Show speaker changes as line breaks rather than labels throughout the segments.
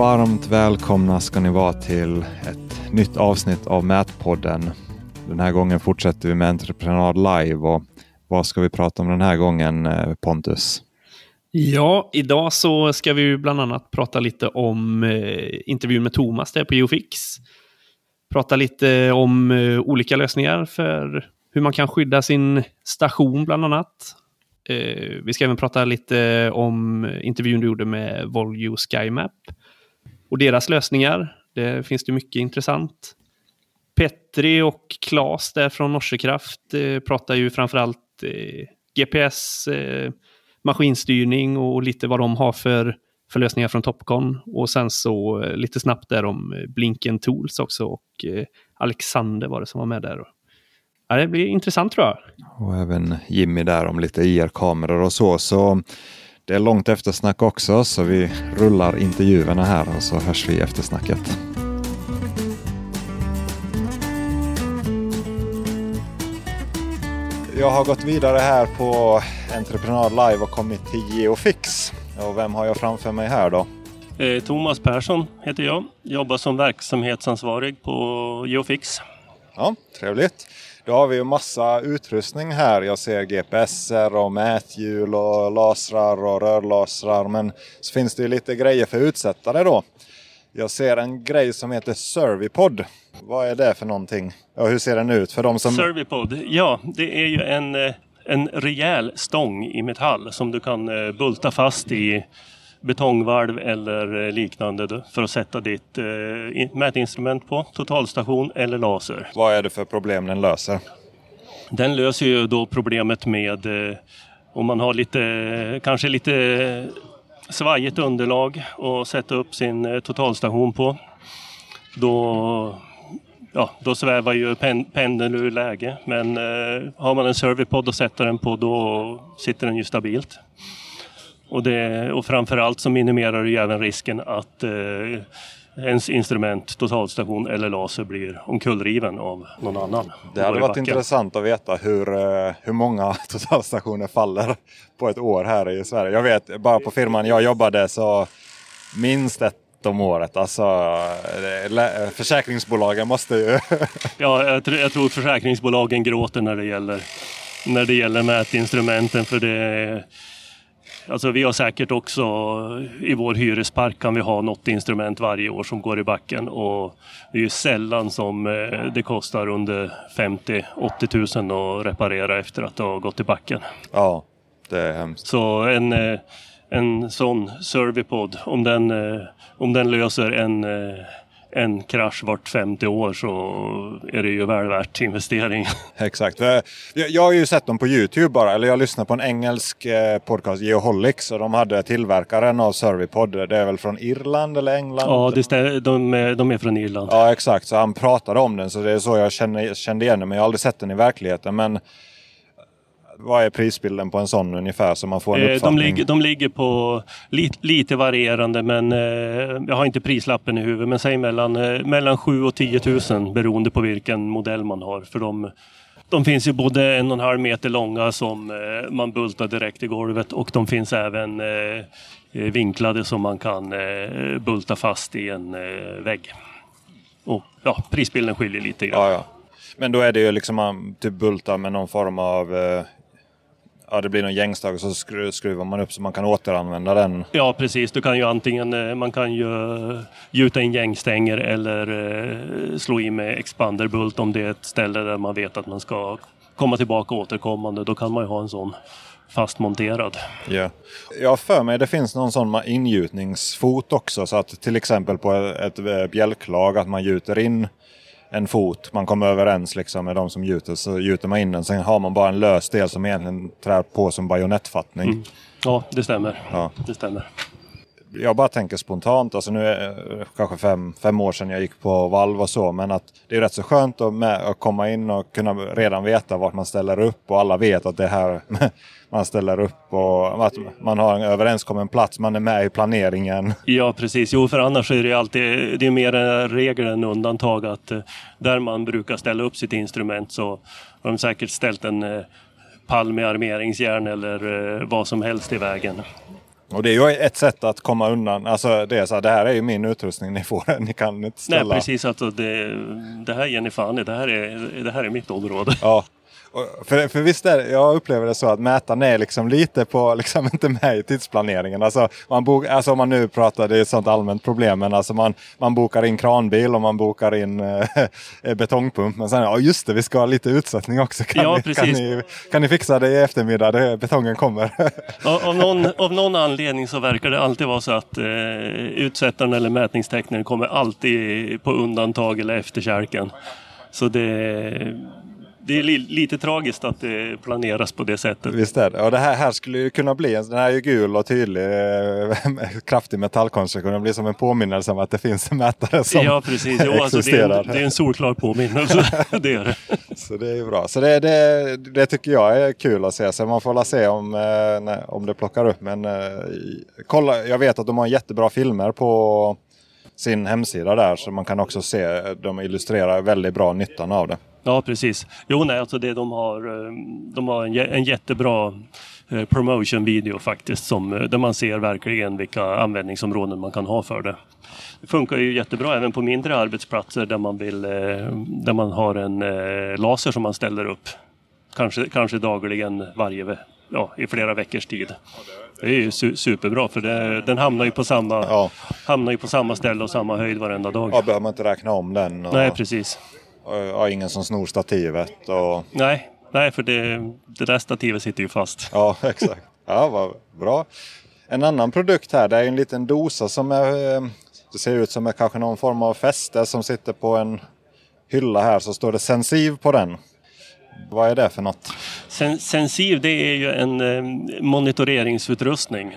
Varmt välkomna ska ni vara till ett nytt avsnitt av Mätpodden. Den här gången fortsätter vi med Entreprenad Live och vad ska vi prata om den här gången eh, Pontus?
Ja, idag så ska vi bland annat prata lite om eh, intervjun med Thomas där på Geofix. Prata lite om eh, olika lösningar för hur man kan skydda sin station bland annat. Vi ska även prata lite om intervjun du gjorde med Volvo SkyMap och deras lösningar. Det finns det mycket intressant. Petri och Klas där från Norsekraft eh, pratar ju framförallt eh, GPS, eh, maskinstyrning och lite vad de har för, för lösningar från Topcon. Och sen så eh, lite snabbt där om eh, Blinken Tools också och eh, Alexander var det som var med där. Ja, det blir intressant tror jag.
Och även Jimmy där om lite e IR-kameror och så. Så det är långt eftersnack också så vi rullar intervjuerna här och så hörs vi i eftersnacket. Jag har gått vidare här på Entreprenad Live och kommit till Geofix. Och vem har jag framför mig här då?
Eh, Thomas Persson heter jag. Jobbar som verksamhetsansvarig på Geofix.
Ja, trevligt. Då har vi ju massa utrustning här. Jag ser GPSer och mäthjul och lasrar och rörlasrar. Men så finns det ju lite grejer för utsättare då. Jag ser en grej som heter Servipod. Vad är det för någonting? Ja, hur ser den ut för de som...
Servipod, ja det är ju en, eh, en rejäl stång i metall som du kan eh, bulta fast i betongvalv eller eh, liknande för att sätta ditt mätinstrument på, totalstation eller laser.
Vad är det för problem den löser?
Den löser ju då problemet med om man har lite, kanske lite svajigt underlag att sätta upp sin totalstation på. Då ja, då svävar ju pen, pendeln ur läge. Men eh, har man en serverpod att sätta den på då sitter den ju stabilt. Och, det, och framförallt så minimerar det ju även risken att eh, ens instrument, totalstation eller laser blir omkullriven av någon annan.
Det hade varit intressant att veta hur, eh, hur många totalstationer faller på ett år här i Sverige. Jag vet bara på firman jag jobbade så minst ett om året. Alltså, försäkringsbolagen måste ju...
ja, jag, tr jag tror försäkringsbolagen gråter när det gäller, när det gäller mätinstrumenten. För det, alltså vi har säkert också i vår hyrespark kan vi ha något instrument varje år som går i backen. Och det är ju sällan som eh, det kostar under 50-80 000 att reparera efter att det har gått i backen.
Ja, det är hemskt.
Så en eh, en sån Servipod, om den, eh, om den löser en, en krasch vart 50 år så är det ju väl värt investering.
Exakt. Jag har ju sett dem på Youtube bara, eller jag lyssnade på en engelsk eh, podcast, Geoholics, och de hade tillverkaren av Servipod. Det är väl från Irland eller England?
Ja, det stämmer, de, är, de är från Irland.
Ja, exakt. Så han pratade om den, så det är så jag kände, kände igen den. Men jag har aldrig sett den i verkligheten. Men vad är prisbilden på en sån ungefär så man får en uppfattning?
De ligger, de ligger på lite, lite varierande men eh, jag har inte prislappen i huvudet men säg mellan, eh, mellan 7 och 10 000 beroende på vilken modell man har. För de, de finns ju både en och en halv meter långa som eh, man bultar direkt i golvet och de finns även eh, vinklade som man kan eh, bulta fast i en eh, vägg. Och ja, prisbilden skiljer lite grann.
Ja, ja. Men då är det ju liksom man typ bultar med någon form av eh, ja, det blir någon gängstag och så skruvar man upp så man kan återanvända den.
Ja precis, du kan ju antingen eh, man kan ju gjuta in gängstänger eller eh, slå i med expanderbult om det är ett ställe där man vet att man ska komma tillbaka återkommande. Då kan man ju ha en sån fastmonterad.
Ja. Jag har för mig det finns någon sån ingjutningsfot också så att till exempel på ett eh, bjälklag att man gjuter in en fot. Man kommer överens liksom med de som gjuter så gjuter man in den. Sen har man bara en lös del som egentligen trär på som bajonettfattning. Mm.
Ja, det stämmer. Ja. det stämmer.
Jag bara tänker spontant, alltså nu är det kanske fem, fem år sedan jag gick på valv och så, men att det är rätt så skönt att, med, att komma in och kunna redan veta vart man ställer upp och alla vet att det här man ställer upp och att man har en överenskommen plats, man är med i planeringen.
Ja precis, jo för annars är det alltid det är mer en regel än undantag att eh, där man brukar ställa upp sitt instrument så har de säkert ställt en eh, pall med armeringsjärn eller eh, vad som helst i vägen.
Och det är ju ett sätt att komma undan. Alltså det är så här, det här är ju min utrustning, ni får ni kan inte ställa.
Nej precis, alltså det, det här ger ni fan i, det här är, det här är mitt område.
Ja, för, för visst är jag upplever det så att mätaren är liksom lite på, liksom inte med i tidsplaneringen. Alltså, man bok, alltså om man nu pratar, det är ett sånt allmänt problem, men alltså man, man bokar in kranbil och man bokar in äh, betongpump. Men sen, ja just det, vi ska ha lite utsättning också. Kan,
Ja,
ni, kan,
precis.
ni, kan ni fixa det i eftermiddag? Det, betongen kommer.
Av, av, någon, av någon anledning så verkar det alltid vara så att eh, utsättaren eller mätningstecknaren kommer alltid på undantag eller efterkälken. Så det, det är li, lite tragiskt att det planeras på det sättet.
Visst är det. Och det här, här skulle ju kunna bli, en- den här är ju gul och tydlig, eh, kraftig metallkonstruktion. Det blir som en påminnelse om att det finns en mätare som
Ja precis, jo, alltså det, är
existerar.
en, det är en solklar påminnelse. det är det.
Så det är ju bra. Så det, det, det tycker jag är kul att se. Så man får la se om, eh, om det plockar upp. Men eh, kolla, jag vet att de har jättebra filmer på sin hemsida där. Så man kan också se, de illustrerar väldigt bra nyttan av det.
Ja, precis. Jo, nej, alltså det de har, eh, de har en, jä- en jättebra eh, promotion-video faktiskt, som, eh, där man ser verkligen vilka användningsområden man kan ha för det. Det funkar ju jättebra även på mindre arbetsplatser där man, vill, där man har en laser som man ställer upp. Kanske, kanske dagligen varje, ja, i flera veckors tid. Det är ju su- superbra för det, den hamnar ju, på samma,
Ja.
hamnar ju på samma ställe och samma höjd varenda dag.
Ja, behöver man inte räkna om den. Och,
Nej, precis.
Och, ja, ingen som snor stativet. Och,
Nej, nej för det, det där stativet sitter ju fast.
Ja, exakt. Ja, vad bra. En annan produkt här, det är en liten dosa som är, eh, det ser ut som är kanske någon form av fäste som sitter på en hylla här. Så står det Sensiv på den. Vad är det för något?
Sen, Sensiv det är ju en eh, monitoreringsutrustning.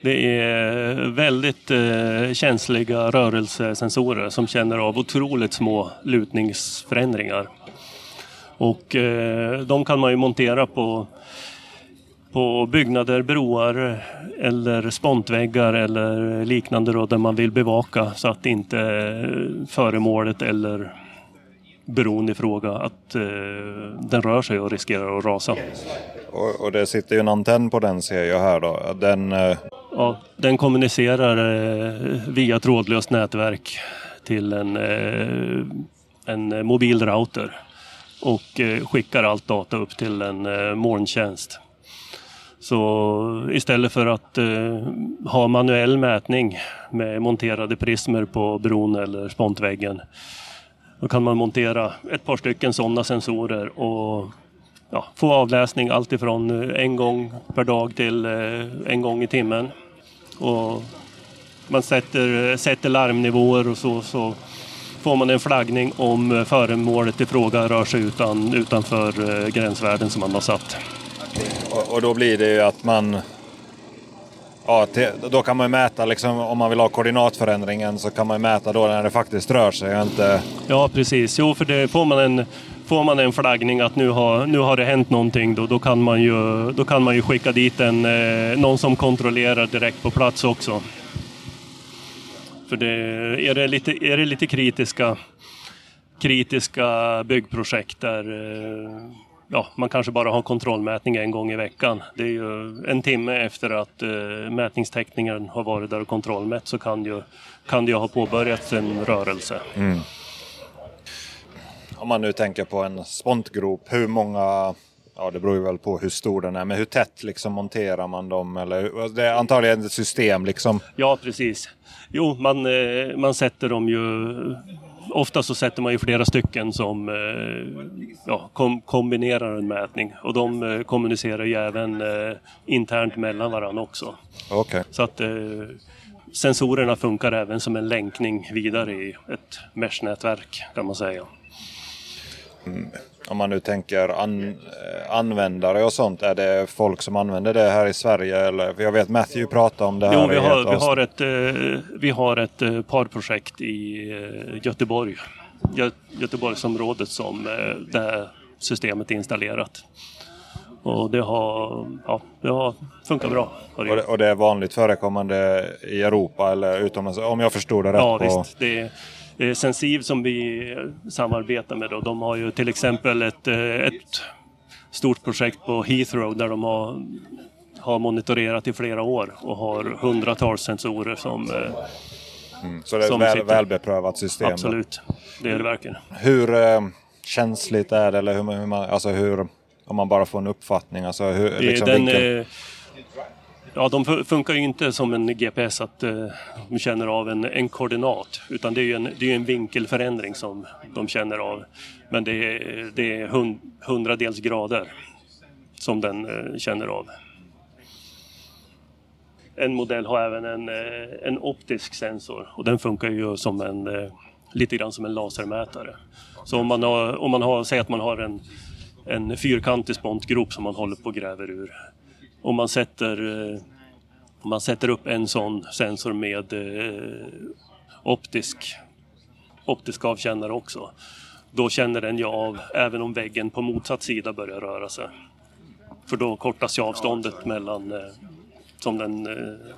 Det är väldigt eh, känsliga rörelsesensorer som känner av otroligt små lutningsförändringar. Och eh, de kan man ju montera på, på byggnader, broar eller spontväggar eller liknande då, där man vill bevaka så att inte eh, föremålet eller bron i fråga att eh, den rör sig och riskerar att rasa.
Och, och det sitter ju en antenn på den ser jag här då. Den, eh,
Ja, den kommunicerar eh, via trådlöst nätverk till en, eh, en mobil router och eh, skickar allt data upp till en eh, molntjänst. Så istället för att eh, ha manuell mätning med monterade prismer på bron eller spontväggen då kan man montera ett par stycken sådana sensorer och ja, få avläsning alltifrån eh, en gång per dag till eh, en gång i timmen. Och man sätter, sätter larmnivåer och så, så får man en flaggning om eh, föremålet i fråga rör sig utan, utanför gränsvärden som man har satt.
och, och då blir det ju att man... Ja, då kan man ju mäta liksom, om man vill ha koordinatförändringen så kan man ju mäta då när det faktiskt rör sig inte...
Ja, precis. Jo, för det får man en, får man en flaggning att nu har, nu har det hänt någonting, då, då, kan man ju, då kan man ju skicka dit en, eh, någon som kontrollerar direkt på plats också. För det, är, det lite, är det lite kritiska, kritiska byggprojekt där eh, ja, man kanske bara har kontrollmätning en gång i veckan. Det är ju en timme efter att eh, mätningsteckningen har varit där och kontrollmätt så kan, ju, kan det ju ha påbörjats en rörelse.
Om man nu tänker på en spontgrop, hur många... Ja, det beror ju väl på hur stor den är, men hur tätt liksom monterar man dem? Eller, hur- det är antagligen ett system liksom.
Ja, precis. Jo, man, eh, man sätter dem ju... Ofta så sätter man ju flera stycken som eh, ja, kom, kombinerar en mätning. Och de eh, kommunicerar ju även eh, internt mellan varandra också.
Okej.
Så att sensorerna funkar även som en länkning vidare i ett mesh-nätverk kan man säga.
Om man nu tänker an, eh, användare och sånt. Är det folk som använder det här i Sverige? Eller, för jag vet Matthew pratade om det här.
Jo, vi har,
ett
vi har ett, eh, vi har ett eh, par projekt i eh, Göteborg, Gö Göteborgsområdet som eh, det här systemet är installerat. Och det har, ja, det har funkat bra.
Och det, och det är vanligt förekommande i Europa eller utomlands? Om jag förstod det rätt.
Ja,
på,
visst. Det är, eh, Sensiv som vi eh, samarbetar med, då, de har ju till exempel ett, eh, ett stort projekt på Heathrow där de har, har monitorerat i flera år och har hundratals sensorer som... Eh,
mm. Så det är ett väl, välbeprövat system?
Absolut, det är det verkligen.
Hur eh, känsligt är det? Eller hur, hur man, alltså hur, om man bara får en uppfattning? Alltså hur, liksom
den, vilken... Ja, de funkar ju inte som en GPS att eh, de känner av en, en koordinat utan det är ju en, det är en vinkelförändring som de känner av. Men det är, det är hund, hundradels grader som den eh, känner av. En modell har även en, eh, en optisk sensor och den funkar ju som en, lite grann som en lasermätare. Så om man har, om man har säg att man har en, en fyrkantig spontgrop som man håller på och gräver ur om man sätter, eh, om man sätter upp en sån sensor med eh, optisk, optisk avkännare också. Då känner den ju av även om väggen på motsatt sida börjar röra sig. För då kortas ju avståndet mellan eh, som den eh,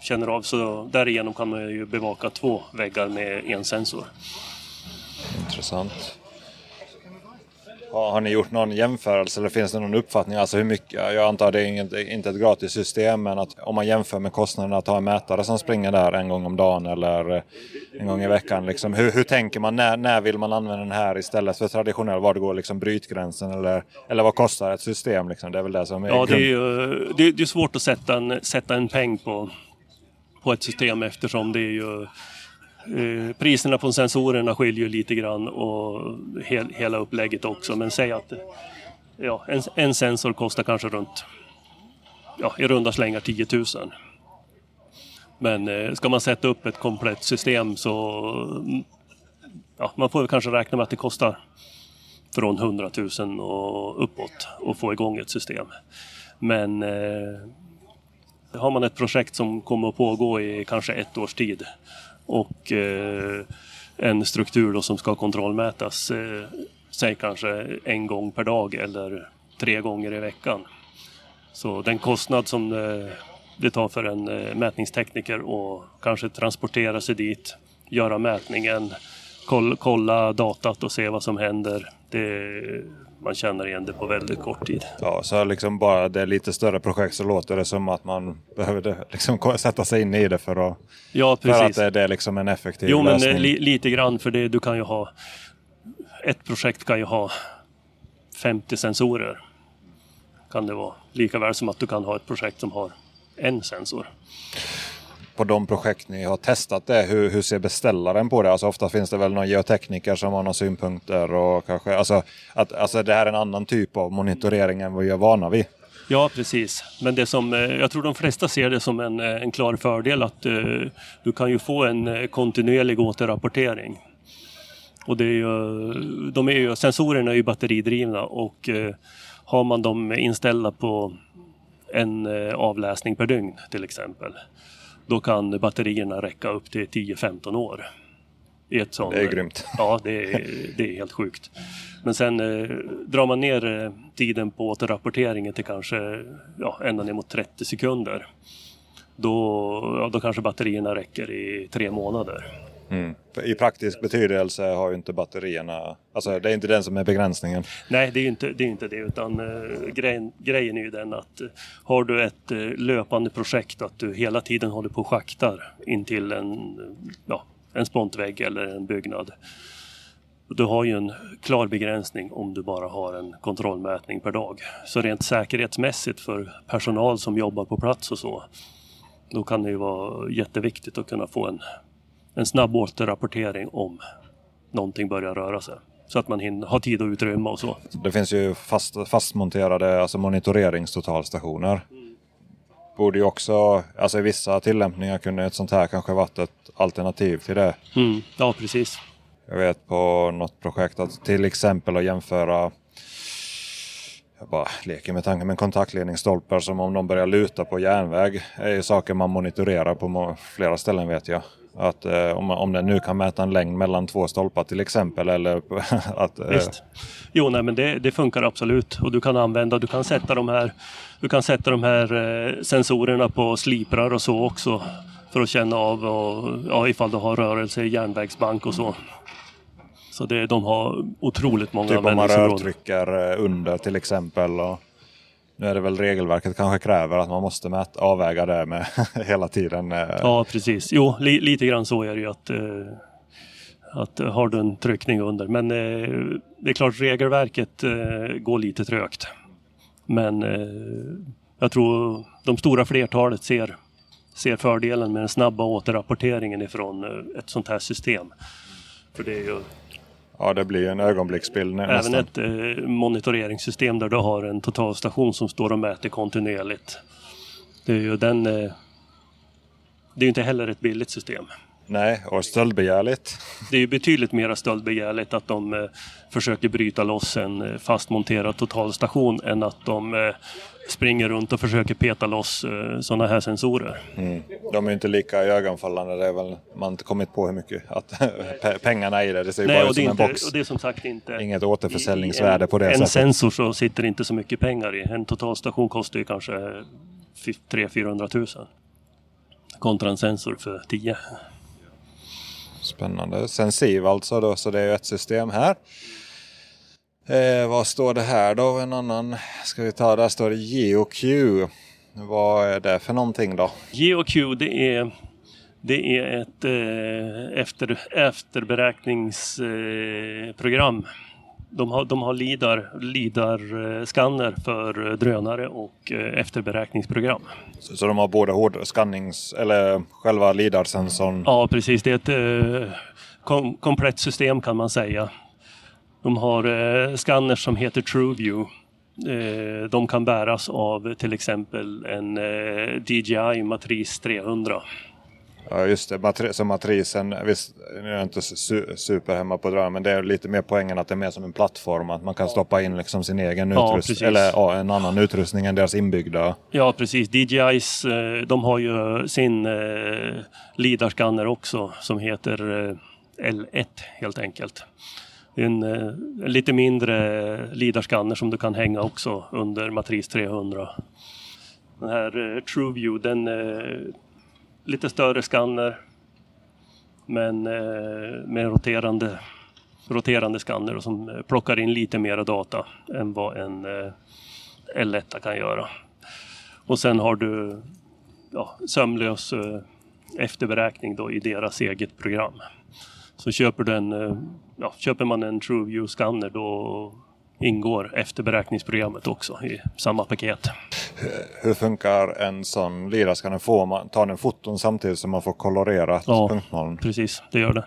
känner av. Så därigenom kan man ju bevaka två väggar med en sensor.
Intressant. Har ni gjort någon jämförelse eller finns det någon uppfattning? Alltså hur mycket? Jag antar att det är inget, inte ett gratis system men att om man jämför med kostnaderna att ha en mätare som springer där en gång om dagen eller en gång i veckan. Liksom, hur, hur tänker man? När, när vill man använda den här istället för traditionell? Var det går liksom brytgränsen eller, eller vad kostar ett system? Liksom? Det är väl det som är
Ja, det är, ju, det, det är svårt att sätta en, sätta en peng på, på ett system eftersom det är ju Eh, priserna på sensorerna skiljer lite grann och he hela upplägget också. Men säg att ja, en, en sensor kostar kanske runt ja, i runda slängar 10 000. Men eh, ska man sätta upp ett komplett system så ja, man får kanske räkna med att det kostar från 100 000 och uppåt att få igång ett system. Men eh, har man ett projekt som kommer att pågå i kanske ett års tid och eh, en struktur då som ska kontrollmätas, eh, säg kanske en gång per dag eller tre gånger i veckan. Så den kostnad som eh, det tar för en eh, mätningstekniker att kanske transportera sig dit, göra mätningen, kolla, kolla datat och se vad som händer. Det, man känner igen det på väldigt kort tid.
Ja, så liksom bara det är lite större projekt så låter det som att man behöver liksom sätta sig in i det för att,
ja, precis.
för att det, det är liksom en effektiv
jo,
lösning. Jo,
men li, lite grann för det, du kan ju ha ett projekt kan ju ha 50 sensorer. Kan det vara. Lika väl som att du kan ha ett projekt som har en sensor
på de projekt ni har testat det, hur, hur ser beställaren på det? Alltså ofta finns det väl någon geotekniker som har några synpunkter och kanske, alltså, att, alltså det här är en annan typ av monitorering än vad vi är vana vid.
Ja, precis. Men det som, eh, jag tror de flesta ser det som en, eh, en klar fördel att uh, du kan ju få en kontinuerlig återrapportering. Och det är ju, de är ju, sensorerna är ju batteridrivna och uh, har man dem inställda på en avläsning per dygn till exempel då kan batterierna räcka upp till 10-15 år.
I ett sånt, det är grymt.
Ja, det är, det är helt sjukt. Men sen eh, drar man ner eh, tiden på återrapporteringen till kanske ja, ända ner mot 30 sekunder. Då, ja, då kanske batterierna räcker i tre månader.
Mm. I praktisk betydelse har ju inte batterierna, alltså det är inte den som är begränsningen.
Nej, det är ju inte det, är inte det utan uh, grejen, grejen är ju den att uh, har du ett uh, löpande projekt att du hela tiden håller på och schaktar in till en, ja, en spontvägg eller en byggnad. Du har ju en klar begränsning om du bara har en kontrollmätning per dag. Så rent säkerhetsmässigt för personal som jobbar på plats och så, då kan det ju vara jätteviktigt att kunna få en en snabb återrapportering om någonting börjar röra sig. Så att man hinner, har tid och utrymme och så.
Det finns ju fast, fastmonterade alltså monitoreringstotalstationer. Mm. Borde ju också, alltså i vissa tillämpningar kunde ett sånt här kanske varit ett alternativ till det.
Mm. Ja, precis.
Jag vet på något projekt att till exempel att jämföra jag bara leker med tanken, men kontaktledningsstolpar som om de börjar luta på järnväg är ju saker man monitorerar på flera ställen vet jag. Att, eh, om, om den nu kan mäta en längd mellan två stolpar till exempel. Eller att, eh...
Visst. Jo, nej, men det, det, funkar absolut. Och du kan använda, du kan sätta de här, du kan sätta de här eh, sensorerna på sliprar och så också. För att känna av och, ja, ifall du har rörelse i järnvägsbank och så. Så det, de har otroligt många
Typ om man rörtrycker eh, under till exempel. Och... Nu är det väl regelverket kanske kräver att man måste mäta, avväga det med hela tiden. Eh.
Ja, precis. Jo, li, lite grann så är det ju att, eh, att eh, har du en tryckning under. Men eh, det är klart, regelverket eh, går lite trögt. Men eh, jag tror de stora flertalet ser, ser fördelen med den snabba återrapporteringen ifrån eh, ett sånt här system. För det är ju
Ja, det blir en ögonblicksbild nä-
även
nästan.
ett eh, monitoreringssystem där du har en totalstation som står och mäter kontinuerligt. Det är ju den... Eh, det är ju inte heller ett billigt system.
Nej, och stöldbegärligt.
Det är ju betydligt mer stöldbegärligt att de eh, försöker bryta loss en eh, fastmonterad totalstation än att de eh, springer runt och försöker peta loss eh, sådana här sensorer.
Mm. De är inte lika ögonfallande. Det är väl, man har inte kommit på hur mycket att pe- pengarna i det. Det ser
Nej,
bara
och
ut
det, är
som en
inte,
box.
och det är som sagt inte...
Inget återförsäljningsvärde
i
på det
en, En
sättet.
sensor så sitter inte så mycket pengar i. En totalstation kostar ju kanske 300-400 000. Kontra en sensor för 10.
Spännande. Sensiv alltså då, så det är ju ett system här. Eh, vad står det här då? En annan ska vi ta. Där står det GeoQ. Vad är det för någonting då?
GeoQ det är, det är ett eh, efter, efterberäkningsprogram. De har, de har LIDAR, LIDAR-skanner för drönare och eh, efterberäkningsprogram.
Så, så de har både hård skannings eller själva LIDAR-sensorn.
Ja, precis. Det är ett eh, kom, komplett system kan man säga. De har eh, scanners som heter TrueView. Eh, de kan bäras av till exempel en eh, DJI Matris 300.
Ja just det, Matri- så matrisen, visst nu är jag inte su- super hemma på drönare men det är lite mer poängen att det är mer som en plattform. Att man kan stoppa in liksom sin egen
Ja,
utrustning. eller ja, en annan utrustning än deras inbyggda.
Ja, precis. DJIs, eh, de har ju sin eh, LIDAR-skanner också som heter eh, L1 helt enkelt. En, eh, en lite mindre lidarskanner som du kan hänga också under Matris 300. Den här eh, TrueView, den eh, lite större skanner men eh, med roterande, roterande skanner och som eh, plockar in lite mer data än vad en eh, L1 kan göra. Och sen har du ja, sömlös eh, efterberäkning då i deras eget program. Så köper, du en, eh, ja, köper man en TrueView-skanner då ingår efterberäkningsprogrammet också i samma paket.
Hur funkar en sån LIDAR-skanner? Får man, tar den foton samtidigt som man får kolorerat
Ja.
punktmoln?
Precis, det gör den.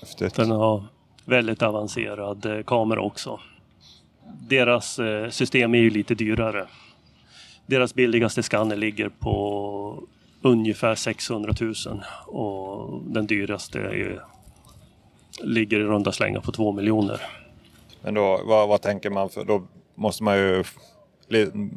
Häftigt.
Den har väldigt avancerad eh, kamera också. Deras eh, system är ju lite dyrare. Deras billigaste skanner ligger på ungefär 600 000 och den dyraste är, ligger i runda slängar på 2 miljoner.
Men då, vad, vad tänker man? För då måste man ju...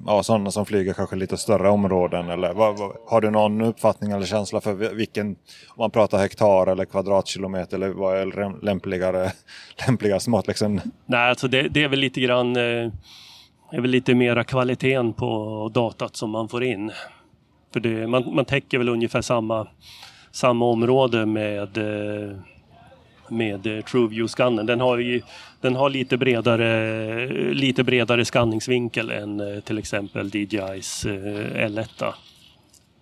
Ja, sådana som flyger kanske lite större områden. Eller, vad, vad, har du någon uppfattning eller känsla för vi- vilken... Om man pratar hektar eller kvadratkilometer eller vad är läm- lämpligare, lämpligast mått? Liksom,
Nej, alltså det, det är väl lite grann eh, är väl lite mera kvaliteten på datat som man får in. För det, man, man täcker väl ungefär samma, samma område med, eh, med eh, TrueView-skannen. Den har, ju, den har lite, bredare, lite bredare skanningsvinkel än eh, till exempel DJIs eh, L1.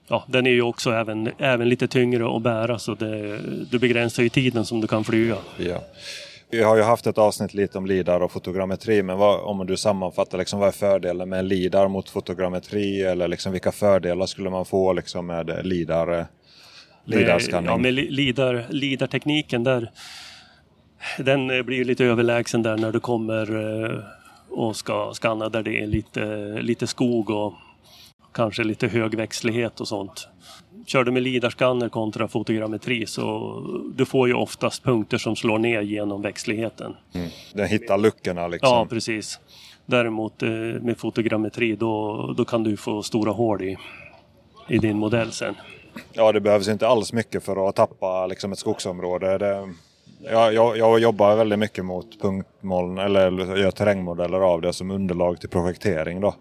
Ja, den är ju också även, även lite tyngre att bära så det, det begränsar ju tiden som du kan flyga.
ja. Vi har ju haft ett avsnitt lite om LIDAR och fotogrammetri. Men vad, om du sammanfattar, liksom, vad är fördelen med LIDAR mot fotogrammetri? Eller liksom, vilka fördelar skulle man få liksom, med LIDAR? LIDAR-skanning?
ja, med li- lidar, lidartekniken där. Den eh, blir ju lite överlägsen där när du kommer eh, och ska skanna där det är lite, lite skog och kanske lite hög växtlighet och sånt. Kör du med lidarskanner kontra fotogrammetri så du får ju oftast punkter som slår ner genom växtligheten.
Den hittar luckorna liksom.
Ja, precis. Däremot eh, med fotogrammetri då, då kan du få stora hål i, i din modell sen.
Ja, det behövs inte alls mycket för att tappa liksom, ett skogsområde. Det, jag, jag, jag jobbar väldigt mycket mot punktmoln eller gör terrängmodeller av det som underlag till projektering. Då.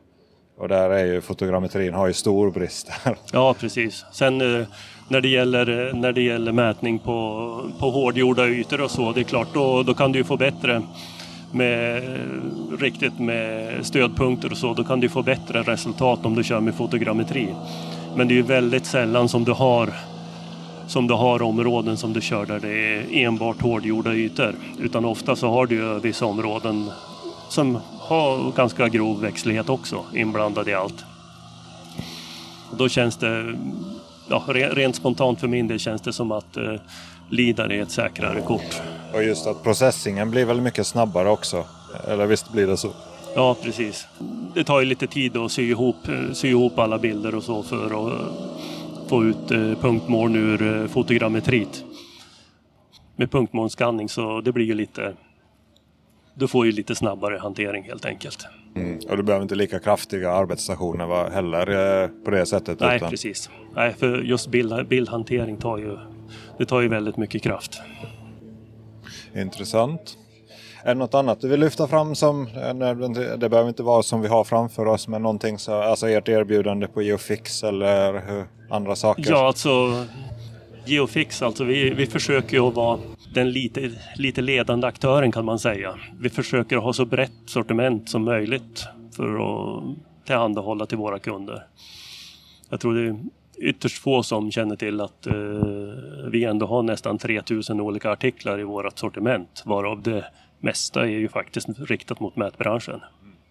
Och där är ju fotogrammetrin har ju stor brist. där.
Ja, precis. Sen eh, när det gäller, eh, när det gäller mätning på, på hårdgjorda ytor och så, det är klart, då, då kan du ju få bättre, med eh, riktigt med stödpunkter och så, då kan du få bättre resultat om du kör med fotogrammetri. Men det är ju väldigt sällan som du har som du har områden som du kör där det är enbart hårdgjorda ytor. Utan ofta så har du ju vissa områden som har ganska grov växtlighet också inblandad i allt. då känns det, ja, rent spontant för min del känns det som att eh, Lidar är ett säkrare kort.
Och just att processingen blir väl mycket snabbare också? Eller visst blir det så?
Ja, precis. Det tar ju lite tid att sy ihop, sy ihop alla bilder och så för att få ut eh, punktmål ur eh, fotogrammetrit. Med punktmålsskanning så det blir ju lite... Du får ju lite snabbare hantering helt enkelt.
Mm. Och du behöver inte lika kraftiga arbetsstationer heller eh, på det sättet?
Nej, utan... precis. Nej, för just bild, bildhantering tar ju, det tar ju väldigt mycket kraft.
Intressant. Är det något annat du vill lyfta fram som, eh, det behöver inte vara som vi har framför oss, men någonting så, alltså ert erbjudande på Geofix eller andra saker?
Ja, alltså Geofix, alltså vi, vi försöker ju att vara den lite, lite ledande aktören kan man säga. Vi försöker ha så brett sortiment som möjligt för att tillhandahålla till våra kunder. Jag tror det är ytterst få som känner till att eh, vi ändå har nästan 3000 olika artiklar i vårt sortiment varav det mesta är ju faktiskt riktat mot mätbranschen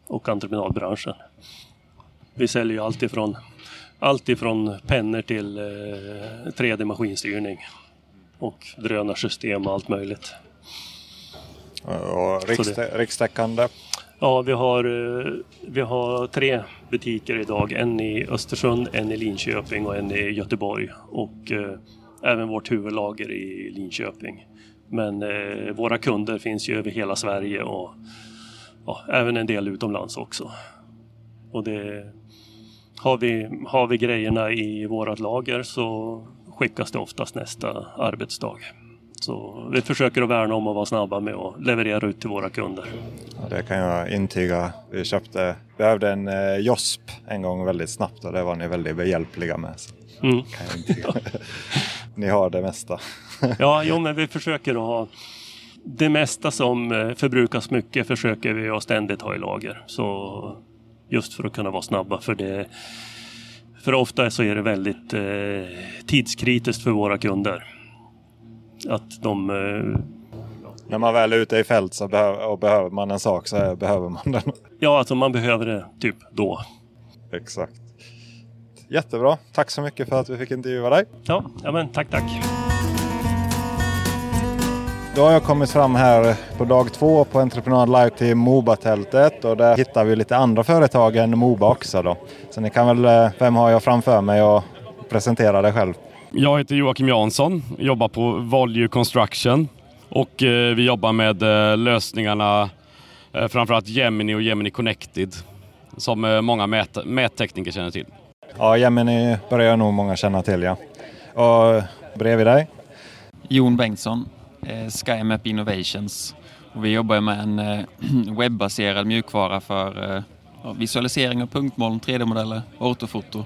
och entreprenadbranschen. Vi säljer ju allt ifrån, allt ifrån pennor till eh, 3D-maskinstyrning och drönarsystem och allt möjligt.
Och rikstä rikstäckande?
Ja, vi har, eh, vi har tre butiker idag. En i Östersund, en i Linköping och en i Göteborg. Och eh, även vårt huvudlager i Linköping. Men eh, våra kunder finns ju över hela Sverige och ja, även en del utomlands också. Och det, har, vi, har vi grejerna i vårat lager så skickas det oftast nästa arbetsdag. Så vi försöker att värna om att vara snabba med att leverera ut till våra kunder.
Ja, det kan jag intyga. Vi köpte, behövde en eh, JOSP en gång väldigt snabbt och det var ni väldigt behjälpliga med. Mm. Ni har det mesta.
ja, jo, men vi försöker att ha det mesta som eh, förbrukas mycket försöker vi att ständigt ha i lager. Så just för att kunna vara snabba för det. För ofta så är det väldigt eh, tidskritiskt för våra kunder. Att de... Eh,
När man väl är ute i fält så behöver, och behöver man en sak så behöver man den.
Ja, alltså man behöver det typ då.
Exakt. Jättebra. Tack så mycket för att vi fick intervjua dig.
Ja, ja men tack, tack.
Då har jag kommit fram här på dag två på Entreprenad Live till Moba-tältet och där hittar vi lite andra företag än Moba också. Då. Så ni kan väl, eh, vem har jag framför mig och presentera dig själv?
Jag heter Joakim Jansson, jobbar på Volue Construction och eh, vi jobbar med eh, lösningarna framförallt Gemini och Gemini Connected som många mät mättekniker känner till.
Ja, Gemini börjar nog många känna till ja. Och bredvid dig?
Jon Bengtsson, SkyMap Innovations. Och vi jobbar med en eh, webbaserad mjukvara för eh, visualisering av punktmoln, 3D-modeller, ortofoto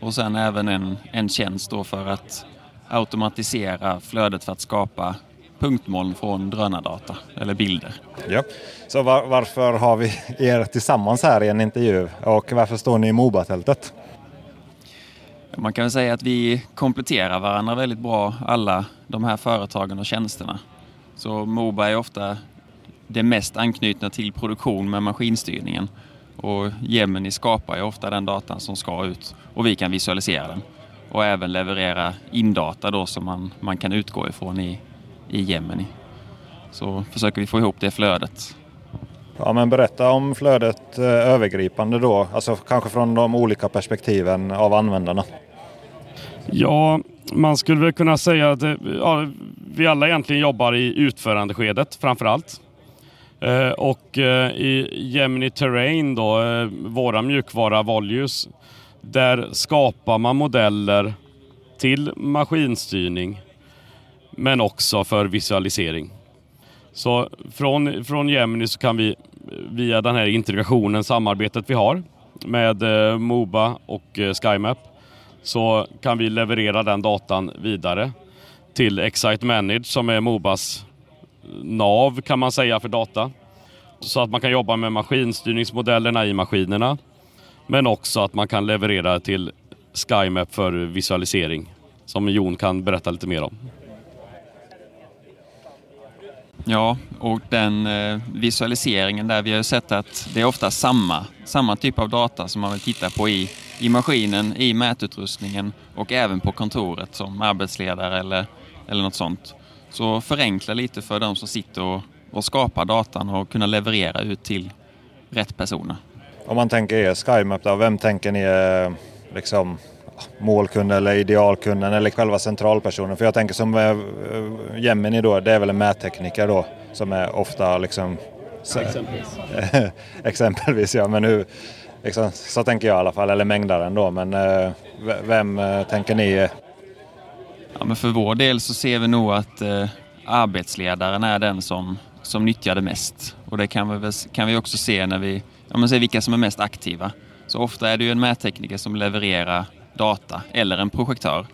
och sen även en, en tjänst för att automatisera flödet för att skapa punktmoln från drönardata eller bilder.
Ja. Så var, varför har vi er tillsammans här i en intervju och varför står ni i Mobatältet?
Man kan väl säga att vi kompletterar varandra väldigt bra, alla de här företagen och tjänsterna. Så Moba är ofta det mest anknutna till produktion med maskinstyrningen. Och Gemini skapar ju ofta den datan som ska ut och vi kan visualisera den. Och även leverera indata då som man, man kan utgå ifrån i, i Gemini. Så försöker vi få ihop det flödet.
Ja, men berätta om flödet eh, övergripande då, alltså kanske från de olika perspektiven av användarna.
Ja, man skulle väl kunna säga att eh, ja, vi alla egentligen jobbar i utförandeskedet framför allt. Eh, och eh, i Gemini Terrain, då, eh, våra mjukvara Volues, där skapar man modeller till maskinstyrning men också för visualisering. Så från, från Gemini så kan vi eh, via den här integrationen, samarbetet vi har med eh, Moba och eh, SkyMap så kan vi leverera den datan vidare till Excite Manage som är Mobas nav kan man säga för data. Så att man kan jobba med maskinstyrningsmodellerna i maskinerna. Men också att man kan leverera till SkyMap för visualisering. Som Jon kan berätta lite mer om.
Ja, och den eh, visualiseringen där vi har sett att det är ofta samma, samma typ av data som man vill titta på i, i maskinen, i mätutrustningen och även på kontoret som arbetsledare eller, eller något sånt. Så förenkla lite för de som sitter och, och skapar datan och kunna leverera ut till rätt personer.
Om man tänker er SkyMap då, vem tänker ni är liksom målkunden eller idealkunden eller själva centralpersonen? För jag tänker som äh, Gemini då, det är väl en mättekniker då som är ofta liksom...
Exempelvis.
exempelvis ja, men hur, liksom, så tänker jag i alla fall, eller mängdaren då. Men äh, vem äh, tänker ni?
Ja, men för vår del så ser vi nog att eh, arbetsledaren är den som, som nyttjar det mest. Och det kan vi, kan vi också se när vi ja, men ser vilka som är mest aktiva. Så ofta är det ju en mättekniker som levererar data eller en projektör.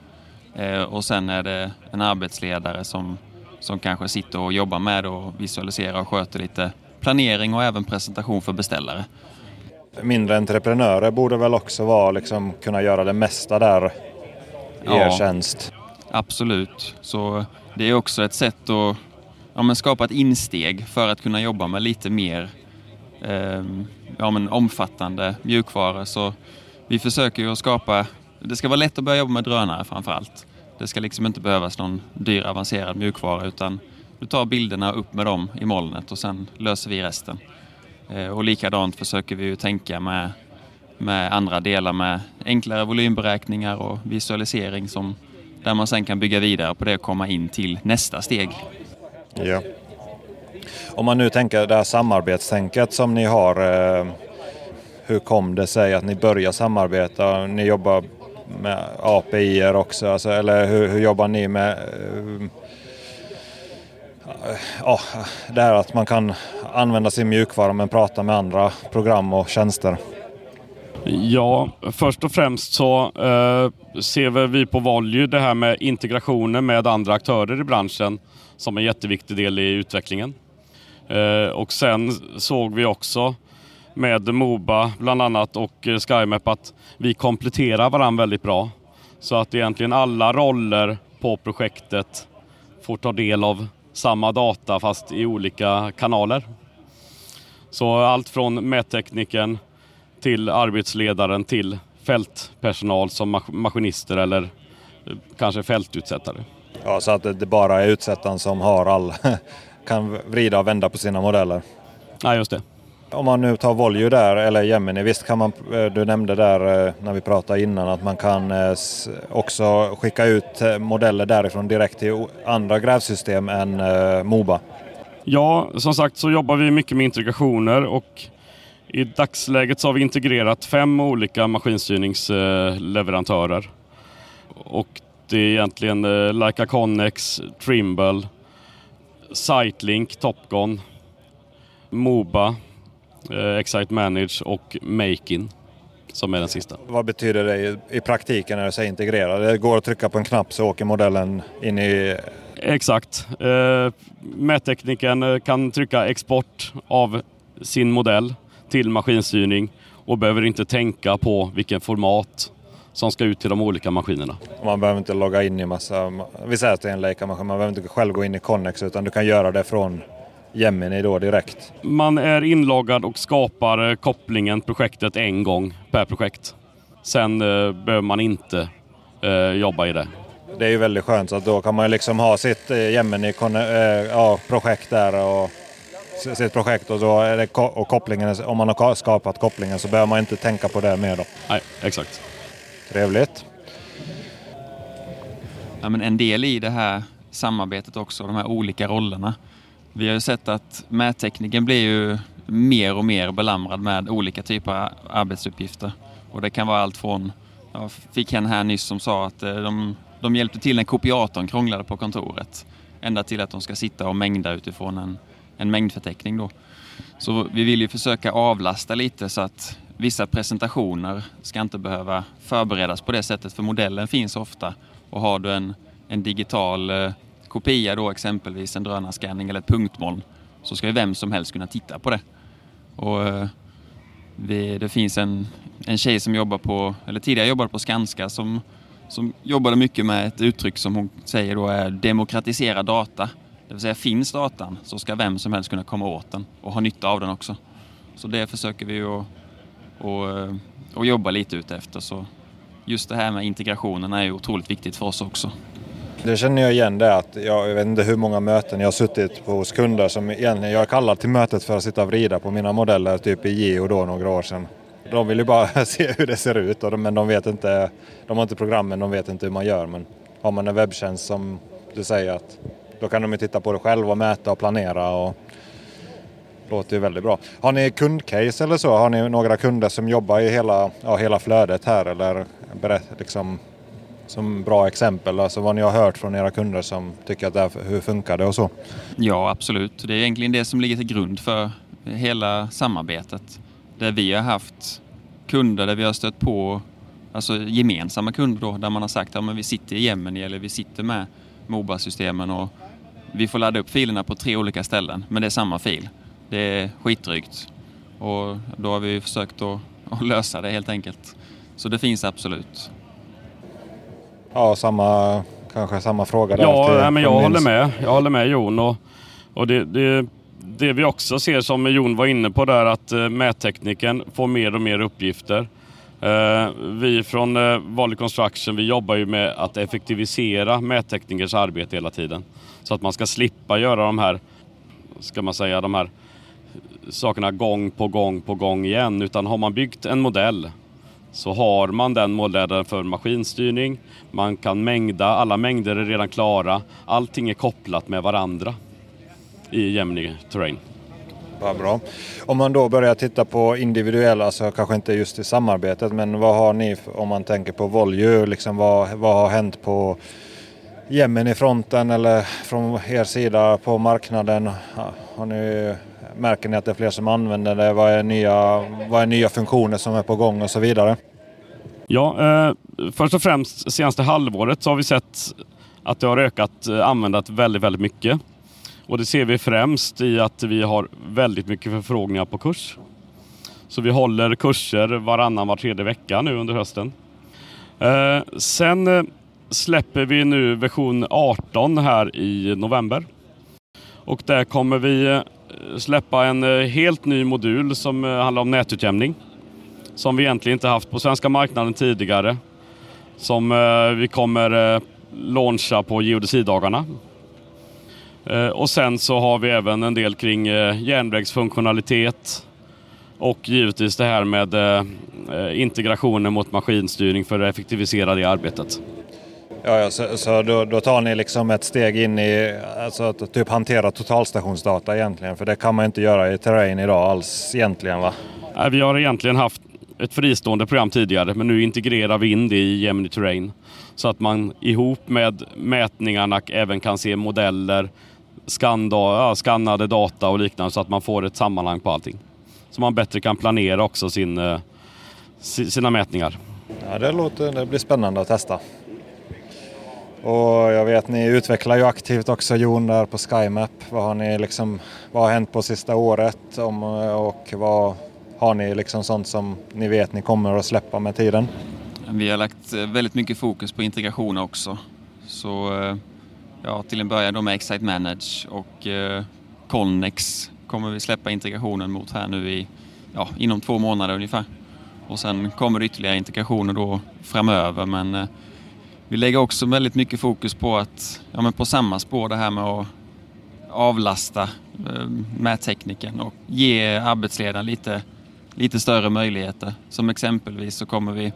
Eh, och sen är det en arbetsledare som, som kanske sitter och jobbar med och visualiserar och sköter lite planering och även presentation för beställare.
Mindre entreprenörer borde väl också vara, liksom, kunna göra det mesta där i ja, er tjänst?
Absolut. Så det är också ett sätt att ja, men skapa ett insteg för att kunna jobba med lite mer eh, ja, men omfattande mjukvara. Så vi försöker ju att skapa, det ska vara lätt att börja jobba med drönare framför allt. Det ska liksom inte behövas någon dyr avancerad mjukvara utan du tar bilderna upp med dem i molnet och sen löser vi resten. Eh, och likadant försöker vi ju tänka med, med andra delar med enklare volymberäkningar och visualisering som, där man sen kan bygga vidare på det och komma in till nästa steg.
Ja. Om man nu tänker det här samarbetstänket som ni har. Eh, hur kom det sig att ni började samarbeta? Ni jobbar med API också, alltså, eller hur, hur, jobbar ni med uh, ja, det här att man kan använda sin mjukvara men prata med andra program och tjänster?
Ja, först och främst så eh, ser vi på Volue det här med integrationer med andra aktörer i branschen som en jätteviktig del i utvecklingen. Eh, och sen såg vi också med Moba bland annat och eh, SkyMap att vi kompletterar varandra väldigt bra. Så att egentligen alla roller på projektet får ta del av samma data fast i olika kanaler. Så allt från mättekniken till arbetsledaren till fältpersonal som maskinister eller eh, kanske fältutsättare.
Ja, så att det bara är utsättaren som har all kan vrida och vända på sina modeller.
Ja, just det.
Om man nu tar Volue där, eller Gemini, visst kan man, eh, du nämnde där eh, när vi pratade innan att man kan eh, också skicka ut modeller därifrån direkt till andra grävsystem än Moba?
Ja, som sagt så jobbar vi mycket med integrationer och i dagsläget så har vi integrerat fem olika maskinstyrningsleverantörer. Och det är egentligen Leica Connex, Trimble, Sightlink, Topgon, Moba, Excite Manage och Makin som är den sista.
Vad betyder det i, i praktiken när du säger integrera? Det går att trycka på en knapp så åker modellen in i...
Exakt. Eh, mättekniken eh, kan trycka export av sin modell till maskinstyrning och behöver inte tänka på vilken format som ska ut till de olika maskinerna.
Man behöver inte logga in i massa... Vi säger att det är en Leica-maskin, man behöver inte själv gå in i Connex utan du kan göra det från Gemini då direkt.
Man är inloggad och skapar eh, kopplingen, projektet en gång per projekt. Sen eh, behöver man inte eh, jobba i det.
Det är ju väldigt skönt så att då kan man liksom ha sitt eh, Gemini-projekt eh, där och sitt projekt och, då är det, och kopplingen, om man har skapat kopplingen så behöver man inte tänka på det mer då.
Nej, exakt.
Trevligt.
Ja, men en del i det här samarbetet också, de här olika rollerna. Vi har ju sett att mättekniken blir ju mer och mer belamrad med olika typer av arbetsuppgifter. Och det kan vara allt från, jag fick en här nyss som sa att eh, de, de hjälpte till när kopiatorn krånglade på kontoret. Ända till att de ska sitta och mängda utifrån en, en mängdförteckning då. Så vi vill ju försöka avlasta lite så att vissa presentationer ska inte behöva förberedas på det sättet för modellen finns ofta. Och har du en, en digital eh, kopia då exempelvis en drönarscanning eller ett punktmoln så ska ju vem som helst kunna titta på det. Och, eh, vi, det finns en, en tjej som jobbar på, eller tidigare jobbade på Skanska som, som jobbade mycket med ett uttryck som hon säger då är demokratisera data. Det vill säga finns datan så ska vem som helst kunna komma åt den och ha nytta av den också. Så det försöker vi att, att, eh, jobba lite utefter. Så just det här med integrationen är ju otroligt viktigt för oss också.
Det känner jag igen det att jag vet inte hur många möten jag har suttit på hos kunder som egentligen jag kallar till mötet för att sitta och vrida på mina modeller typ i Geo då några år sedan. De vill ju bara se hur det ser ut men de vet inte, de har inte programmen, de vet inte hur man gör. Men har man en webbtjänst som du säger att då kan de ju titta på det själva och mäta och planera och låter ju väldigt bra. Har ni kundcase eller så? Har ni några kunder som jobbar i hela, ja, hela flödet här eller berätt, liksom, som bra exempel? Alltså vad ni har hört från era kunder som tycker att det här, hur funkar det och så?
Ja, absolut. Det är egentligen det som ligger till grund för hela samarbetet. Där vi har haft kunder där vi har stött på alltså gemensamma kunder då, där man har sagt att ja, vi sitter i Gemini eller vi sitter med Moba-systemen och vi får ladda upp filerna på tre olika ställen, men det är samma fil. Det är skitdrygt. Och då har vi försökt att, att lösa det helt enkelt. Så det finns absolut.
Ja, samma, kanske samma fråga där.
Ja, till, men jag håller med. Jag håller med Jon. Och, och det, det, det vi också ser som Jon var inne på där att uh, mättekniken får mer och mer uppgifter. Uh, vi från uh, Volley Construction vi jobbar ju med att effektivisera mätteknikers arbete hela tiden. Så att man ska slippa göra de här, ska man säga, de här sakerna gång på gång på gång igen. Utan har man byggt en modell så har man den modellen för maskinstyrning. Man kan mängda, alla mängder är redan klara. Allting är kopplat med varandra i Gemini Terrain.
Vad bra. Om man då börjar titta på individuella, alltså kanske inte just i samarbetet, men vad har ni om man tänker på Volju, liksom vad, vad har hänt på Gemini fronten eller från er sida på marknaden? Har ni Märker ni att det är fler som använder det? Vad är nya, vad är nya funktioner som är på gång och så vidare?
Ja, eh, först och främst senaste halvåret så har vi sett att det har ökat eh, användandet väldigt, väldigt mycket. Och det ser vi främst i att vi har väldigt mycket förfrågningar på kurs. Så vi håller kurser varannan, var tredje vecka nu under hösten. Eh, sen eh, släpper vi nu version 18 här i november. Och där kommer vi eh, släppa en eh, helt ny modul som eh, handlar om nätutjämning. Som vi egentligen inte haft på svenska marknaden tidigare. Som eh, vi kommer launcha på geodesidagarna. Och sen så har vi även en del kring järnvägsfunktionalitet och givetvis det här med integrationen mot maskinstyrning för att effektivisera det arbetet.
Ja, ja så, så då, då, tar ni liksom ett steg in i alltså att typ hantera totalstationsdata egentligen. För det kan man inte göra i Terrain idag alls egentligen va?
Nej, vi har egentligen haft ett fristående program tidigare men nu integrerar vi in det i Gemini Terrain. Så att man ihop med mätningarna även kan se modeller, skannade data och liknande så att man får ett sammanhang på allting. Så man bättre kan planera också sin, eh, sina mätningar.
Ja, det, låter, det blir spännande att testa. Och jag vet ni utvecklar ju aktivt också Jon där på SkyMap. Vad har, ni liksom, vad har hänt på sista året om, och vad har ni liksom sånt som ni vet ni kommer att släppa med tiden?
Vi har lagt eh, väldigt mycket fokus på integration också. Så eh, ja, till en början då med Excite Manage och eh, Connex kommer vi släppa integrationen mot här nu i, ja, inom två månader ungefär. Och sen kommer det ytterligare integrationer då framöver men eh, vi lägger också väldigt mycket fokus på att, ja men på samma spår det här med att avlasta eh, mättekniken och ge arbetsledaren lite, lite större möjligheter. Som exempelvis så kommer vi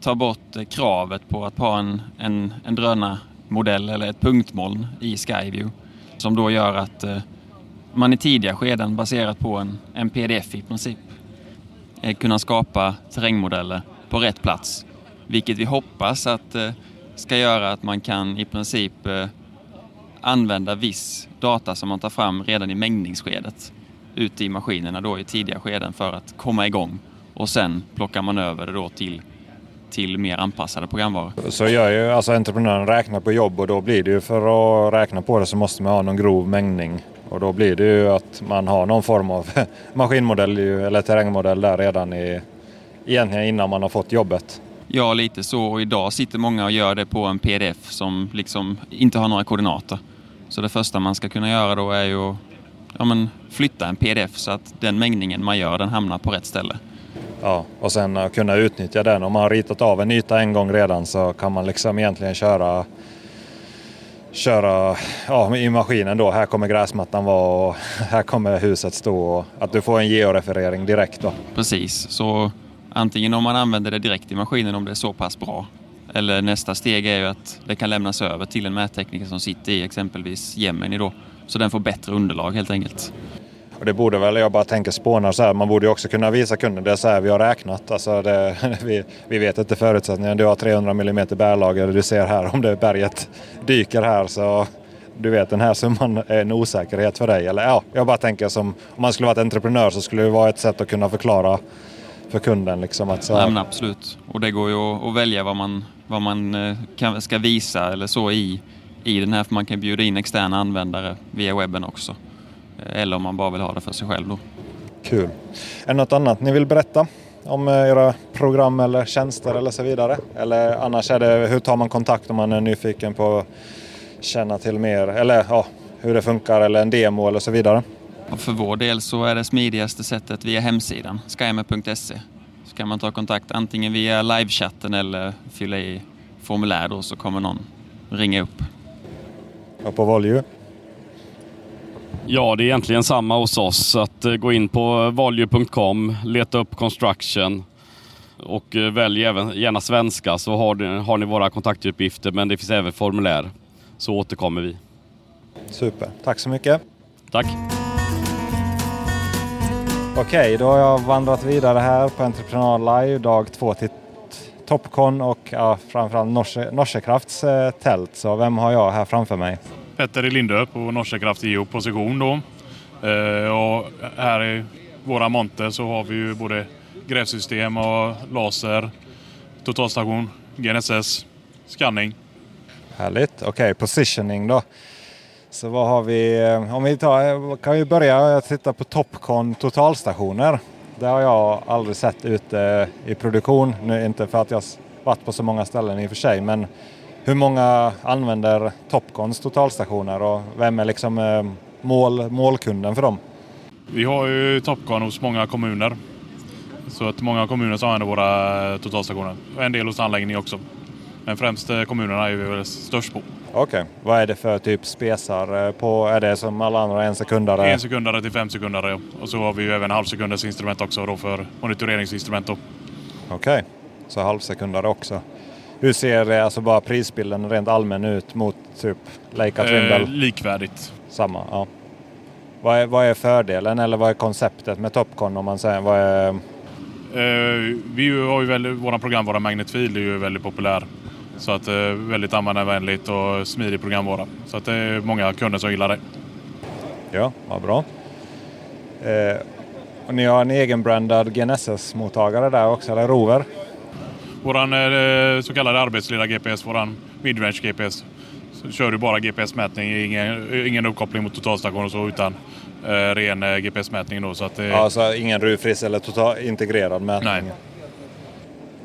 ta bort eh, kravet på att ha en, en, en drönarmodell eller ett punktmoln i Skyview. Som då gör att eh, man i tidiga skeden baserat på en, en pdf i princip eh, kunna skapa terrängmodeller på rätt plats vilket vi hoppas att eh, ska göra att man kan i princip eh, använda viss data som man tar fram redan i mängdningsskedet ute i maskinerna då i tidiga skeden för att komma igång. Och sen plockar man över det då till, till mer anpassade programvaror.
Så gör ju alltså entreprenören räknar på jobb och då blir det ju för att räkna på det så måste man ha någon grov mängdning Och då blir det ju att man har någon form av maskinmodell eller terrängmodell där redan i, egentligen innan man har fått jobbet.
Ja, lite så. Och idag sitter många och gör det på en pdf som liksom inte har några koordinater. Så det första man ska kunna göra då är ju att ja, men, flytta en pdf så att den mängningen man gör den hamnar på rätt ställe.
Ja, och sen kunna utnyttja den. Om man har ritat av en yta en gång redan så kan man liksom egentligen köra köra ja, i maskinen då. Här kommer gräsmattan vara och här kommer huset stå. Och att du får en georeferering direkt då.
Precis, så antingen om man använder det direkt i maskinen om det är så pass bra. Eller nästa steg är ju att det kan lämnas över till en mättekniker som sitter i exempelvis Gemini då. Så den får bättre underlag helt enkelt.
Och det borde väl, jag bara tänker spånar så här, man borde ju också kunna visa kunden det är så här vi har räknat. Alltså det, vi, vi vet inte förutsättningarna. Du har 300 mm bärlager du ser här om det berget dyker här så du vet den här summan är en osäkerhet för dig. Eller ja, jag bara tänker som om man skulle vara ett entreprenör så skulle det vara ett sätt att kunna förklara för kunden. Liksom att så
här. Ja, absolut, och det går ju att, välja vad man, vad man eh, kan, ska visa eller så i, i den här. För man kan bjuda in externa användare via webben också. Eller om man bara vill ha det för sig själv då.
Kul. Är det något annat ni vill berätta om eh, era program eller tjänster eller så vidare? Eller annars är det hur tar man kontakt om man är nyfiken på att känna till mer eller ja, hur det funkar eller en demo eller så vidare?
För vår del så är det smidigaste sättet via hemsidan, skymer.se. Så kan man ta kontakt antingen via livechatten eller fylla i formulär då så kommer någon ringa upp.
Och på Volue?
Ja, det är egentligen samma hos oss. Att eh, gå in på value.com, leta upp construction och eh, välj även gärna svenska så har ni, har ni våra kontaktuppgifter men det finns även formulär. Så återkommer vi.
Super, tack så mycket.
Tack.
Okej, då har jag vandrat vidare här på Entreprenad Live dag två till Topcon och ja, framförallt Norse, Norsekrafts eh, tält. Så vem har jag här framför mig?
Petter i Lindö på Norsekraft IO position då. Eh, och här i våra monter så har vi ju både grävsystem och laser, totalstation, GNSS, scanning.
Härligt. Okej, okay, positioning då. Så vad har vi? Eh, om vi tar, kan vi börja titta på Topcon totalstationer. Det har jag aldrig sett ute i produktion. Nu inte för att jag varit på så många ställen i och för sig, men hur många använder Topcons totalstationer och vem är liksom eh, mål, målkunden för dem?
Vi har ju Topcon hos många kommuner. Så att många kommuner som använder våra totalstationer. En del hos anläggning också. Men främst eh, kommunerna är vi väl störst på.
Okej, okay. vad är det för typ spesar på? Är det som alla andra en sekundare?
En sekundare till fem sekundare. Och så har vi ju även halvsekunders instrument också då för monitoreringsinstrument. Okej,
okay. så halvsekundare också. Hur ser alltså bara prisbilden rent allmän ut mot typ Leica Trimble? Eh,
likvärdigt.
Samma, ja. Vad är, vad är fördelen eller vad är konceptet med Topcon om man säger? Vad är...
Eh, vi har ju väldigt, våra programvara Magnetfield är ju väldigt populär. Så att eh, väldigt användarvänligt och smidig programvara. Så att det är många kunder som gillar det.
Ja, vad bra. Eh, och ni har en egenbrandad GNSS-mottagare där också, eller Rover?
Våran eh, så kallade arbetsledar-GPS, våran midrange GPS, så kör du bara GPS-mätning, ingen, ingen uppkoppling mot totalstation och så utan eh, ren eh, GPS-mätning. Då, så att,
eh, alltså ingen rufris eller total, integrerad mätning?
Nej.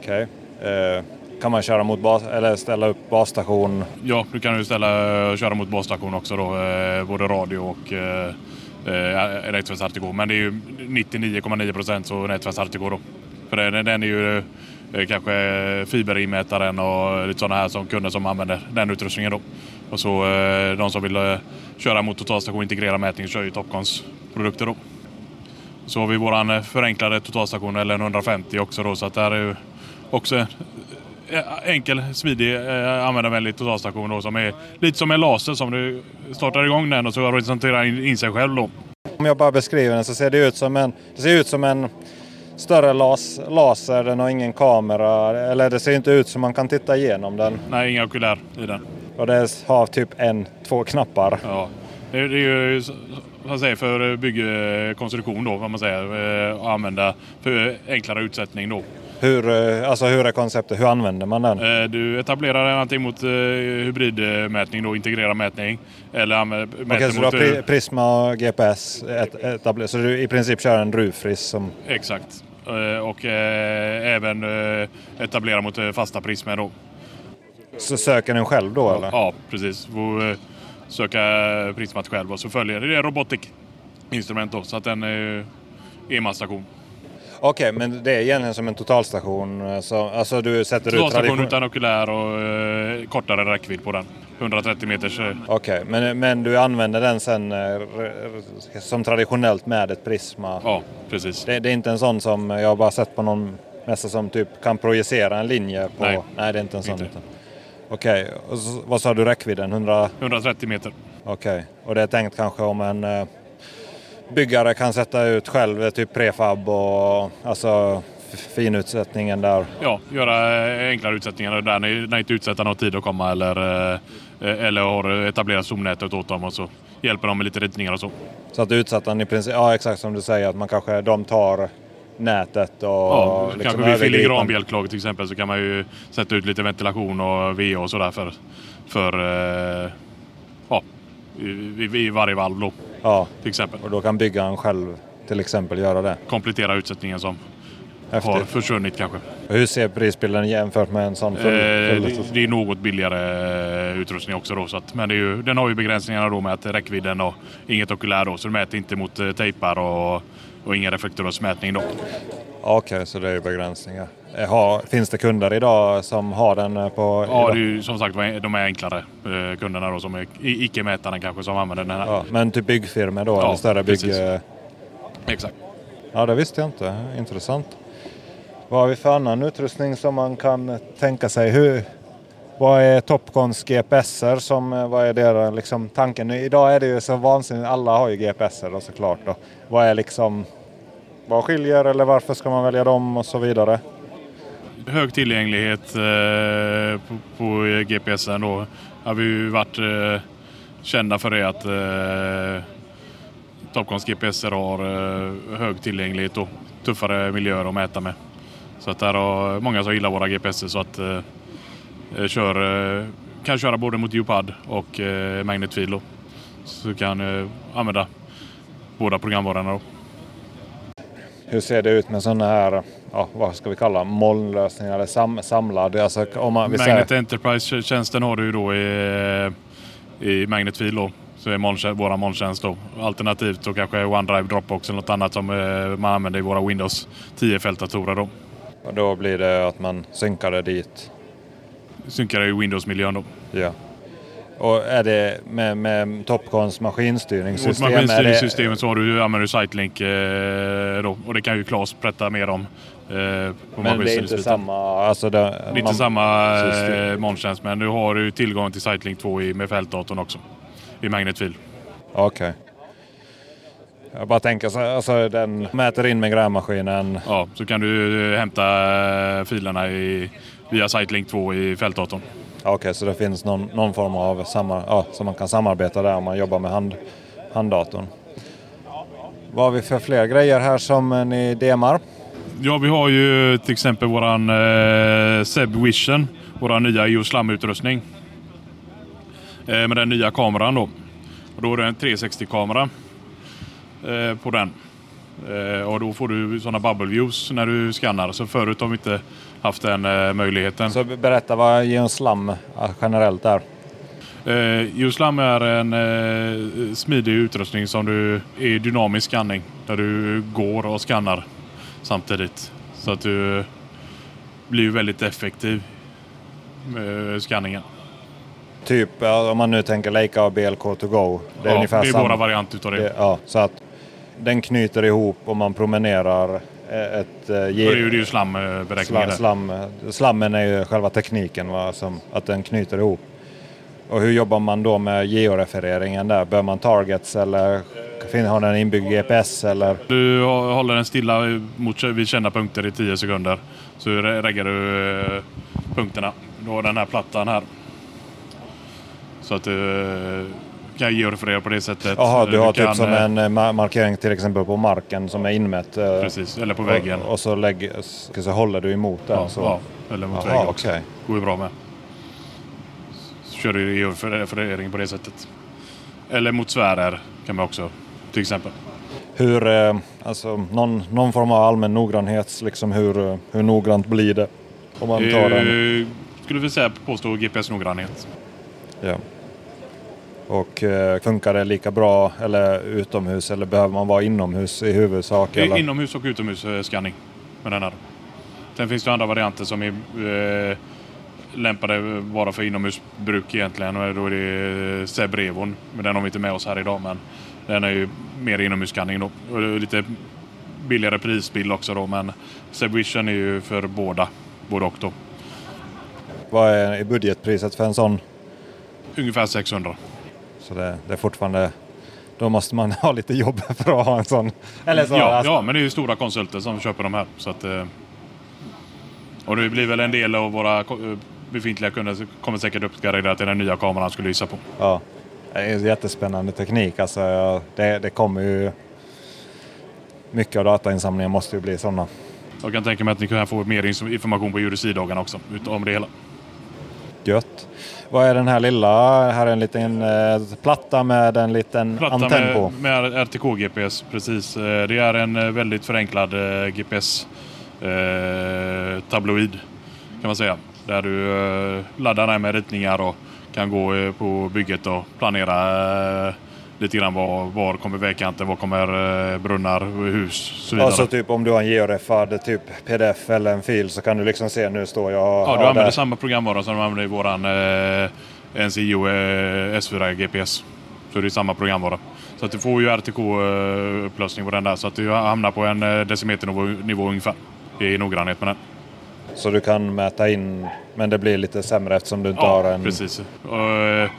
Okej. Okay. Kan man köra mot bas, eller ställa upp basstation?
Ja, du kan ju ställa, köra mot basstation också då, eh, både radio och eh, eh Men det är ju 99,9 procent så nätverks då. För den, den är ju eh, kanske fiberinmätaren och lite sådana här som kunder som använder den utrustningen. Då. Och så eh, de som vill köra mot totalstation och integrera mätning kör ju Topcons produkter. Då. Så har vi våran förenklade totalstation eller 150 också då, så att det här är ju också enkel, smidig, användarvänlig totalstation då, som är lite som en laser som du startar igång den och så representerar in, in sig själv då.
Om jag bara beskriver den så ser det ut som en, det ser ut som en större las, laser, den har ingen kamera. Eller det ser inte ut som man kan titta igenom den.
Nej, ingen okulär i den.
Och det har typ en, två knappar.
Ja. Det är, det är ju vad säger, för byggkonstruktion då, vad man säger. Eh, att använda för enklare utsättning då.
Hur, eh, alltså hur är konceptet? Hur använder man den?
Eh, Du etablerar den antingen mot eh, hybridmätning, då integrerad mätning. Eller mäter
Okej, så du har Prisma och GPS et- etablerat. Så du i princip kör en Rufris som...
Exakt. Och även etablera mot fasta prismer då.
Så söker den själv då eller?
Ja, precis. Får söka prismat själv och så följer det. Robotic instrument då, så att den är enmansstation.
Okej, men det är egentligen som en totalstation. eh, Så, alltså du sätter ut
Totalstation utan okulär och eh, kortare räckvidd på den. 130 meters. eh,
Okej, men, men du använder den sen eh, som traditionellt med ett Prisma?
Ja, precis.
Det, det är inte en sån som jag bara sett på någon mässa som typ kan projicera en linje på...
Nej,
Nej det är inte en sån.
inte.
Okej, så, vad sa du räckvidden? 100?
130 meter.
Okej, och det är tänkt kanske om en eh, byggare kan sätta ut själv eh, typ prefab och alltså finutsättningen där.
Ja, göra eh, enklare utsättningar där när när inte utsättaren har tid att komma eller, eh, eller har etablerat zoomnätet åt dem och så hjälper de med lite ritningar och så.
Så att utsättaren i princip, ja exakt som du säger, att man kanske de tar nätet och
Ja,
liksom
kanske vid filigranbjälklaget till exempel så kan man ju sätta ut lite ventilation och VA och sådär för, för ja, i, i, varje valv då,
Ja,
till exempel.
och då kan byggaren själv till exempel göra det.
Komplettera utsättningen som har
Häftigt.
försvunnit kanske.
Och Hur ser prisbilden jämfört med en sån
Eh,
full,
det,
full
det är något billigare eh, utrustning också då. Så att, men det ju, den har ju begränsningarna då med att räckvidden och inget okulär då. Så du mäter inte mot eh, tejpar och, och ingen reflektorsmätning då.
Okej, så det är begränsningar. Eh, Har, finns det kunder idag som har den eh, på...
Ja,
idag?
det är ju som sagt de är enklare eh, kunderna då som är i- icke-mätaren kanske som använder den här.
ja, men typ byggfirmor då,
Ja,
eller större bygg...
precis. Exakt.
Ja, det visste jag inte. Intressant. Vad har vi för annan utrustning som man kan tänka sig? Hur, vad är Topcons GPSer? Som, eh, vad är deras liksom, tanken? Idag är det ju så vansinnigt. Alla har ju GPSer då, såklart. Då. Vad är liksom... Vad skiljer eller varför ska man välja dem och så vidare?
Hög tillgänglighet eh, på, på GPSen då. Har vi ju varit eh, kända för det att eh, Topcons GPSer har eh, hög tillgänglighet och tuffare miljöer att mäta med. Så att där har många som gillar våra GPSer så att eh, kör, eh, kan köra både mot Geopad och eh, Magnetfil då. Så du kan eh, använda båda programvarorna då.
Hur ser det ut med sådana här, ja, vad ska vi kalla molnlösningar eller sam, samlade? Alltså, om man,
Magnet
säger,
Enterprise-tjänsten har du ju då i, i Magnetfil då. Så är molntjänst, våra molntjänst då. Alternativt då kanske OneDrive, Dropbox eller något annat som eh, man använder i våra Windows 10-fältdatorer då.
och då blir det att man synkar det dit.
Synkar i Windows-miljön då.
Ja. Och är det med, med Topcons maskinstyrningssystem? det,
maskinstyrningssystemet så har du, använder du Sitelink eh, då. Och det kan ju Claes berätta mer om. Eh, på
men det är inte samma... Alltså det,
Det är inte
man-
samma
system.
eh, molntjänst men du har ju tillgång till Sitelink 2 i, med fältdatorn också. I Magnetfil.
Okej. Jag bara tänker så alltså den mäter in med grävmaskinen.
Ja, så kan du eh, hämta eh, filerna i, via Sitelink 2 i fältdatorn.
Okej, så det finns någon, någon form av samma, ja, så man kan samarbeta där om man jobbar med hand, handdatorn. Vad har vi för fler grejer här som eh, ni demar?
Ja, vi har ju till exempel våran eh, Seb Vision, våran nya EOS Slam-utrustning. Eh, med den nya kameran då. Och då är det en 360-kamera eh, på den. Eh, och då får du sådana bubble views när du skannar. Så förut har vi inte haft den eh, möjligheten.
Så berätta vad geoslam ja, generellt är.
Eh, Geoslam är en eh, smidig utrustning som du är dynamisk skanning. Där du går och skannar samtidigt. Så att du blir väldigt effektiv med skanningen.
Typ om man nu tänker Leica och BLK to go. Det är
ja,
ungefär
det är
samma.
våra variant utav det.
Det, ja, så att den knyter ihop om man promenerar eh, ett eh,
det är
ge,
det är ju slamberäkningen
slam,
där.
slam, Slammen är ju själva tekniken, va, som, att den knyter ihop. Och hur jobbar man då med georefereringen där? Bör man targets eller har den inbyggd GPS eller?
Du håller den stilla mot, vid kända punkter i 10 sekunder. Så re- reggar du eh, punkterna. Du har den här plattan här. Så att du kan georeferera på det sättet.
Jaha, du har
kan,
typ som
eh,
en eh, ma- markering till exempel på marken som är inmätt. eh,
Precis, eller på väggen.
Och, och så, lägg, så håller du emot den.
Ja,
så.
ja, eller mot väggen också.
okej.
går ju bra med. Så kör du georeferering på det sättet. Eller mot sfärer kan man också, till exempel.
Hur, alltså någon, någon form av allmän noggrannhet, liksom hur, hur noggrant blir det? Om man tar den.
Skulle vi säga påstå GPS-noggrannhet.
Ja. Och eh, funkar det lika bra eller utomhus eller behöver man vara inomhus i huvudsak? Eller?
Inomhus och utomhusskanning med den här. Sen finns det andra varianter som är eh, lämpade bara för inomhusbruk egentligen. Och då är det Zebrevon. Men den har vi inte med oss här idag. Men den är ju mer inomhusskanning då. Och lite billigare prisbild också då. Men Zebvision är ju för båda. Både och då.
Vad är budgetpriset för en sån?
Ungefär 600.
Så det, det är fortfarande... Då måste man ha lite jobb för att ha en sån. Eller så,
Ja,
alltså,
ja, men det är ju stora konsulter som köper de här. Så att, eh, och det blir väl en del av våra eh, befintliga kunder kommer säkert uppgradera till den nya kameran skulle gissa på.
ja. Det är en jättespännande teknik. Alltså, det, det kommer ju... Mycket av datainsamlingen måste ju bli sådana.
Jag kan tänka mig att ni kan få mer information på Jurisidagarna också om det hela.
Gött. Vad är den här lilla? Här är en liten eh, platta med en liten
Platta
antenn på.
med, RTK-GPS, precis. Eh, Det är en eh, väldigt förenklad eh, GPS-tabloid kan man säga. Där du laddar den med ritningar och kan gå på bygget och planera lite grann var, var kommer vägkanten, var kommer eh, brunnar, hus så vidare.
Alltså typ om du har en georefad typ pdf eller en fil så kan du liksom se nu står jag
Ja, du använder
där.
samma programvara som du använder i våran eh, NCIO eh, S4 GPS. Så det är samma programvara. Så att du får ju RTK-upplösning på den där. Så att du hamnar på en eh, decimeternivå nivå ungefär. I noggrannhet med den.
Så du kan mäta in men det blir lite sämre eftersom du inte har en...
precis. Eh,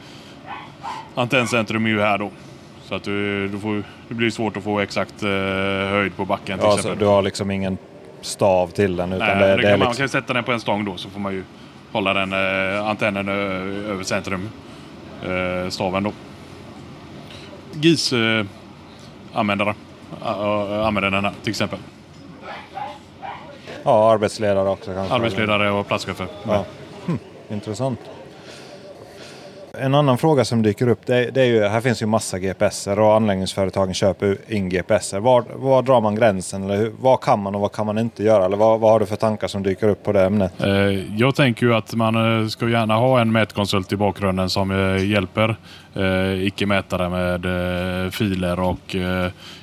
antenncentrum är ju här då. Så att du, du får, det blir svårt att få exakt eh, höjd på backen till
Ja, så
exempel.
du har liksom ingen stav till den utan
Nej,
det,
det
det
kan man
liksom...
kan sätta den på en stång då så får man ju hålla den eh, antennen ö- över centrum. Eh, staven då. GIS eh, användare eh, använder den här till exempel.
Ja, arbetsledare också kanske.
Arbetsledare och platschefer.
Ja. Hm, intressant. En annan fråga som dyker upp, det, det är ju, här finns ju massa GPSer och anläggningsföretagen köper in GPSer. Var, var drar man gränsen? Eller hur, vad kan man och vad kan man inte göra? Eller vad, vad har du för tankar som dyker upp på det ämnet?
Eh, jag tänker ju att man eh, ska gärna ha en mätkonsult i bakgrunden som eh, hjälper icke-mätare med filer och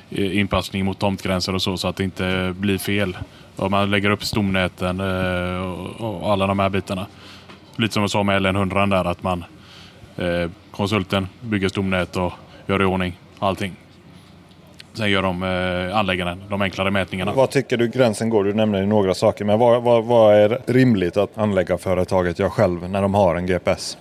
inpassning mot tomtgränser och så, så att det inte blir fel. Och man lägger upp stomnäten och alla de här bitarna. Lite som jag sa med LN100 där, att man konsulten bygger stomnät och gör i ordning allting. Sen gör de eh, anläggaren de enklare mätningarna.
Vad tycker du gränsen går? Du nämnde ju några saker, men vad, vad, vad är rimligt att anläggarföretaget gör själv när de har en GPS?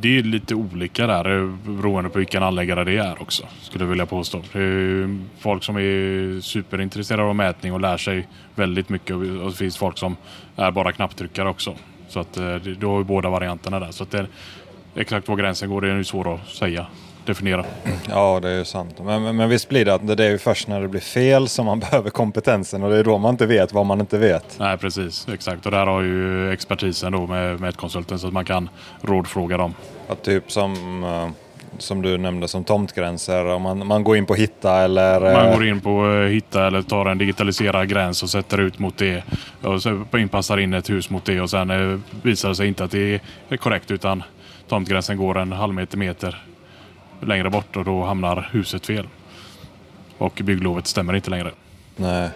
Det är lite olika där eh, beroende på vilken anläggare det är också. Skulle jag vilja påstå. Det är folk som är superintresserade av mätning och lär sig väldigt mycket. Och det finns folk som är bara knapptryckare också. Så att eh, det- du har ju båda varianterna där. Så att det, exakt var gränsen går det är ju svårt att säga. Definiera.
Ja, det är ju sant. Men, men, men visst blir det att det är ju först när det blir fel som man behöver kompetensen och det är då man inte vet vad man inte vet.
Nej precis, exakt. Och där har ju expertisen då med mätkonsulten så att man kan rådfråga dem.
Att typ som, eh, som du nämnde som tomtgränser, om man, man går in på hitta eller...
Man
eh,
går in på eh, hitta eller tar en digitaliserad gräns och sätter ut mot det. Och så inpassar in ett hus mot det och sen visar det sig inte att det är korrekt utan tomtgränsen går en halv meter, meter längre bort och då hamnar huset fel. Och bygglovet stämmer inte längre.
Nej.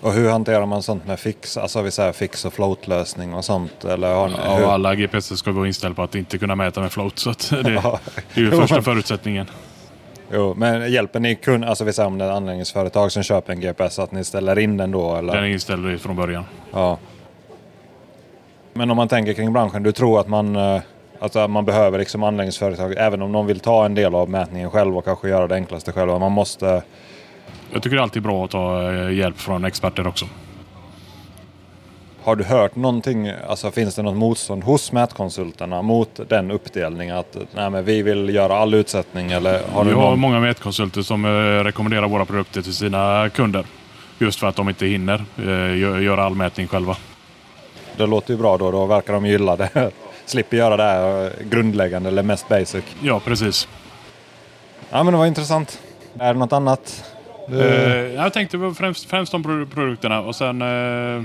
Och hur hanterar man sånt med fix, alltså vi säger fix och float-lösning och sånt? Eller har ni,
Ja,
hur?
alla GPS ska vara inställda på att inte kunna mäta med float. Så det,
Ja.
det är ju första förutsättningen.
Jo, men hjälper ni kund, alltså vi säger om det är anläggningsföretag som köper en GPS, att ni ställer in den då? Eller?
Den är inställd från början.
Ja. Men om man tänker kring branschen, du tror att man, eh, alltså man behöver liksom anläggningsföretag, även om de vill ta en del av mätningen själv och kanske göra det enklaste själva. Man måste...
Jag tycker det är alltid bra att ta eh, hjälp från experter också.
har du hört någonting, alltså finns det något motstånd hos mätkonsulterna mot den uppdelningen? Att nej, men vi vill göra all utsättning eller har
Vi
du
har
någon...
många mätkonsulter som eh, rekommenderar våra produkter till sina kunder. Just för att de inte hinner eh, gö- göra all mätning själva.
Det låter ju bra då, då verkar de gilla det. Slipper göra det här eh, grundläggande eller mest basic.
Ja, precis.
Ja men det var intressant. Är det något annat? Du...
Eh, jag tänkte på främst, främst pro- produkterna och sen eh,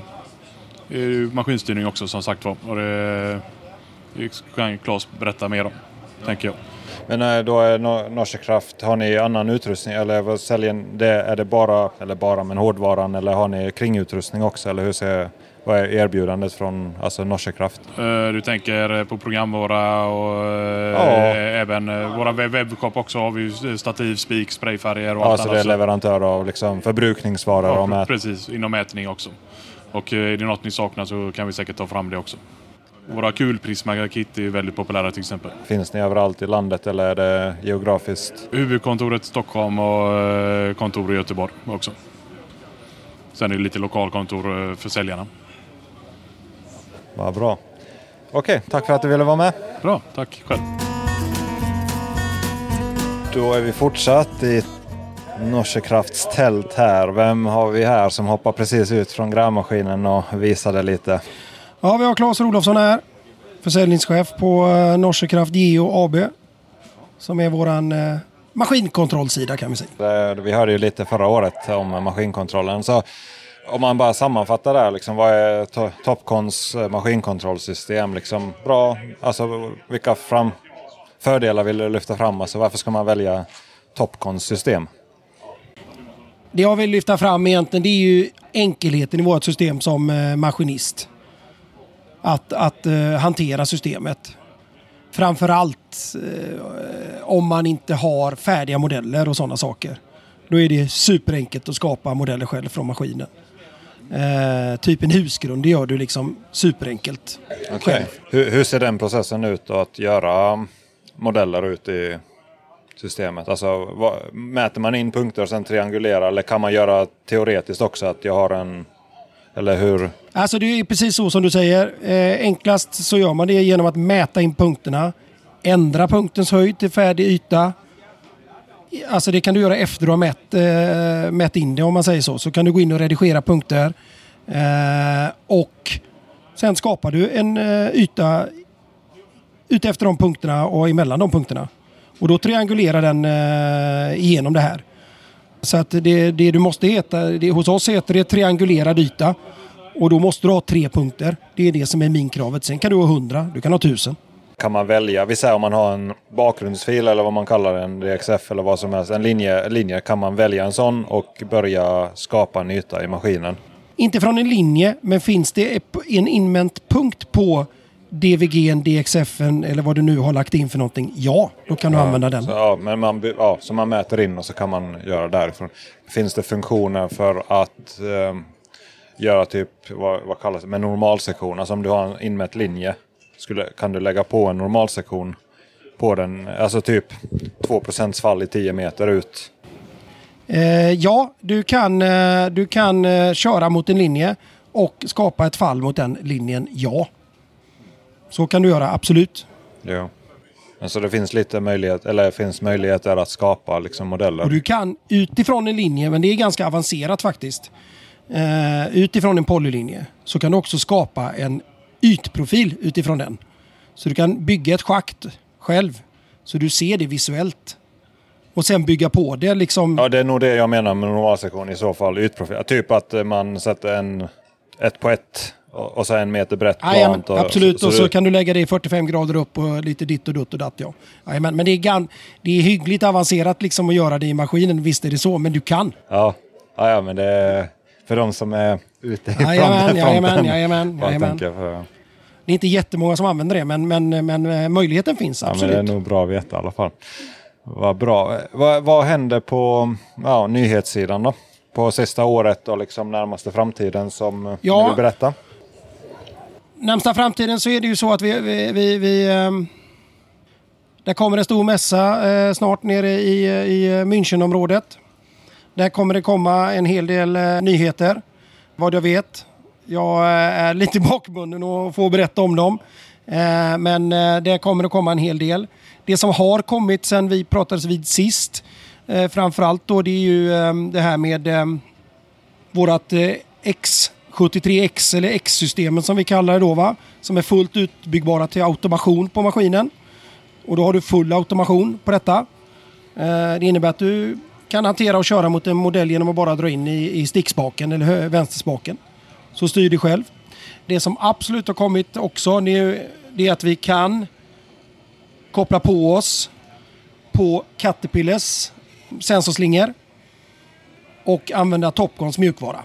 ju maskinstyrning också som sagt var. Och det, det kan Claes berätta mer om, tänker jag.
Men eh, då är no Norske Kraft, har ni annan utrustning eller vad säljer det? Är det bara, eller bara, men hårdvaran eller har ni kringutrustning också? Eller hur ser, vad är erbjudandet från alltså Norske Kraft?
Eh, Du tänker på programvara och eh,
Ja.
även eh, våra webb- webbshop också har vi ju stativ, spik, sprayfärger och
Ja,
allt
så det är
annat.
leverantör av liksom förbrukningsvaror
Ja,
och mät.
precis, inom mätning också. Och är det något ni saknar så kan vi säkert ta fram det också. Våra kulprisma-kit är väldigt populära till exempel.
Finns ni överallt i landet eller är det geografiskt?
Huvudkontoret Stockholm och kontor i Göteborg också. Sen är det lite lokalkontor för säljarna.
Vad bra. Okej, tack för att du ville vara med.
Bra, tack själv.
Då är vi fortsatt i Norske Krafts tält här. Vem har vi här som hoppar precis ut från grävmaskinen och visade lite?
Ja, vi har Claes Olofsson här. Försäljningschef på eh, Norske Kraft Geo AB. Som är våran eh, maskinkontrollsida kan vi säga.
Det- Vi hörde ju lite förra året om maskinkontrollen. Så om man bara sammanfattar det, här, liksom, vad är to- Topcons eh, maskinkontrollsystem? Liksom, bra, alltså vilka fram fördelar vill du lyfta fram? Alltså, varför ska man välja Topcons system?
Det jag vill lyfta fram egentligen det är ju enkelheten i vårt system som eh, maskinist. Att, att eh, hantera systemet. Framförallt eh, om man inte har färdiga modeller och sådana saker. Då är det superenkelt att skapa modeller själv från maskinen. Eh, typ en husgrund, det gör du liksom superenkelt själv.
Hur, hur ser den processen ut då, att göra modeller ut i systemet? Alltså, vad, mäter man in punkter och sen triangulerar eller kan man göra teoretiskt också att jag har en... Eller hur?
Alltså det är precis så som du säger. Eh, enklast så gör man det genom att mäta in punkterna. Ändra punktens höjd till färdig yta. Alltså det kan du göra efter du har mätt, eh, mätt in det om man säger så. Så kan du gå in och redigera punkter. Eh, och sen skapar du en eh, yta utefter de punkterna och emellan de punkterna. Och då triangulerar den eh, igenom det här. Så att det, det du måste heta, det, hos oss heter det triangulerad yta. Och då måste du ha tre punkter. Det är det som är minkravet. Sen kan du ha hundra, du kan ha tusen.
Kan man välja, vi säger om man har en bakgrundsfil eller vad man kallar det, en DXF eller vad som helst, en linje, linje, kan man välja en sån och börja skapa en yta i maskinen?
Inte från en linje, men finns det en inmätt punkt på DVG, DXF eller vad du nu har lagt in för någonting? Ja, då kan du använda den.
Så, ja, men man, ja, så man mäter in och så kan man göra därifrån. Finns det funktioner för att ehm, göra typ, vad, vad kallas det, med normalsektion? Alltså om du har en inmätt linje, skulle, kan du lägga på en normalsektion på den, alltså typ 2 fall i 10 meter ut.
Eh, ja, du kan, eh, du kan eh, köra mot en linje och skapa ett fall mot den linjen. Ja. Så kan du göra, absolut.
Ja. Men så det finns lite möjlighet, eller finns möjligheter att skapa liksom modeller.
Och du kan utifrån en linje, men det är ganska avancerat faktiskt. Eh, utifrån en polylinje så kan du också skapa en ytprofil utifrån den. Så du kan bygga ett schakt själv. Så du ser det visuellt. Och sen bygga på det liksom.
Ja, det är nog det jag menar med normalsektion i så fall. Ytprofil. Typ att eh, man sätter en ett på ett och, och så en meter brett plant. och-
absolut, och så
du-
kan du lägga det i 45 grader upp och lite ditt och dutt och datt. Ja. Jajamän, men det är, gan, det är hyggligt avancerat liksom att göra det i maskinen. Visst är det så, men du kan.
Ja, ja, ja men det är för de som är ute i
Jajamän,
fronten.
jajamän, jajamän, jajamän. Det är inte jättemånga som använder det, men, men, men eh, möjligheten finns
Ja, men
absolut.
det är nog bra att veta i alla fall. Vad bra. Vad, vad händer på ja, nyhetssidan då? På sista året och liksom närmaste framtiden som eh,
Ja.
ni vill berätta?
Närmsta framtiden så är det ju så att vi... vi, vi, vi ehm, där kommer en stor mässa eh, snart nere i, i Münchenområdet. Där kommer det komma en hel del eh, nyheter, vad jag vet. Jag eh, är lite bakbunden och får berätta om dem. Eh, men det kommer att komma en hel del. Det som har kommit sen vi pratades vid sist, framförallt då, det är ju det här med vårat X73X eller X-systemen som vi kallar det då va. Som är fullt utbyggbara till automation på maskinen. Och då har du full automation på detta. Det innebär att du kan hantera och köra mot en modell genom att bara dra in i, i stickspaken eller vänsterspaken. Så styr du själv. Det som absolut har kommit också det är, det är att vi kan koppla på oss på Caterpillars sensorslingor och använda Topcons mjukvara.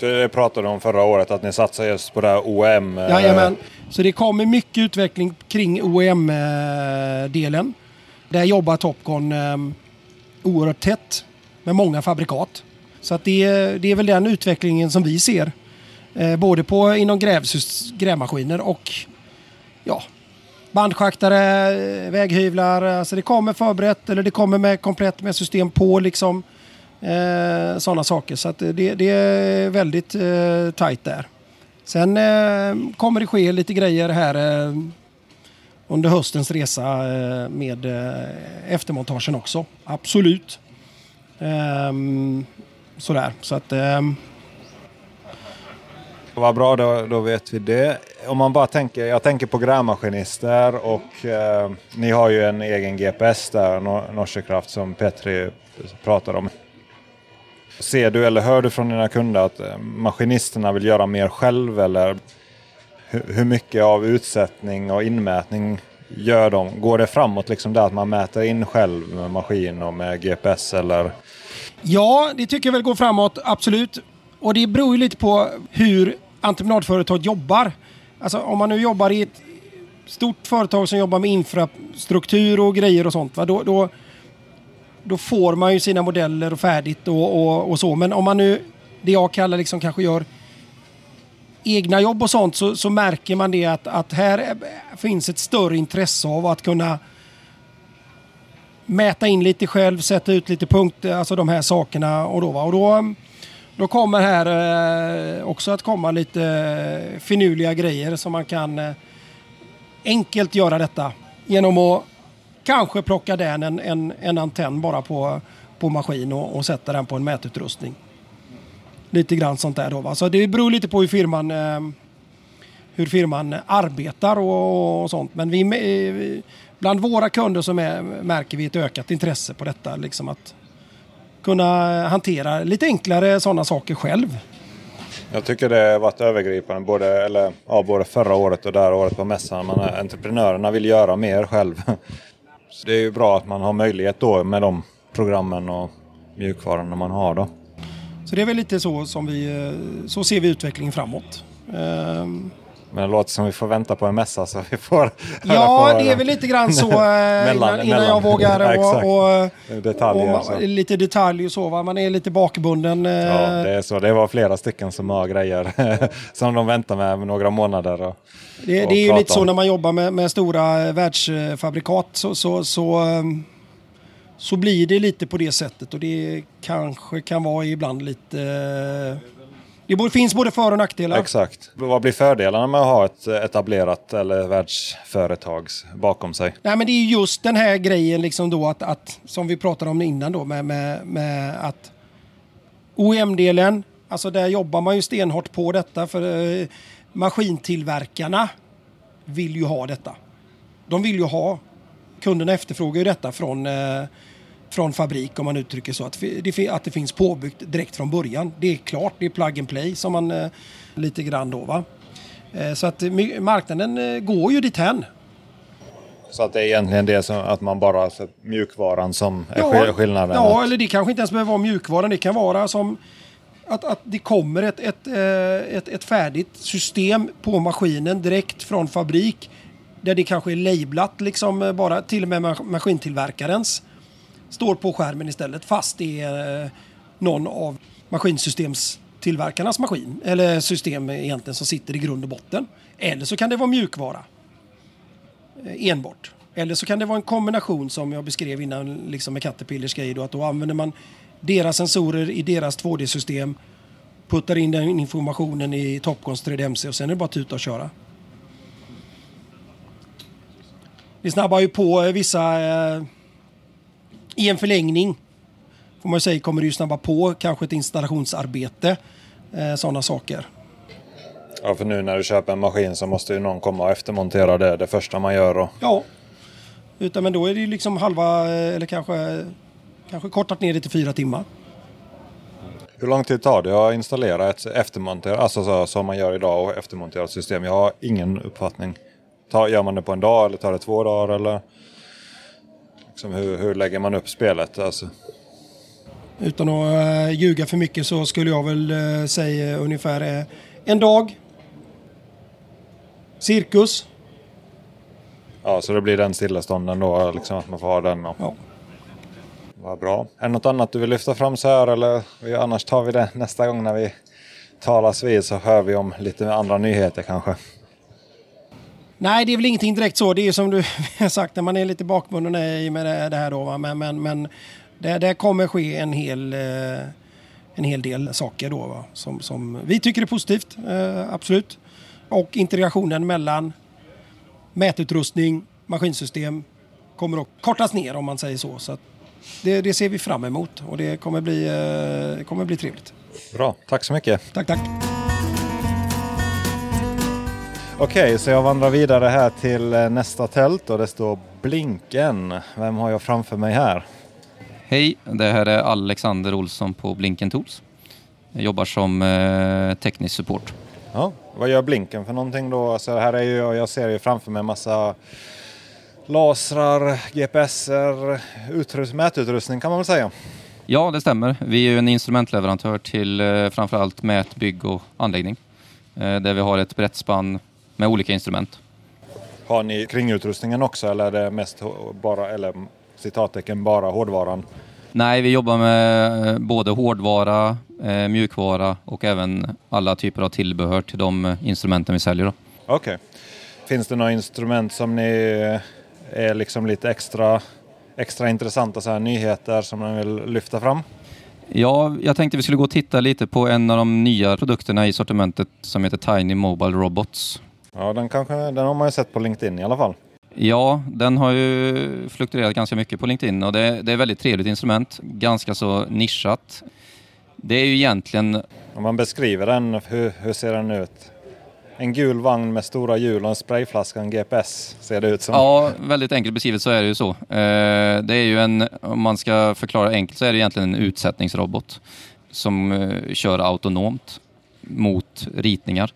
Det pratade om förra året att ni satsar just på det här OEM.
Eh, Jajamän. Så det kommer mycket utveckling kring OEM-delen. Där jobbar Topcon eh, oerhört tätt med många fabrikat. Så att det, det är väl den utvecklingen som vi ser. Eh, både på, inom grävsys, grävmaskiner och ja, bandschaktare, eh, väghyvlar. Alltså det kommer förberett eller det kommer med komplett med system på liksom. Eh, Sådana saker. Så att det, det är väldigt eh, tajt där. Sen eh, kommer det ske lite grejer här eh, under höstens resa eh, med eh, eftermontagen också. Absolut. Ehm, sådär. Så att... Ehm.
Vad bra, då, då vet vi det. Om man bara tänker, jag tänker på grävmaskinister och eh, ni har ju en egen GPS där, Norsekraft, som Petri pratar om. Ser du eller hör du från dina kunder att eh, maskinisterna vill göra mer själv eller hur, mycket av utsättning och inmätning gör de? Går det framåt liksom där att man mäter in själv med maskin och med GPS eller?
Ja, det tycker jag väl går framåt, absolut. Och det beror ju lite på hur entreprenadföretag jobbar. Alltså om man nu jobbar i ett stort företag som jobbar med infrastruktur och grejer och sånt. Va? Då, då, då får man ju sina modeller och färdigt och, och, och, så. Men om man nu, det jag kallar liksom kanske gör egna jobb och sånt så, så märker man det att, att här finns ett större intresse av att kunna mäta in lite själv, sätta ut lite punkter, alltså de här sakerna och då. Va? Och då då kommer här eh, också att komma lite finurliga grejer som man kan eh, enkelt göra detta genom att kanske plocka den en, en, en antenn bara på, på maskin och, och sätta den på en mätutrustning. Lite grann sånt där då. Va? Så det beror lite på hur firman, eh, hur firman arbetar och, och sånt. Men vi, eh, bland våra kunder så märker vi ett ökat intresse på detta. Liksom att kunna hantera lite enklare sådana saker själv.
Jag tycker det har varit övergripande både, eller, ja, både förra året och det här året på mässan. Man, entreprenörerna vill göra mer själv. Så det är ju bra att man har möjlighet då med de programmen och mjukvaran man har då.
Så det är väl lite så som vi, eh, så ser vi utvecklingen framåt. Um,
men det låter som vi får vänta på en mässa så vi får...
Ja, det är väl lite grann så eh, mellan, innan, innan jag vågar. Och, och,
Detaljer,
och, alltså. Lite detalj och så. Va? Man är lite bakbunden. Eh.
Ja, det är så. Det var flera stycken som har grejer som de väntar med, några månader. Och,
det, det är ju lite så när man jobbar med, med stora eh, världsfabrikat så, så, så, så blir det lite på det sättet. Och det kanske kan vara ibland lite det finns både för och nackdelar.
Exakt. Vad blir fördelarna med att ha ett etablerat eller världsföretag bakom sig?
Nej, men det är just den här grejen liksom då att, att som vi pratade om innan då med, med, med att OEM-delen, alltså där jobbar man ju stenhårt på detta för eh, maskintillverkarna vill ju ha detta. De vill ju ha, kunderna efterfrågar ju detta från eh, från fabrik om man uttrycker så. Att det, att det finns påbyggt direkt från början. Det är klart, det är plug and play som man eh, lite grann då va. Eh, så att marknaden eh, går ju dithän.
Så att det är egentligen det som att man bara mjukvaran som är ja, skillnaden?
Ja, eller det kanske inte ens behöver vara mjukvaran. Det kan vara som att, att det kommer ett, ett, eh, ett, ett färdigt system på maskinen direkt från fabrik. Där det kanske är lablat liksom eh, bara till och med maskintillverkarens står på skärmen istället fast det är eh, någon av maskinsystemstillverkarnas maskin eller system egentligen som sitter i grund och botten. Eller så kan det vara mjukvara eh, enbart. Eller så kan det vara en kombination som jag beskrev innan liksom med Caterpillars grejer då, att då använder man deras sensorer i deras 2D-system puttar in den informationen i Topcons 3DMC och sen är det bara att tuta och köra. Vi snabbar ju på eh, vissa... Eh, i en förlängning får man säga kommer det ju snabba på kanske ett installationsarbete. Eh, Sådana saker.
Ja, för nu när du köper en maskin så måste ju någon komma och eftermontera det det första man gör. Och...
Ja. Utan men då är det ju liksom halva eh, eller kanske, kanske kortat ner det till fyra timmar.
Hur lång tid tar det att installera ett eftermonterat, alltså så, som man gör idag, och eftermonterat system? Jag har ingen uppfattning. Ta, gör man det på en dag eller tar det två dagar? Eller liksom hur, hur lägger man upp spelet? Alltså.
Utan att uh, ljuga för mycket så skulle jag väl uh, säga ungefär uh, en dag. Cirkus.
Ja, så det blir den stillestånden då, liksom att man får ha den. Och...
Ja.
Vad bra. Är det något annat du vill lyfta fram så här eller vi, annars tar vi det nästa gång när vi talas vid så hör vi om lite andra nyheter kanske.
Nej, det är väl ingenting direkt så. Det är som du har sagt, när man är lite bakbunden i med det, här då. Va? Men, men, men det, det kommer ske en hel, eh, en hel del saker då va? Som, som vi tycker är positivt, eh, absolut. Och integrationen mellan mätutrustning, maskinsystem kommer att kortas ner om man säger så. så det, det ser vi fram emot och det kommer bli, eh, kommer bli trevligt.
Bra, tack så mycket.
Tack, tack.
Okej, så jag vandrar vidare här till eh, nästa tält och det står Blinken. Vem har jag framför mig här?
Hej, det här är Alexander Olsson på Blinken Tools. Jag jobbar som eh, teknisk support.
Ja, vad gör Blinken för någonting då? Alltså här är ju, jag ser ju framför mig massa lasrar, GPSer, utrust, mätutrustning kan man väl säga.
Ja, det stämmer. Vi är ju en instrumentleverantör till eh, framförallt mät, bygg och anläggning. Eh, där vi har ett brett spann med olika instrument.
Har ni kringutrustningen också eller är det mest bara, eller citattecken, bara hårdvaran?
Nej, vi jobbar med eh, både hårdvara, eh, mjukvara och även alla typer av tillbehör till de eh, instrumenten vi säljer. Okej.
Okay. Finns det några instrument som ni är liksom lite extra, extra intressanta så här nyheter som ni vill lyfta fram?
Ja, jag tänkte vi skulle gå och titta lite på en av de nya produkterna i sortimentet som heter Tiny Mobile Robots.
Ja, den, kanske, den har man ju sett på LinkedIn i alla fall.
Ja, den har ju fluktuerat ganska mycket på LinkedIn och det, det är ett väldigt trevligt instrument. Ganska så nischat. Det är ju egentligen...
Om man beskriver den, hur, hur ser den ut? En gul vagn med stora hjul och en sprayflaska, en GPS ser det ut som.
Ja, väldigt enkelt beskrivet så är det ju så. Eh, det är ju en, om man ska förklara enkelt så är det egentligen en utsättningsrobot som eh, kör autonomt mot ritningar.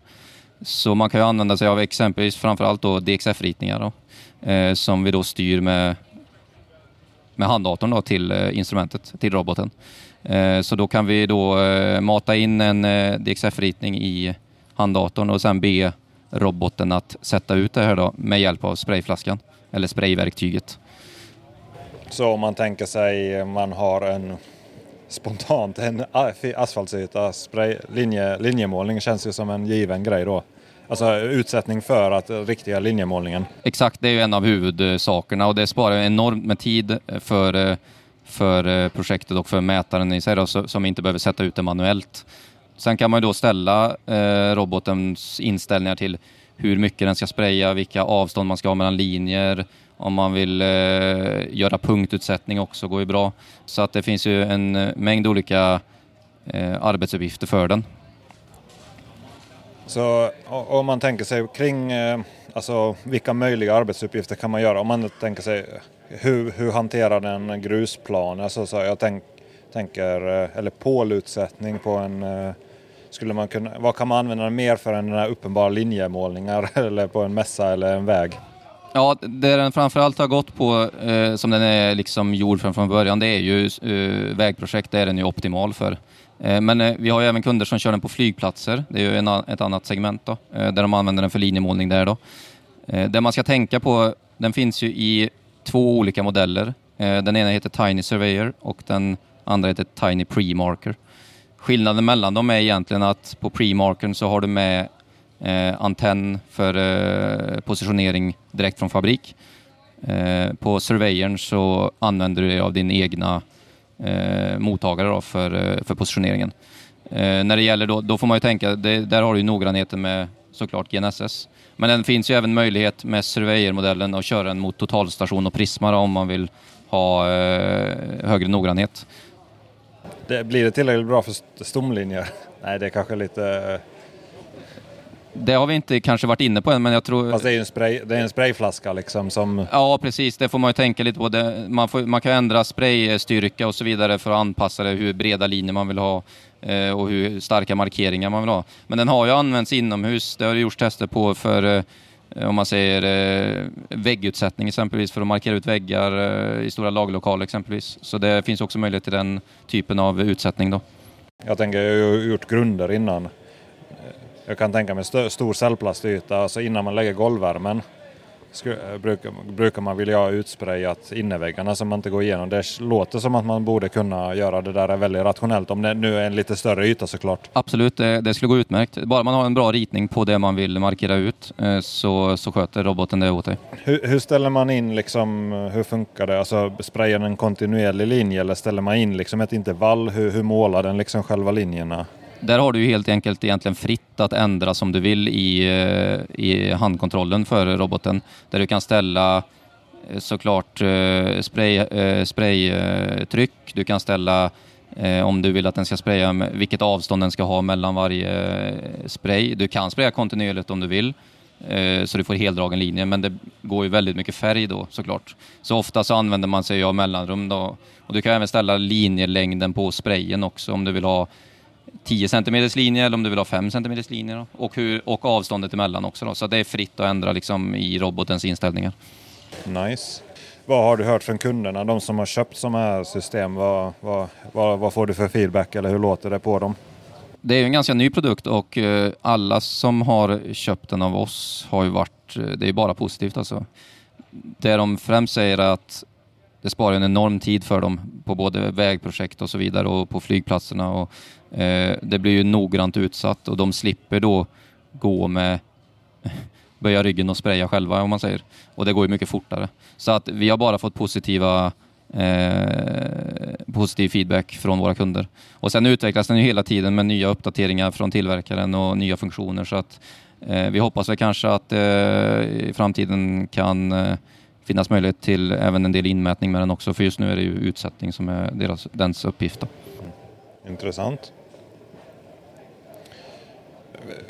Så man kan ju använda sig av exempelvis framförallt då DXF-ritningar då, eh, som vi då styr med, med handdatorn då till eh, instrumentet, till roboten. Eh, så då kan vi då eh, mata in en eh, DXF-ritning i handdatorn och sen be roboten att sätta ut det här då med hjälp av sprayflaskan eller sprayverktyget.
Så om man tänker sig eh, man har en spontant en asfaltsyta, spray, linje, linjemålning känns ju som en given grej då. Alltså utsättning för att riktiga linjemålningen.
Exakt, det är ju en av huvudsakerna och det sparar enormt med tid för, för eh, projektet och för mätaren i sig då, som inte behöver sätta ut det manuellt. Sen kan man ju då ställa eh, robotens inställningar till hur mycket den ska spraya, vilka avstånd man ska ha mellan linjer, om man vill eh, göra punktutsättning också går ju bra. Så att det finns ju en eh, mängd olika eh, arbetsuppgifter för den.
Så om man tänker sig kring eh, alltså, vilka möjliga arbetsuppgifter kan man göra? Om man tänker sig eh, hur, hur hanterar den grusplan? Alltså, så jag tänk, tänker, eh, eller pålutsättning på en eh, skulle man kunna, vad kan man använda den mer för än den här uppenbara linjemålningar eller på en mässa eller en väg?
Ja, det den framförallt har gått på, eh, som den är liksom gjord från, från början, det är ju eh, vägprojekt, det är den ju optimal för. Eh, men eh, vi har ju även kunder som kör den på flygplatser, det är ju en, ett annat segment då, eh, där de använder den för linjemålning där då. Eh, det man ska tänka på, den finns ju i två olika modeller. Eh, den ena heter Tiny Surveyor och den andra heter Tiny Premarker. Skillnaden mellan dem är egentligen att på Premarkern så har du med Eh, antenn för eh, positionering direkt från fabrik. Eh, på surveyern så använder du dig av din egna eh, mottagare då för, eh, för positioneringen. Eh, när det gäller då, då får man ju tänka, det, där har du ju noggrannheten med såklart GNSS. Men det finns ju även möjlighet med Surveyermodellen att köra den mot totalstation och Prisma om man vill ha eh, högre noggrannhet.
Det, blir det tillräckligt bra för stomlinjer? Nej, det är kanske lite...
Eh, det har vi inte kanske varit inne på än, men jag tror...
Fast det är ju en, spray, det är en sprayflaska liksom som...
Ja, precis. Det får man ju tänka lite på. Det, man, får, man kan ändra spraystyrka och så vidare för att anpassa det, hur breda linjer man vill ha eh, och hur starka markeringar man vill ha. Men den har ju använts inomhus. Det har gjorts tester på för eh, om man säger eh, väggutsättning exempelvis för att markera ut väggar eh, i stora laglokaler exempelvis. Så det finns också möjlighet till den typen av utsättning då.
Jag tänker, jag har gjort grunder innan. Jag kan tänka mig st stor cellplastyta, alltså innan man lägger golvvärmen brukar, brukar man vilja ha utsprayat innerväggarna så man inte går igenom. Det låter som att man borde kunna göra det där väldigt rationellt om det nu är en lite större yta såklart.
Absolut, det, det skulle gå utmärkt. Bara man har en bra ritning på det man vill markera ut eh, så, så sköter roboten det åt dig.
Hur, hur ställer man in, liksom, hur funkar det? Alltså sprayar den en kontinuerlig linje eller ställer man in liksom ett intervall? Hur, hur målar den liksom själva linjerna?
Där har du ju helt enkelt egentligen fritt att ändra som du vill i, eh, i handkontrollen för roboten. Där du kan ställa eh, såklart eh, spray, spraytryck, du kan ställa om du vill att den ska spraya, vilket avstånd den ska ha mellan varje spray. Du kan spraya kontinuerligt om du vill, så du får heldragen linje, men det går ju väldigt mycket färg då såklart. Så ofta så använder man sig av mellanrum då. Och du kan även ställa linjelängden på sprayen också om du vill ha 10 cm linje eller om du vill ha 5 cm linje och, hur, och avståndet emellan också. Då. Så det är fritt att ändra liksom, i robotens inställningar.
Nice. Vad har du hört från kunderna, de som har köpt sådana här system? Vad, vad, vad, vad, får du för feedback eller hur låter det på dem?
Det är en ganska ny produkt och eh, alla som har köpt den av oss har ju varit, eh, det är bara positivt alltså. Det de främst säger är att det sparar en enorm tid för dem på både vägprojekt och så vidare och på flygplatserna. Och, Eh, det blir ju noggrant utsatt och de slipper då gå med böja ryggen och spraya själva om man säger. Och det går ju mycket fortare. Så att vi har bara fått positiva eh, positiv feedback från våra kunder. Och sen utvecklas den ju hela tiden med nya uppdateringar från tillverkaren och nya funktioner så att eh, vi hoppas väl kanske att eh, i framtiden kan eh, finnas möjlighet till även en del inmätning med den också, för just nu är det ju utsättning som är deras, dens uppgift. Då. Mm.
Intressant.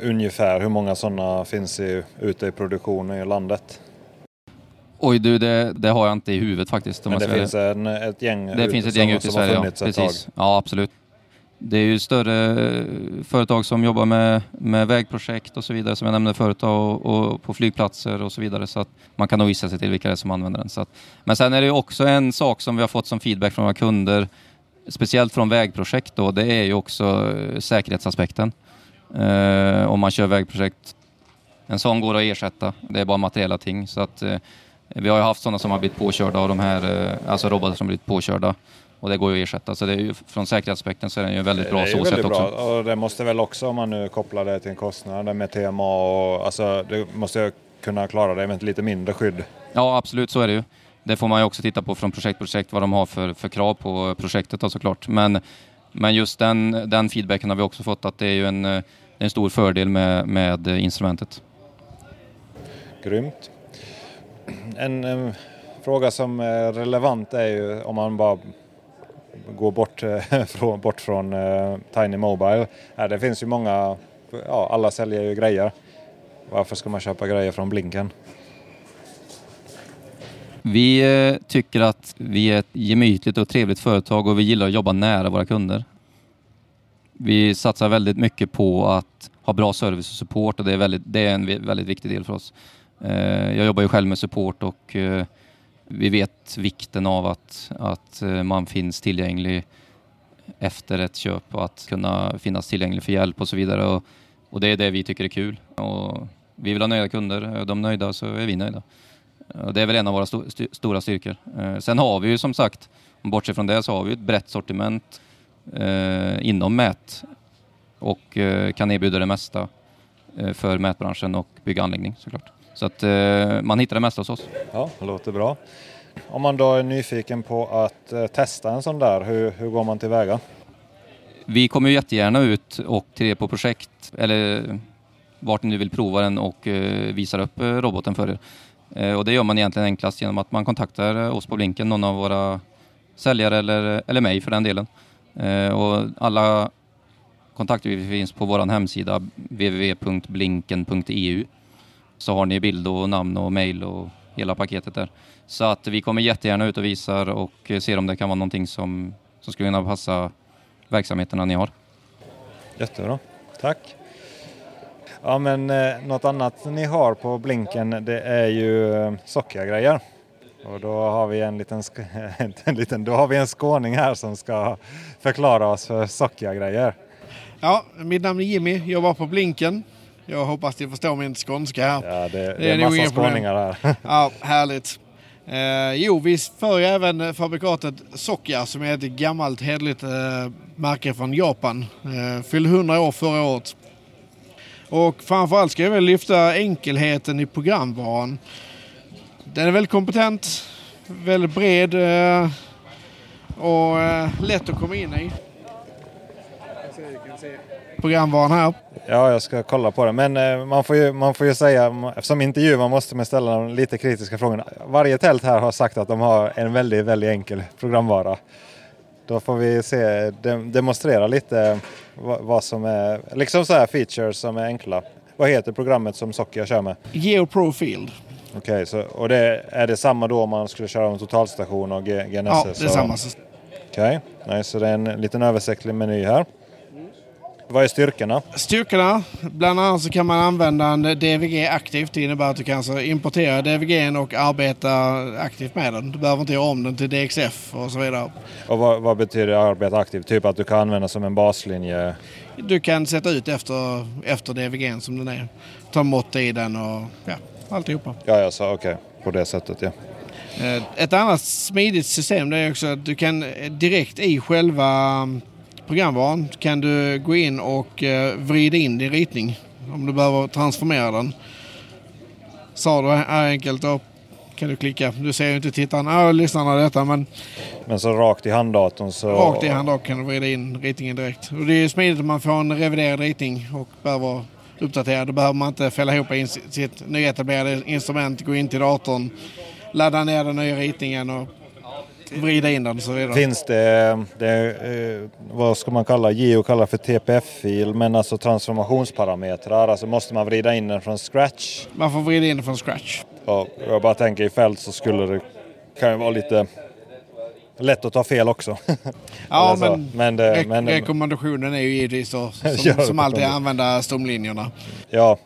Ungefär hur många sådana finns i, ute i produktion i landet?
Oj du, det, det, har jag inte i huvudet faktiskt.
Men det finns en, ett gäng
Det finns ett gäng ute i Sverige, ja. Precis. Ja, absolut det är ju större företag som jobbar med, med vägprojekt och så vidare som jag nämnde förut och, och på flygplatser och så vidare så att man kan nog gissa sig till vilka det är som använder den. Så att, men sen är det också en sak som vi har fått som feedback från våra kunder, speciellt från vägprojekt då, det är ju också eh, säkerhetsaspekten. Eh, om man kör vägprojekt, en sån går att ersätta, det är bara materiella ting. Så att, eh, vi har ju haft sådana som har blivit påkörda av de här, eh, alltså robotar som blivit påkörda och det går ju att ersätta. Så det är ju, från säkerhetsaspekten så är den ju väldigt bra så sätt också.
Och det måste väl också, om man nu kopplar det till en kostnad med TMA, och, alltså det måste ju kunna klara det med ett lite mindre skydd.
Ja, absolut så är det ju. Det får man ju också titta på från projekt till projekt vad de har för, för krav på projektet då, såklart. Men, men just den, den feedbacken har vi också fått att det är ju en, en stor fördel med, med instrumentet.
Grymt. En, en fråga som är relevant är ju om man bara gå bort, eh, från, bort från uh, Tiny Mobile. Ja, det finns ju många, ja, alla säljer ju grejer. Varför ska man köpa grejer från Blinken?
Vi eh, tycker att vi är ett gemytligt och trevligt företag och vi gillar att jobba nära våra kunder. Vi satsar väldigt mycket på att ha bra service och support och det är, väldigt, det är en väldigt viktig del för oss. Eh, jag jobbar ju själv med support och eh, vi vet vikten av att, att eh, man finns tillgänglig efter ett köp och att kunna finnas tillgänglig för hjälp och så vidare. Och, och det är det vi tycker är kul. Och vi vill ha nöjda kunder. Är de nöjda så är vi nöjda. Och det är väl en av våra st st stora styrkor. Sen har vi ju som sagt, bortsett från det, så har vi ett brett sortiment inom mät och eh, kan erbjuda det mesta eh, för mätbranschen och bygga anläggning såklart. Så att eh, man hittar det mesta hos oss.
Ja, det låter bra. Om man då är nyfiken på att eh, testa en sån där, hur, hur går man tillväga?
vi kommer ju jättegärna ut och till er på projekt eller vart ni nu vill prova den och eh, visar upp eh, roboten för er. Eh, och det gör man egentligen enklast genom att man kontaktar oss på Blinken, någon av våra säljare eller, eller mig för den delen. Eh, och alla kontakter finns på vår hemsida www.blinken.eu. Så har ni bild och namn och mejl och hela paketet där. Så att vi kommer jättegärna ut och visar och eh, ser om det kan vara någonting som, som skulle kunna passa verksamheterna ni har.
Jättebra, tack. Ja men eh, något annat ni har på Blinken det är ju eh, sockergrejer. Och då har vi en liten, en liten, då har vi en skåning här som ska förklara oss för sockergrejer.
Ja, mitt namn är Jimmy, jag var på Blinken. Jag hoppas ni förstår min skånska här.
Ja, det, det, det är, är massa skåningar här.
Ja, härligt. Eh, jo, vi för ju även fabrikatet Sockia som är ett gammalt hederligt eh, märke från Japan. Eh, fyllde 100 år förra året. Och framförallt ska jag väl lyfta enkelheten i programvaran. Den är väldigt kompetent, väldigt bred eh, och eh, lätt att komma in i. Programvaran här.
Ja, jag ska kolla på det. Men eh, man, får ju, man får ju säga, eftersom intervjuaren måste man ställa de lite kritiska frågorna. Varje tält här har sagt att de har en väldigt, väldigt enkel programvara. Då får vi se, demonstrera lite vad som är, liksom så här features som är enkla. Vad heter programmet som Sockia kör med?
GeoPro Field.
Okej, okay, och det, är det samma då om man skulle köra med totalstation och GNSS?
Ja, det är samma.
Okej, okay. nice, så det är en liten översiktlig meny här. Vad är styrkorna?
Styrkorna, bland annat så kan man använda en DVG aktivt. Det innebär att du kan alltså importera DVG och arbeta aktivt med den. Du behöver inte göra om den till DXF och så vidare.
Och vad, vad betyder arbeta aktivt? Typ att du kan använda som en baslinje?
Du kan sätta ut efter, efter DVG som den är. Ta mått i den och ja, alltihopa.
Ja, ja, så okej. Okay. På det sättet, ja.
Eh, ett annat smidigt system det är också att du kan direkt i själva programvaran kan du gå in och eh, vrida in din ritning om du behöver transformera den. Sa du enkelt då kan du klicka. Du ser ju inte tittaren, ja, lyssnarna detta men...
Men så rakt i handdatorn så...
Rakt i handdatorn kan du vrida in ritningen direkt. Och det är smidigt om man får en reviderad ritning och behöver uppdatera. Då behöver man inte fälla ihop in sitt nyetablerade instrument, gå in till datorn, ladda ner den nya ritningen och vrida in den och så vidare.
Finns det, det eh, vad ska man kalla, Geo kallar för TPF-fil, men alltså transformationsparametrar, alltså måste man vrida in den från scratch?
Man får vrida in den från scratch.
Ja, jag bara tänker i fält så skulle det kan ju vara lite lätt att ta fel också.
ja, men, men, det, re men, rekommendationen är ju givetvis som, som alltid använda stomlinjerna.
Ja,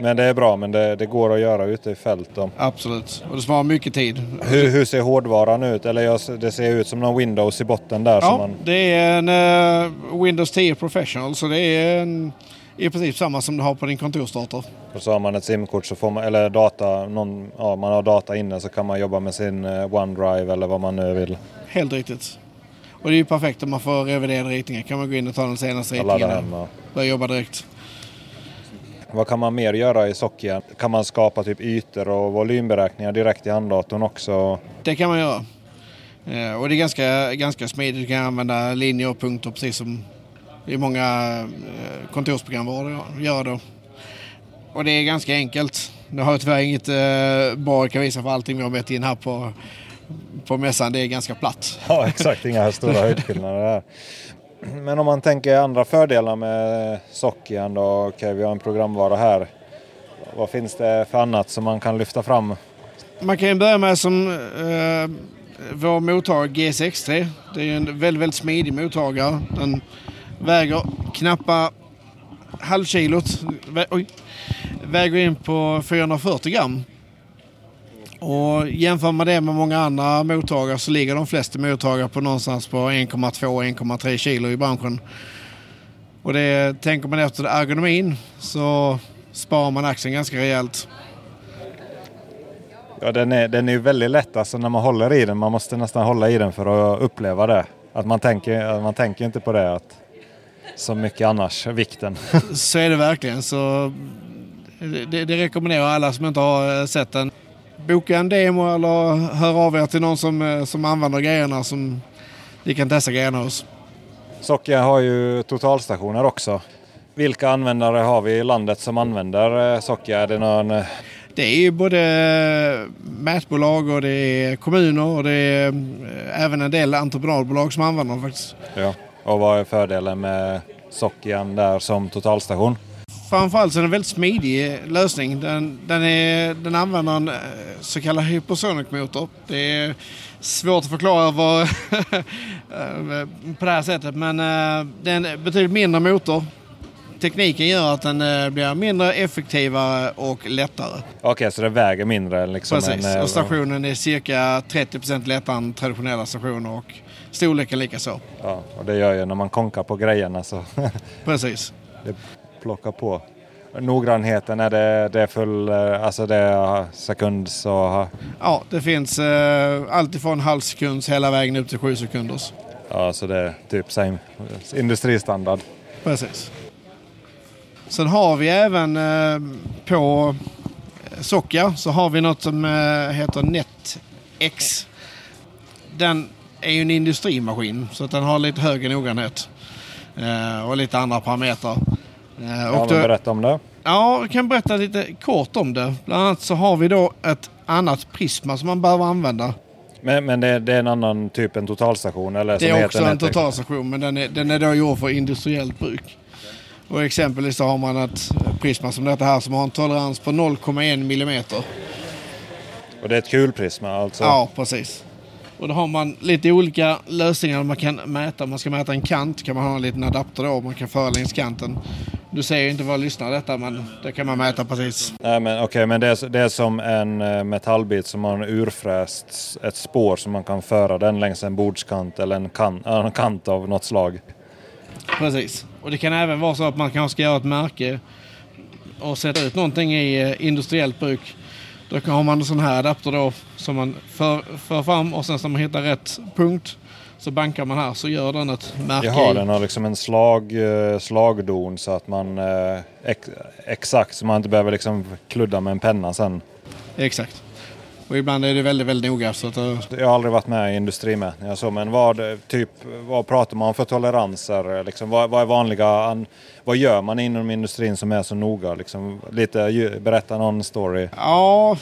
men det är bra, men det, det går att göra ute i fält. Då.
Absolut, och det sparar mycket tid.
Hur, hur ser hårdvaran ut? Eller det ser ut som någon Windows i botten där.
Ja,
man...
det är en uh, Windows 10 Professional, så det är en, i princip samma som du har på din kontorsdator.
Och så har man ett simkort, så får man, eller data, någon, ja, man har data inne så kan man jobba med sin uh, OneDrive eller vad man nu vill.
Helt riktigt. Och det är ju perfekt om man får reviderade ritningar. kan man gå in och ta den senaste ritningen och börja jobba direkt.
Vad kan man mer göra i Sockia? Kan man skapa typ ytor och volymberäkningar direkt i handdatorn också?
Det kan man göra. Eh, och det är ganska, ganska smidigt. Du kan använda linjer och punkter precis som i många eh, kontorsprogram gör då. Och det är ganska enkelt. Nu har jag tyvärr inget eh, bra jag kan visa för allting vi har bett in här på, på mässan. Det är ganska platt.
Ja exakt, inga stora höjdskillnader där. Men om man tänker andra fördelar med Sockian då. Okej, okay, vi har en programvara här. Vad finns det för annat som man kan lyfta fram?
Man kan börja med som eh, vår mottagare G63. Det är en väldigt, väldigt smidig mottagare. Den väger knappa halvkilot. Oj, väger in på 440 gram. Och jämför man det med många andra mottagare så ligger de flesta mottagare på någonstans på 1,2-1,3 kilo i branschen. Och det, tänker man efter ergonomin så sparar man axeln ganska rejält.
Ja, den är, den är väldigt lätt alltså när man håller i den. Man måste nästan hålla i den för att uppleva det. Att man tänker, man tänker inte på det att, så mycket annars, vikten.
så är det verkligen. Så det, det rekommenderar alla som inte har sett den boka en demo eller hör av er till någon som, eh, som använder grejerna som ni kan testa grejerna hos.
Socker har ju totalstationer också. Vilka användare har vi i landet som använder eh, socker? Är det någon... eh,
Det är ju både mätbolag och det är kommuner och det är även en del entreprenadbolag som använder dem faktiskt.
Ja. Och vad är fördelen med sockern där som totalstation?
Framförallt så är det en väldigt smidig lösning. Den, den, är, den använder en eh, så kallad hypersonic-motor. Det är svårt att förklara vad, eh, på det här sättet men eh, det är en betydligt mindre motor. Tekniken gör att den blir mindre effektivare och lättare.
Okej, så det väger mindre än liksom
Precis.
eh,
Och stationen är cirka 30 lättare än traditionella stationer och storleken likaså.
Ja, och det gör ju när man konkar på grejerna så
Precis.
det plockar på. Noggrannheten, är det, det är full, eh, alltså det är sekund så...
Ja, det finns eh, allt ifrån halv sekunds hela vägen upp till sju sekunders.
Ja, så det är typ same, industristandard.
Precis. Sen har vi även eh, på socker så har vi något som eh, heter NetX. Den är ju en industrimaskin så att den har lite högre noggrannhet eh, och lite andra parametrar. Eh,
Ja,
då-
berätta om det.
Ja, jag kan berätta lite kort om det. Bland annat så har vi då ett annat prisma som man behöver använda.
Men, men det, det är en annan typ än totalstation? Eller,
Det är också en totalstation men den är, den är då gjord för industriellt bruk. Och exempelvis så har man ett prisma som detta här som har en tolerans på 0,1 millimeter.
Och det är ett kulprisma alltså?
Ja, precis. Och då har man lite olika lösningar man kan mäta. Om man ska mäta en kant kan man ha en liten adapter då. Man kan föra längs kanten. Du ser ju inte vad lyssnar detta men det kan man mäta precis.
Nej, men, okej, men det, är, det är som en eh, metallbit som har urfräst ett spår som man kan föra den längs en bordskant eller en, kan, en kant av något slag.
Precis. Och det kan även vara så att man kanske ska göra ett märke och sätta ut någonting i eh, industriellt bruk. Då har man en sån här adapter då som man för, för fram och sen när man hittar rätt punkt så bankar man här så gör den ett märke.
Jaha,
i.
den har liksom en slag, eh, slagdon så att man eh, ex, exakt så man inte behöver liksom kludda med en penna sen.
Exakt. Och ibland är det väldigt, väldigt noga. Så att, eh,
Jag har aldrig varit med i industrimätningar så, men vad, typ, vad pratar man om för toleranser? Liksom, vad, vad är vanliga, an, vad gör man inom industrin som är så noga? Liksom, lite, berätta någon story.
ja,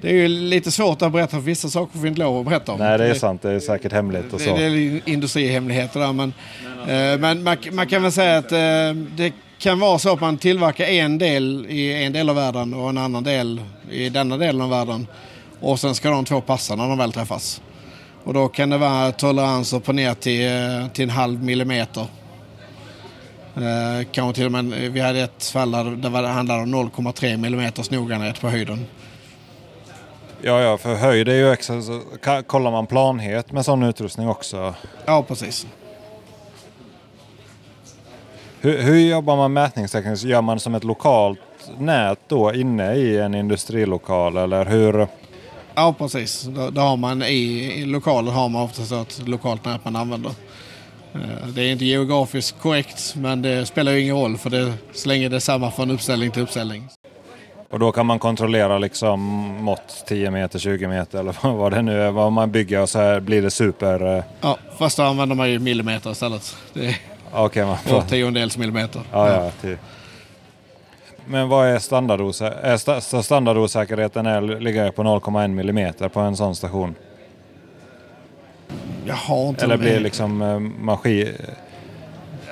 det är ju lite svårt att berätta för vissa saker får vi inte lov att berätta om.
Nej, det är sant. Det är säkert hemligt och så.
det är industrihemligheter där. Men, eh, men man, man kan väl säga att eh, det kan vara så att man tillverkar en del i en del av världen och en annan del i denna delen av världen. Och sen ska de två passa när de väl träffas. Och då kan det vara toleranser på ner till, eh, till en halv millimeter. Eh, kanske till och med, vi hade ett fall där det handlade om 0,3 millimeters noggrannhet på höjden.
Ja, ja, för höjd är ju extra, så ka- kollar man planhet med sån utrustning också.
Ja, precis.
Hur, hur jobbar man mätningstekniskt? Gör man som ett lokalt nät då inne i en industrilokal eller hur?
Ja, precis. Då, då har man i, i lokaler har man ofta så ett lokalt nät man använder. Eh, Det är inte geografiskt korrekt, men det spelar ju ingen roll för det, så länge det är samma från uppställning till uppställning.
Och då kan man kontrollera liksom mått 10 meter, 20 meter eller vad det nu är. Vad man bygger och så här blir det super... eh,
Ja, fast då använder man ju millimeter istället. Det är
Okej, man
två tiondels millimeter.
Ja, ja. Till. Men vad är standardosäkerheten? Standardosäkerheten är, ligger på 0,1 millimeter på en sån station?
Jag har inte
Eller blir liksom eh, maskin...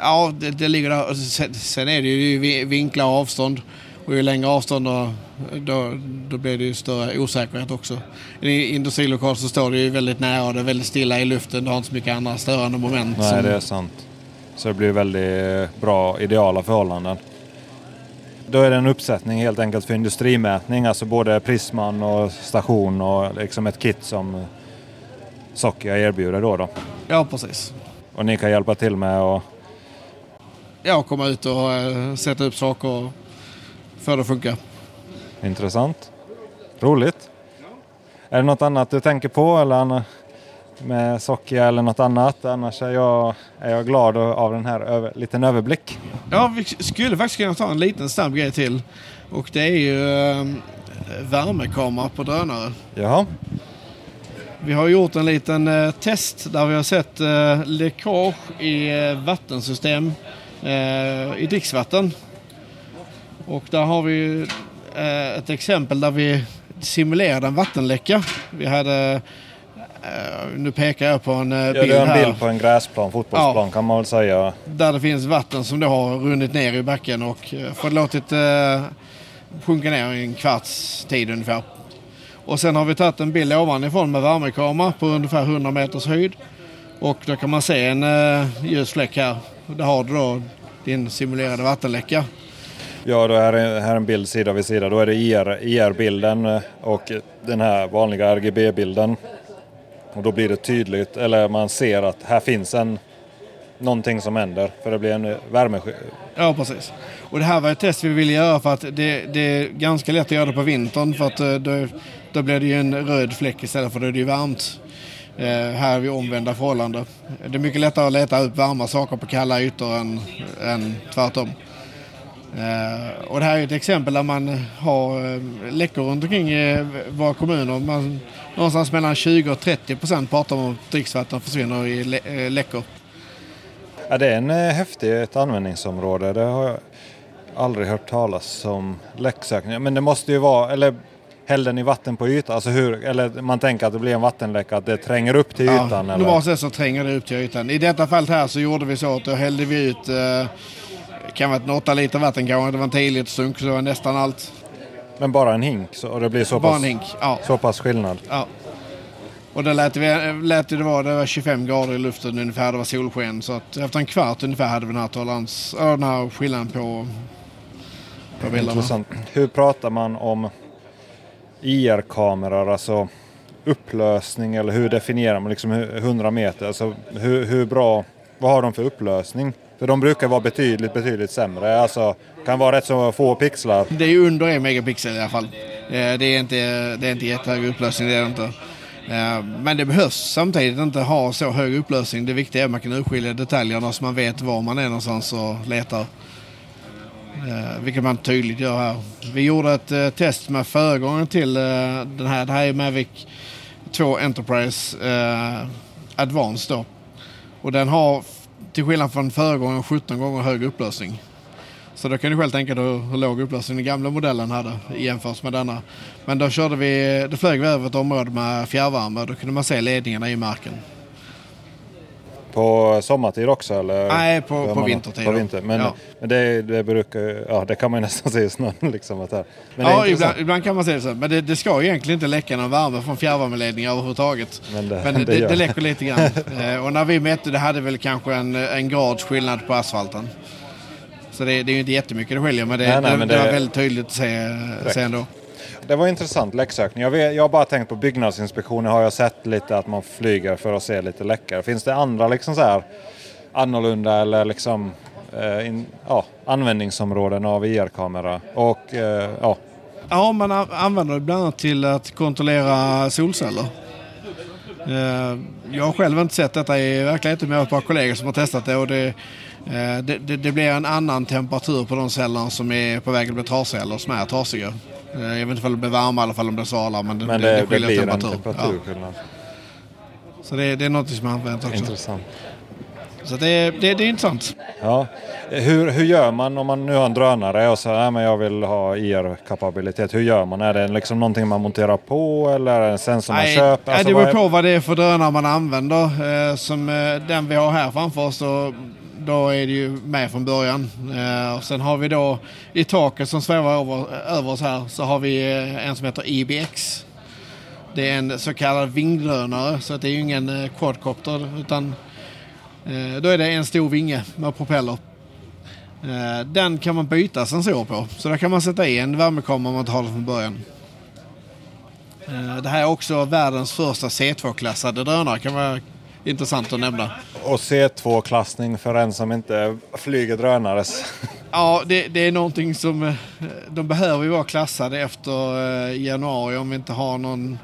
Ja, det, det ligger där. Och Sen, sen är det ju vi- vinklar och avstånd. Och ju längre avstånd då, då, då blir det ju större osäkerhet också. I industrilokal så står det ju väldigt nära och det är väldigt stilla i luften. Det har inte så mycket andra störande moment.
Nej,
som-
det är sant. Så det blir väldigt bra, ideala förhållanden. Då är det en uppsättning helt enkelt för industrimätning, alltså både prisman och station och liksom ett kit som Sokia erbjuder då. då.
Ja, precis.
Och ni kan hjälpa till med att
Ja, komma ut och eh, sätta upp saker och få det att funka.
Intressant. Roligt. Är det något annat du tänker på eller med Sokia eller något annat? Annars är jag, är jag glad av den här över, liten överblick.
Ja, vi skulle faktiskt kunna ta en liten snabb grej till. Och det är ju eh, värmekamera på drönare.
Jaha.
Vi har gjort en liten eh, test där vi har sett eh, läckage i eh, vattensystem eh, i dricksvatten. Och där har vi eh, ett exempel där vi simulerade en vattenläcka. Vi hade, eh, nu pekar jag på en eh,
Ja,
bild
det är en
här.
bild på en gräsplan, fotbollsplan kan man väl säga.
Där det finns vatten som då har runnit ner i backen och eh, fått låtit eh, sjunka ner i en kvarts tid ungefär. Och sen har vi tagit en bild ovanifrån med värmekamera på ungefär 100 meters höjd. Och då kan man se en eh, ljus fläck här. Där har du då din simulerade vattenläcka.
Ja, då är det här är en bild sida vid sida. Då är det IR, IR-bilden eh, och den här vanliga RGB-bilden. Och då blir det tydligt, eller man ser att här finns en någonting som händer. För det blir en värme...
Ja, precis. Och det här var ett test vi ville göra för att det, det är ganska lätt att göra det på vintern för att eh, då, då blir det ju en röd fläck istället för då är det ju varmt. Eh, här är vi omvända förhållanden. Det är mycket lättare att leta upp varma saker på kalla ytor än, än tvärtom. Eh, och det här är ett exempel där man har eh, läckor runt omkring i våra kommuner. Man, någonstans mellan 20 och 30 procent pratar om att dricksvatten försvinner i lä- läckor.
Ja, det är en eh, häftigt användningsområde. Det har jag aldrig hört talas om. Läcksökning. Men det måste ju vara, eller hällde ni vatten på ytan? Alltså hur, eller man tänker att det blir en vattenläcka, att det tränger upp till ytan?
Ja, normalt sett så tränger det upp till ytan. I detta fallet här så gjorde vi så att då hällde vi ut eh, kan vara ett 8 liter vatten kanske, det var en 10 liter sunk så det var nästan allt.
Men bara en hink? Så, och det blir så
Bara
pass,
en hink, ja.
så pass skillnad?
ja. Och det lät, vi, lät det vara, det var 25 grader i luften ungefär, det var solsken. Så att efter en kvart ungefär hade vi den här tolerans, den här skillnaden på, på bilderna.
Intressant. Hur pratar man om IR-kameror, alltså upplösning eller hur definierar man liksom hur- 100 meter? Alltså hur, hur bra, vad har de för upplösning? För de brukar vara betydligt, betydligt sämre. Alltså kan vara rätt så få pixlar.
Det är under en megapixel i alla fall. Eh, det är inte, det är inte jättehög upplösning, det är det inte. Eh, men det behövs samtidigt inte ha så hög upplösning. Det viktiga är att man kan urskilja detaljerna så man vet var man är någonstans och letar. Eh, vilket man tydligt gör här. Vi gjorde ett test med föregångaren till den här. Det här är Mavic 2 Enterprise Advanced då. Och den har till skillnad från föregångaren 17 gånger högre upplösning. Så då kan du själv tänka dig hur, hur låg upplösning den gamla modellen hade jämfört med denna. Men då körde vi, då flög vi över ett område med fjärrvärme och då kunde man se ledningarna i marken.
På sommartid också eller?
Nej, på- på
man-
vintertid
På vinter. Men,
Ja.
men det, det brukar ja det kan man nästan se i snön liksom. Att det, men
ja, ibland, ibland kan man säga det så. Men det, det ska ju egentligen inte läcka någon värme från fjärrvärmeledningar överhuvudtaget.
Men det-
men
det
det, det läcker lite grann. Eh, och när vi mätte det hade väl kanske en, en grads skillnad på asfalten. Så det, det är ju inte jättemycket det skiljer men det,
Nej, nej, men
det,
det-
var väldigt tydligt att se, se ändå.
Det var intressant läcksökning. Jag, vet, jag har bara tänkt på byggnadsinspektioner har jag sett lite att man flyger för att se lite läckare. Finns det andra liksom så här annorlunda eller liksom eh, in, ja, användningsområden av IR-kamera? Och eh, ja,
Ja, man använder det bland annat till att kontrollera solceller. Eh, jag har själv inte sett detta i verkligheten men jag har ett par kollegor som har testat det och det, eh, det, det, det blir en annan temperatur på de cellerna som är på väg att bli trasiga eller som är trasiga. Eh, Jag vet inte om de blir varma eller om de blir svala men det,
men
det,
det,
det
det
skiljer
en
temperatur.
temperaturskillnad.
Ja. Så det, det är något som används också.
Intressant.
Så det, det, det är intressant.
Ja. Hur, hur gör man om man nu har en drönare och ja, men jag vill ha IR-kapabilitet? Hur gör man? Är det liksom någonting man monterar på eller är det en sensor man
Nej,
köper? Alltså,
det beror på vad det är för drönare man använder. Eh, som eh, den vi har här framför oss så då är det ju med från början. Eh, och sen har vi då i taket som svävar över, över oss här så har vi eh, en som heter IBX. Det är en så kallad vingdrönare så att det är ju ingen eh, quadcopter utan eh, då är det en stor vinge med propeller. Eh, den kan man byta sensor på så där kan man sätta i en värmekamera om man inte har den från början. Eh, Det här är också världens första C2-klassade drönare. kan man intressant att nämna.
Och C2-klassning för en som inte flyger drönares.
Ja, det, det är någonting som... eh, De behöver ju vara klassade efter eh, januari om vi inte har någon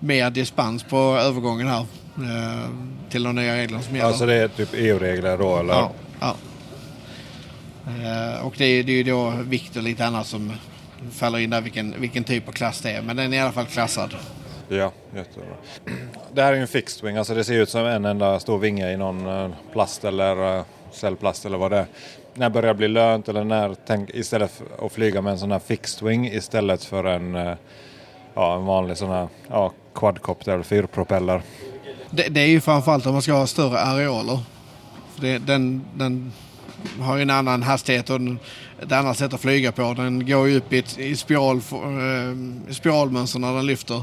mer dispens på övergången här. eh, Till de nya reglerna som gäller.
Alltså det är typ EU-regler då eller?
Ja, ja. Och det är, det är ju då vikt och lite annat som faller in där vilken, vilken typ av klass det är. Men den är i alla fall klassad.
Ja, jättebra. Det här är ju en fixed wing, alltså det ser ut som en enda stor vinge i någon eh, plast eller eh, cellplast eller vad det är. När börjar det bli lönt eller när, tänk, istället för att flyga med en sån här fixed wing istället för en, eh, ja, en vanlig sån här ja, quadcopter eller fyrpropeller?
Det, det är ju framförallt om man ska ha större arealer. För det, den, den har ju en annan hastighet och ett annat sätt att flyga på. Den går ju upp i, ett, i spiral, eh, spiralmönster när den lyfter.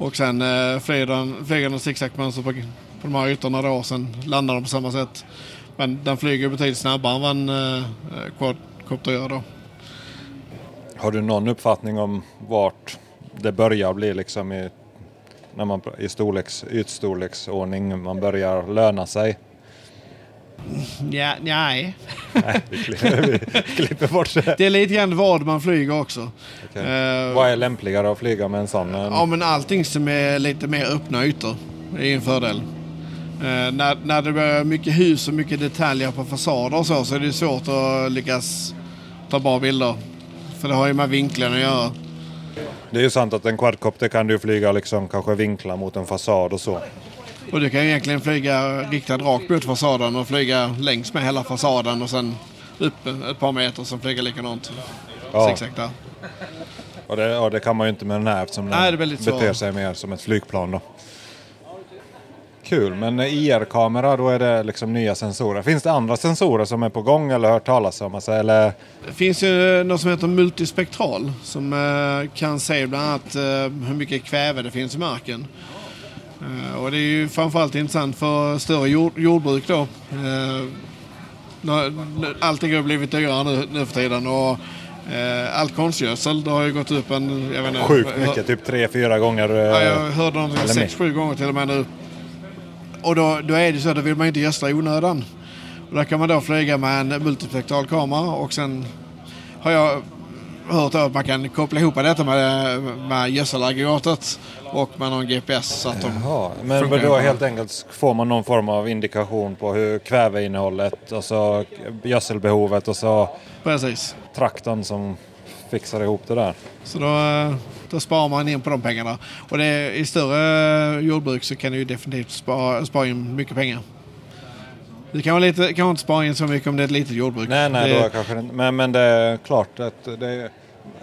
Och sen eh, flyger den, och zigzagmönster på, på de här ytorna då och sen landar de på samma sätt. Men den flyger betydligt snabbare än vad en eh, quadcopter gör då.
Har du någon uppfattning om vart det börjar bli liksom i, när man, i storleks, ytstorleksordning man börjar löna sig?
Ja, nej.
Nej, vi klipper, bort det.
Det är lite grann vad man flyger också.
Okej.
Eh,
Vad är lämpligare att flyga med en sån?
Ja, men allting som är lite mer öppna ytor är en fördel. Eh, när, när det blir mycket hus och mycket detaljer på fasader och så, så är det svårt att lyckas ta bra bilder. För det har ju med vinklarna att göra.
Det är ju sant att en quadcopter kan du flyga liksom kanske vinkla mot en fasad och så.
Och du kan egentligen flyga riktad rakt mot fasaden och flyga längs med hela fasaden och sen upp ett par meter och sen flyga likadant.
Ja.
Zigzag där.
Och det, och det kan man ju inte med den här eftersom
Nej,
den beter sig mer som ett flygplan då. Kul, men IR-kamera då är det liksom nya sensorer. Finns det andra sensorer som är på gång eller hört talas om? Alltså, eller,
Det finns ju något som heter multispektral som eh, kan se bland annat eh, hur mycket kväve det finns i marken. Eh, och det är ju framförallt intressant för större jord, jordbruk då. Eh, allting har blivit dyrare nu, nu för tiden och eh, all konstgödsel det har ju gått upp en... Jag vet inte,
sjukt mycket, typ tre, fyra gånger.
Ja, jag hörde någonting sex, sju gånger till och med nu. Och då, då är det så att då vill man inte gödsla i onödan. Och där kan man då flyga med en multispektral kamera och sen har jag hört att man kan koppla ihop detta med, med gödselaggregatet och med någon GPS så att de
Jaha, men då helt enkelt får man någon form av indikation på hur kväveinnehållet och så gödselbehovet och så
Precis.
traktorn som fixar ihop det där.
Så då, eh, då sparar man in på de pengarna. Och det är, i större jordbruk så kan du ju definitivt spara, spara in mycket pengar. Du kan, lite, kan inte spara in så mycket om det är ett litet jordbruk.
Nej, nej,
det,
då kanske det inte. Men, men det är klart att det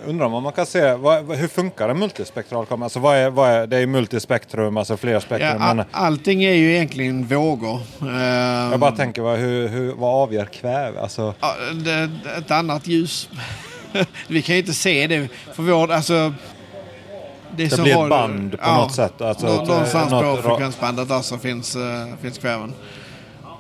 Undrar om man kan se, vad, hur funkar en multispektral kamera? Alltså vad är, vad är, det är ju multispektrum, alltså fler
ja,
spektrum.
a-
men
allting är ju egentligen vågor. Ehm,
jag bara tänker, vad, hur, hur, vad avgör kväve? Alltså,
ja, det, ett annat ljus. Vi kan ju inte se det. För vår, alltså, det,
det blir ett band på något sätt. Alltså, ett-
någonstans
något
på frekvensbandet där så finns, uh, finns kväven.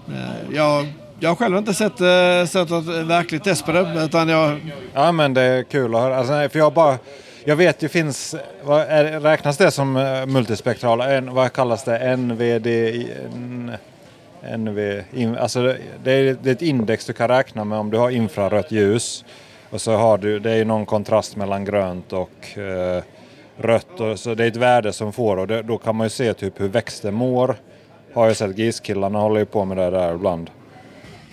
Eh, jag, jag har själv inte sett, uh, sett något verkligt test på det. Utan jag,
Ja men det är kul att höra. Alltså, nej, för jag bara... Jag vet ju finns... Vad är, räknas det som eh, multispektral? En, vad kallas det? NVD... NV, in, alltså det, det, är, det är ett index du kan räkna med om du har infrarött ljus. Och så har du... Det är ju någon kontrast mellan grönt och eh, rött. Och, så det är ett värde som får och det, då kan man ju se typ hur växter mår. Har jag sett giskillarna håller ju på med det där ibland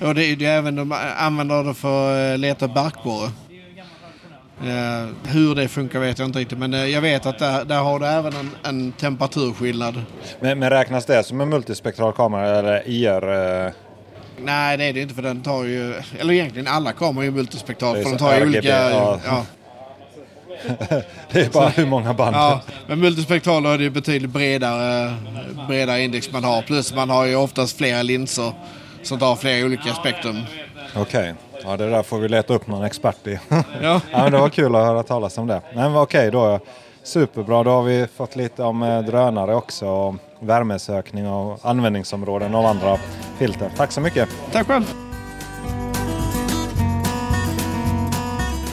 och det, är- det är även de använder det för att leta barkborre. Eh, hur det funkar vet jag inte riktigt. Men eh, jag vet att där, där har du även en, en temperaturskillnad.
Men, men räknas det som en multispektral kamera eller IR? Eh,
Nej, det är det inte för den tar ju... Eller egentligen alla kameror är multispektral. För de
så
tar ju
RGB,
olika...
ja.
Ja.
det är bara hur många band.
Ja, men multispektral är det betydligt bredare, bredare index man har. Plus man har ju oftast flera linser som tar flera olika spektrum.
Okej, ja det där får vi leta upp någon expert i.
Ja.
ja, men det var kul att höra talas om det. Nej, men okej då. Superbra, då har vi fått lite om eh, drönare också. Och värmesökning och användningsområden av andra filter. Tack så mycket.
Tack själv.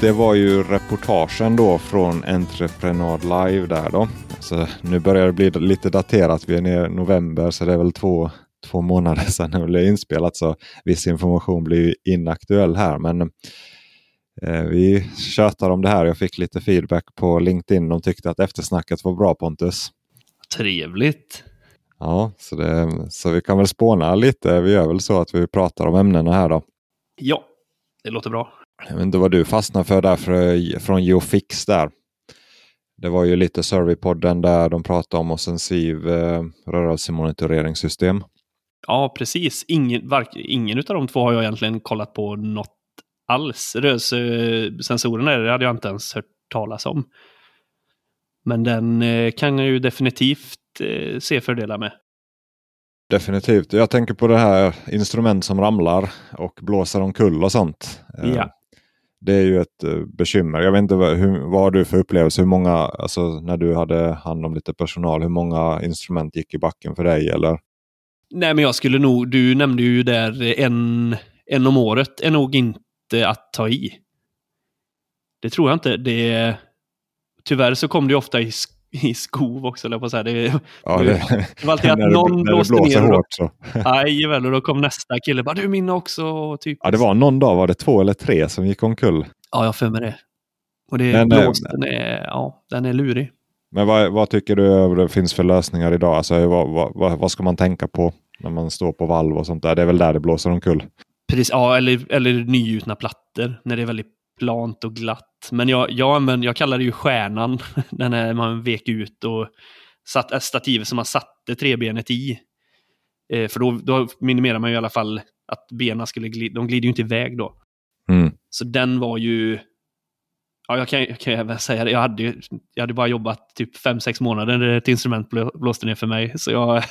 Det var ju reportagen då från Entreprenad Live där då. Så nu börjar det bli lite daterat. Vi är nere i november så det är väl två, två månader sedan det blev inspelat. Så viss information blir ju inaktuell här. Men eh, vi tjötar om det här. Jag fick lite feedback på LinkedIn. De tyckte att eftersnacket var bra Pontus.
Trevligt.
Ja, så, det, så vi kan väl spåna lite. Vi gör väl så att vi pratar om ämnena här då.
Ja, det låter bra.
Jag vet inte vad du fastnar för där för, från Geofix där. Det var ju lite Surveypodden där de pratade om offensiv eh, rörelsemonitöreringssystem.
Ja, precis. Ingen, var, ingen av de två har jag egentligen kollat på något alls. Rörelsesensorerna det hade jag inte ens hört talas om. Men den eh, kan jag ju definitivt eh, se fördelar med.
Definitivt. Jag tänker på det här instrument som ramlar och blåser omkull och sånt. Eh,
Ja.
Det är ju ett eh, bekymmer. Jag vet inte hur, vad du för upplevelse? Hur många, alltså när du hade hand om lite personal, hur många instrument gick i backen för dig? Eller?
Nej, men jag skulle nog, du nämnde ju där en, en om året är nog inte att ta i. Det tror jag inte. Det, tyvärr så kom det ju ofta i, i skov också, eller på så här. Det,
Ja,
det,
det,
det var alltid att
när
någon
när det
blåste ner. och-
hårt så.
Jajamän, och då kom nästa kille bara du min också. Typ.
Ja, det var någon dag var det två eller tre som gick omkull.
Ja, jag för mig det. Och det
Men, eh,
blåsten är, ja, den är lurig.
Men vad, vad tycker du det finns för lösningar idag? Alltså, vad, vad, vad ska man tänka på när man står på valv och sånt där? Det är väl där det blåser omkull.
Precis, ja, eller, eller nygjutna plattor när det är väldigt plant och glatt. Men jag, jag, använder, jag kallar det ju stjärnan, den här man vek ut och satt, äh, stativet som man satte trebenet i. Eh, för då, då minimerar man ju i alla fall att benen skulle glida, de glider ju inte iväg då.
Mm.
Så den var ju... Ja, jag kan, jag kan även säga det. Jag hade, jag hade bara jobbat typ 5-6 månader när ett instrument blå, blåste ner för mig. Så jag,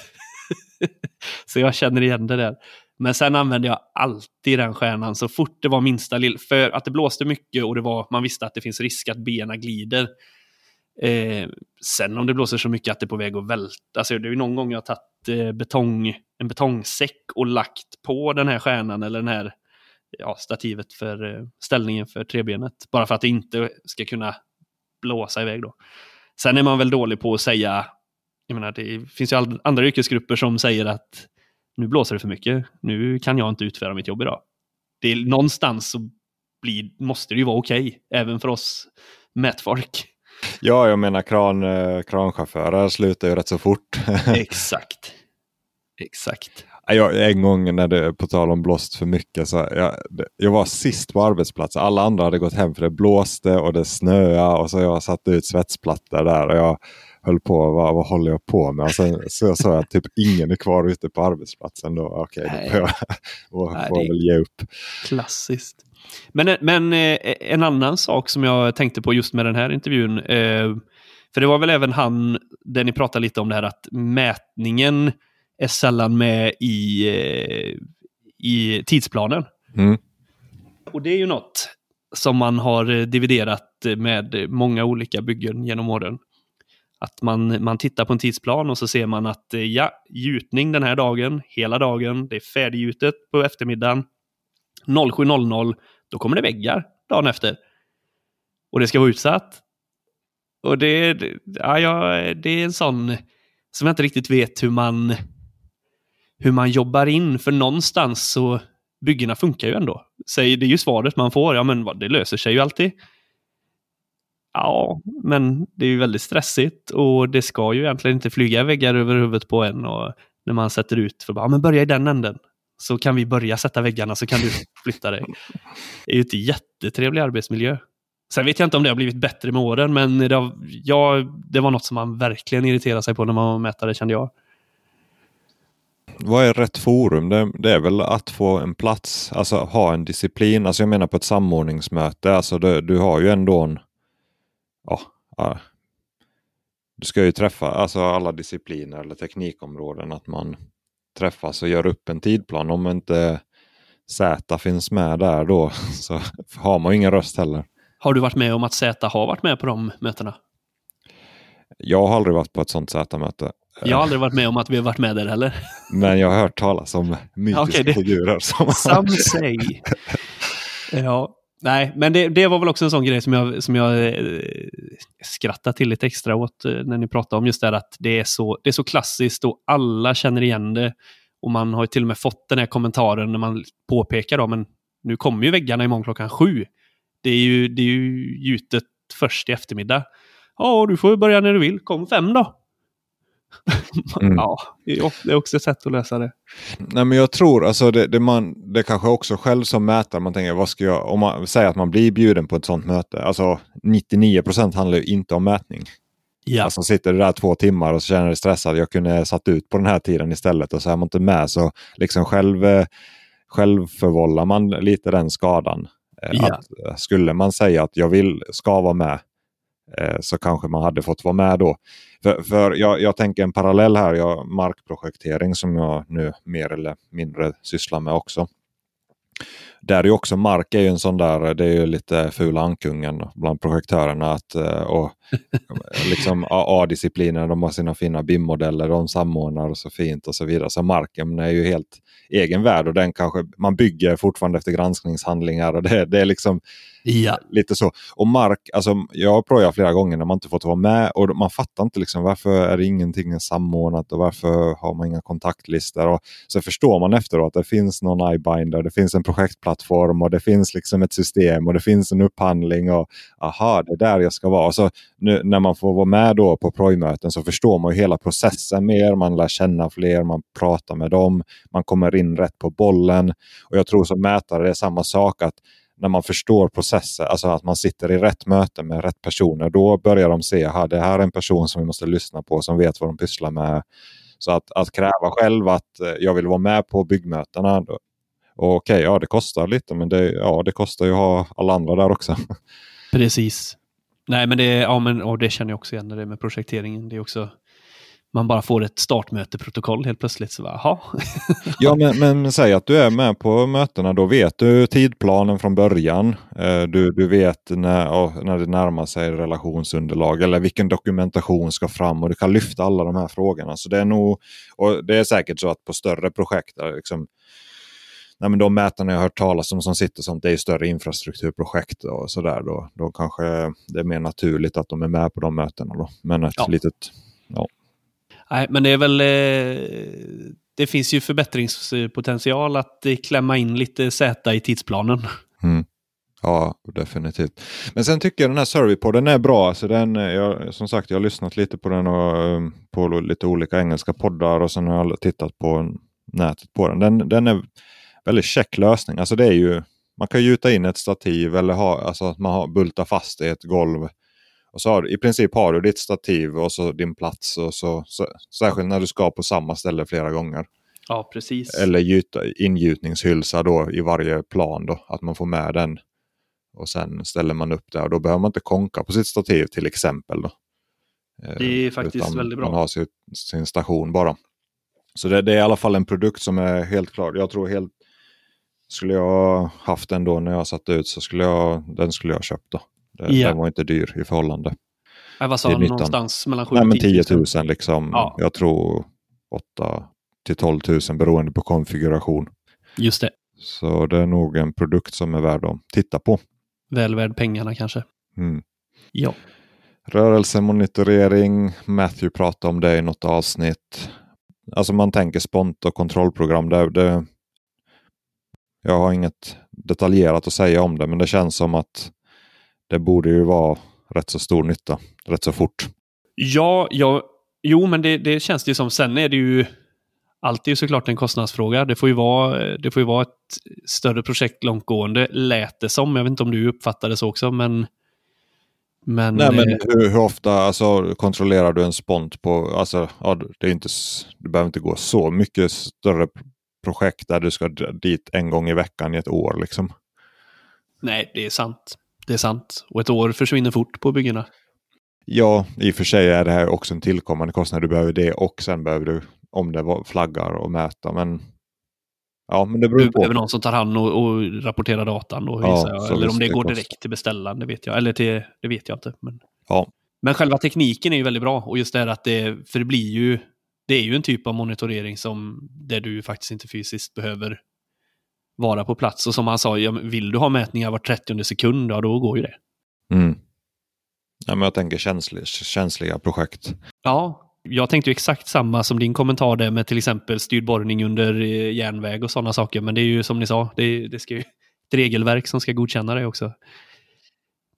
så jag känner igen det där. Men sen använde jag alltid den stjärnan så fort det var minsta lill... För att det blåste mycket och det var, man visste att det finns risk att benen glider. Eh, sen om det blåser så mycket att det är på väg att välta. Alltså, det är ju någon gång jag har tagit eh, betong, en betongsäck och lagt på den här stjärnan eller den här ja, stativet för eh, ställningen för trebenet. Bara för att det inte ska kunna blåsa iväg då. Sen är man väl dålig på att säga, jag menar det finns ju andra yrkesgrupper som säger att nu blåser det för mycket, nu kan jag inte utföra mitt jobb idag. Det är, någonstans så blir, måste det ju vara okej, även för oss mätfolk.
Ja, jag menar kran, eh, kranchaufförer slutar ju rätt så fort.
Exakt. Exakt.
Ja, Jag, en gång när det på tal om blåst för mycket. Så jag, jag var sist på arbetsplatsen. Alla andra hade gått hem för det blåste och det snöade. Och så jag satte ut svetsplattor där. Och jag höll på. Vad, vad håller jag på med? Och sen så jag sa att typ ingen är kvar ute på arbetsplatsen. Då. Okej, då får jag, får
Nej,
får jag väl ge upp.
Klassiskt. Men, men eh, en annan sak som jag tänkte på just med den här intervjun. Eh, för det var väl även han, där ni pratade lite om det här att mätningen är sällan med i, eh, i tidsplanen.
Mm.
Och det är ju något som man har dividerat med många olika byggen genom åren. Att man, man tittar på en tidsplan och så ser man att eh, ja, gjutning den här dagen, hela dagen, det är färdiggjutet på eftermiddagen. 07.00, då kommer det väggar dagen efter. Och det ska vara utsatt. Och det, ja, ja, det är en sån som jag inte riktigt vet hur man, hur man jobbar in. För någonstans så, byggena funkar ju ändå. Säg, det är ju svaret man får, ja men det löser sig ju alltid. Ja, men det är ju väldigt stressigt och det ska ju egentligen inte flyga väggar över huvudet på en. Och när man sätter ut för bara, ja, men börja i den änden. Så kan vi börja sätta väggarna så kan du flytta dig. Det är ju inte jättetrevlig arbetsmiljö. Sen vet jag inte om det har blivit bättre med åren, men det, har, ja, det var något som man verkligen irriterade sig på när man var mätare, kände jag.
Vad är rätt forum? Det, det är väl att få en plats, alltså ha en disciplin. Alltså jag menar på ett samordningsmöte. Alltså det, du har ju ändå en... Ja, ja, du ska ju träffa alltså alla discipliner eller teknikområden. Att man träffas och gör upp en tidplan. Om inte Z finns med där då så har man ju ingen röst heller.
Har du varit med om att Z har varit med på de mötena?
Jag har aldrig varit på ett sånt Z-möte.
Jag har aldrig varit med om att vi har varit med där heller.
Men jag har hört talas om mytiska
Okej, det-
figurer. Som
Some say. Ja, nej, men det, det var väl också en sån grej som jag, som jag eh, skrattade till lite extra åt eh, när ni pratade om just det här att det är, så, det är så klassiskt och alla känner igen det. Och man har ju till och med fått den här kommentaren när man påpekar då, men nu kommer ju väggarna imorgon klockan sju. Det är ju, det är ju gjutet först i eftermiddag. Ja, du får börja när du vill. Kom fem då.
Mm.
Ja, det är också ett sätt att lösa det.
Nej men jag tror, alltså det, det, man, det kanske också själv som mätare, man tänker vad ska jag, om man säger att man blir bjuden på ett sånt möte, alltså 99% handlar ju inte om mätning.
Ja.
Alltså sitter du där två timmar och så känner dig stressad. Jag kunde satt ut på den här tiden istället och så är man inte med så liksom själv, eh, själv förvållar man lite den skadan. Eh,
Ja.
Att, eh, skulle man säga att jag vill, ska vara med Eh, så kanske man hade fått vara med då. För, för jag, jag tänker en parallell här, jag, markprojektering som jag nu mer eller mindre sysslar med också. Där är ju också mark är ju en sån där, det är ju lite fula ankungen bland projektörerna. Att, eh, och liksom A-disciplinen, de har sina fina BIM-modeller, de samordnar så fint och så vidare. Så marken är ju helt egen värld och den kanske, man bygger fortfarande efter granskningshandlingar. och det, det är liksom
Ja.
lite så. Och mark, alltså jag har provat flera gånger när man inte fått vara med och man fattar inte liksom varför är det ingenting samordnat och varför har man inga kontaktlistor. Och så förstår man efteråt att det finns någon iBinder, det finns en projektplattform och det finns liksom ett system och det finns en upphandling och aha, det är där jag ska vara. Och så nu, när man får vara med då på projmöten så förstår man ju hela processen mer, man lär känna fler, man pratar med dem, man kommer in rätt på bollen. Och jag tror som mätare det är samma sak att när man förstår processen, alltså att man sitter i rätt möte med rätt personer, då börjar de se att det här är en person som vi måste lyssna på, som vet vad de pysslar med. Så att, att kräva själv att eh, jag vill vara med på byggmötena. då- Och okej, ja det kostar lite, men det, ja, det kostar ju att ha alla andra där också.
Precis. Nej, men det, ja, men, och det känner jag också igen när det är med projekteringen. Det är också, man bara får ett startmöteprotokoll helt plötsligt. Så bara.
Ja, men, men säg att du är med på mötena, då vet du tidplanen från början. Eh, Du, du vet när, när det närmar sig relationsunderlag eller vilken dokumentation ska fram och du kan lyfta alla de här frågorna. Så det är nog, och det är säkert så att på större projekt, där liksom, nej, men de mätarna jag hört talas om som sitter som det är större infrastrukturprojekt och sådär. Då, då kanske det är mer naturligt att de är med på de mötena. Då. Men ett
Ja.
litet, ja.
Nej, men det är väl... Eh, det finns ju förbättringspotential att eh, klämma in lite Z i tidsplanen.
Mm. Ja, definitivt. Men sen tycker jag den här Surveypodden är bra. Alltså den, eh, jag, som sagt, jag har lyssnat lite på den och ehm, på lite olika engelska poddar och sen har jag tittat på nätet på den. Den, den är väldigt check lösning. Alltså det är ju, man kan gjuta in ett stativ eller ha, alltså att man har bultar fast i ett golv. Och så har, du- I princip har du ditt stativ och så din plats. Och så, så, särskilt när du ska på samma ställe flera gånger.
Ja, precis.
Eller gjuta, ingjutningshylsa då i varje plan. Då, att man får med den. Och sen ställer man upp där. Och då behöver man inte konka på sitt stativ till exempel. Då. Eh,
Det är faktiskt
utan
väldigt bra.
Man har sin, sin station bara. Så det, det är i alla fall en produkt som är helt klar. Jag tror helt... Skulle jag ha haft den då när jag satte ut så skulle jag, den skulle jag köpt. Då. Det,
Ja.
Den var inte dyr i förhållande.
Nej, vad sa han? Någonstans mellan 7
Nej,
och
men
10
10 000 liksom.
Ja.
Jag tror 8 till 12 000 beroende på konfiguration.
Just det.
Så det är nog en produkt som är värd att titta på.
Väl värd pengarna kanske.
Mm.
Ja.
Rörelsemonitorering, Matthew pratade om det i något avsnitt. Alltså man tänker spont och kontrollprogram. Det, det, jag har inget detaljerat att säga om det, men det känns som att det borde ju vara rätt så stor nytta, rätt så fort.
Ja, ja jo, men det, det känns det ju som. Sen är det ju allt är ju såklart en kostnadsfråga. Det får ju vara, det får ju vara ett större projekt långtgående, lät det som. Jag vet inte om du uppfattade det så också, men... Men,
Nej, men
eh,
hur, hur ofta alltså, kontrollerar du en spont på, alltså, ja, det, är inte, det behöver inte gå så mycket större projekt där du ska dit en gång i veckan i ett år. Liksom.
nej, det är sant. Det är sant. Och ett år försvinner fort på byggena.
Ja, i och för sig är det här också en tillkommande kostnad. Du behöver det och sen behöver du, om det var flaggar och mäta. Men ja, men det beror
Du
på.
behöver någon som tar hand och, och rapporterar datan. Då,
Ja,
Eller om det
det
går
kostar.
direkt till beställaren, det vet jag. Eller till, det vet jag inte. Men,
Ja.
men själva tekniken är ju väldigt bra. Och just det här att det, för det blir ju, det är ju en typ av monitorering som, där du faktiskt inte fysiskt behöver vara på plats. Och som han sa, ja, vill du ha mätningar var 30 sekund, ja då går ju det.
Mm. Ja, men jag tänker känslig, känsliga projekt.
Ja, jag tänkte ju exakt samma som din kommentar där med till exempel styrd borrning under eh, järnväg och sådana saker. Men det är ju som ni sa, det, det ska ju ett regelverk som ska godkänna det också.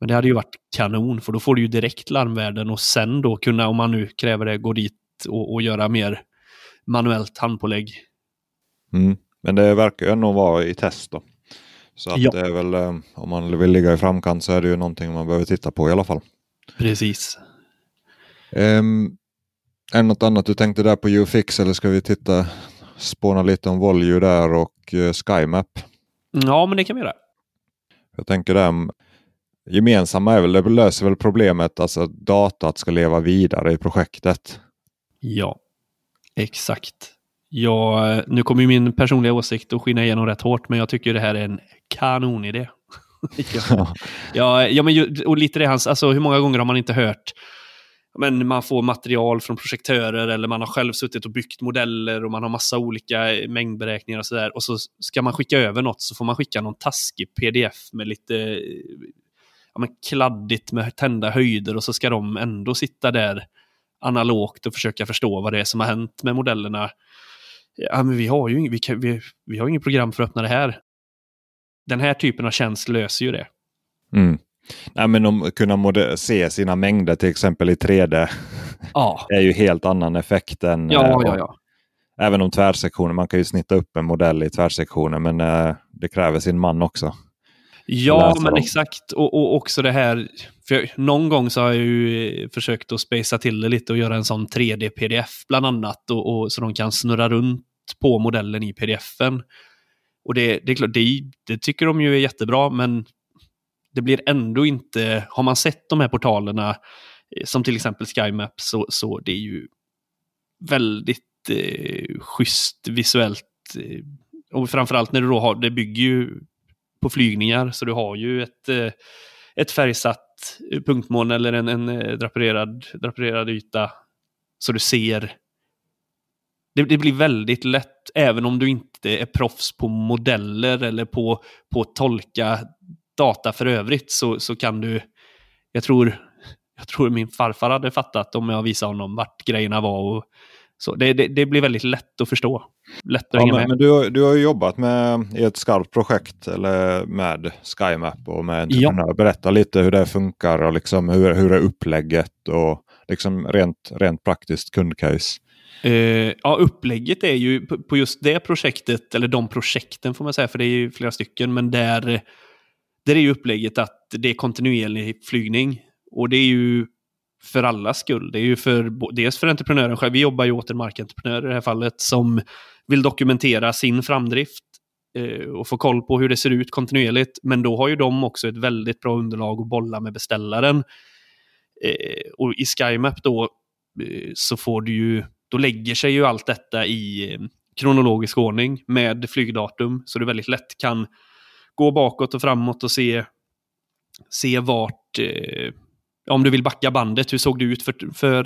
Men det hade ju varit kanon, för då får du ju direkt larmvärden och sen då kunna, om man nu kräver det, gå dit och, och göra mer manuellt handpålägg.
Mm. Men det verkar ju ändå vara i test då. Så att
Ja.
det är väl, eh, om man vill ligga i framkant så är det ju någonting man behöver titta på i alla fall.
Precis.
Um, är det något annat du tänkte där på UFix eller ska vi titta, spåna lite om Volue där och uh, SkyMap?
Ja, men det kan vi göra.
Jag tänker där, gemensamma är väl, det löser väl problemet alltså att datat ska leva vidare i projektet.
Ja, exakt. Ja, nu kommer ju min personliga åsikt att skina igenom rätt hårt, men jag tycker det här är en kanonidé. ja. ja, ja, men och lite det hans, alltså hur många gånger har man inte hört men man får material från projektörer eller man har själv suttit och byggt modeller och man har massa olika mängdberäkningar och sådär. Och så ska man skicka över något så får man skicka någon taskig pdf med lite ja, men kladdigt med tända höjder och så ska de ändå sitta där analogt och försöka förstå vad det är som har hänt med modellerna. Ja, men vi har ju vi, kan, vi, vi har inget program för att öppna det här. Den här typen av tjänst löser ju det.
Mm. Nej, men om kunna se sina mängder till exempel i 3D.
Ja.
det är ju helt annan effekt än...
Ja, ja, eh, ja.
Även om tvärsektioner, man kan ju snitta upp en modell i tvärsektioner men eh, det kräver sin man också.
Ja, men dem. exakt. Och, och, också det här, för någon gång så har jag ju eh, försökt att spacea till det lite och göra en sån 3D-pdf bland annat. Och, och, så de kan snurra runt på modellen i pdf-en. Och det, det är klart, det, det tycker de ju är jättebra, men det blir ändå inte, har man sett de här portalerna, eh, som till exempel SkyMap, så, så det är ju väldigt eh, schysst visuellt. Eh, och framförallt när du då har, det bygger ju på flygningar, så du har ju ett, eh, ett färgsatt eh, punktmål eller en, en eh, drapererad, drapererad yta. Så du ser det, det, blir väldigt lätt, även om du inte är proffs på modeller eller på, på att tolka data för övrigt så, så kan du, jag tror, jag tror min farfar hade fattat om jag visade honom vart grejerna var. Och, så det, det, det blir väldigt lätt att förstå. Lätt att ja, hänga
men,
med.
Men du, har, du har jobbat med i ett skarpt projekt eller med SkyMap och med entreprenör. Ja. Berätta lite hur det funkar och liksom hur, hur är upplägget och liksom rent, rent praktiskt kundcase.
Uh, ja, upplägget är ju på, på just det projektet, eller de projekten får man säga, för det är ju flera stycken, men där där är ju upplägget att det är kontinuerlig flygning. Och det är ju för allas skull. Det är ju för, dels för entreprenören själv. Vi jobbar ju åt en markentreprenör i det här fallet som vill dokumentera sin framdrift eh, och få koll på hur det ser ut kontinuerligt. Men då har ju de också ett väldigt bra underlag att bolla med beställaren. Eh, och i SkyMap då eh, så får du ju, då lägger sig ju allt detta i eh, kronologisk ordning med flygdatum. Så du väldigt lätt kan gå bakåt och framåt och se, se vart, eh, om du vill backa bandet, hur såg det ut för, för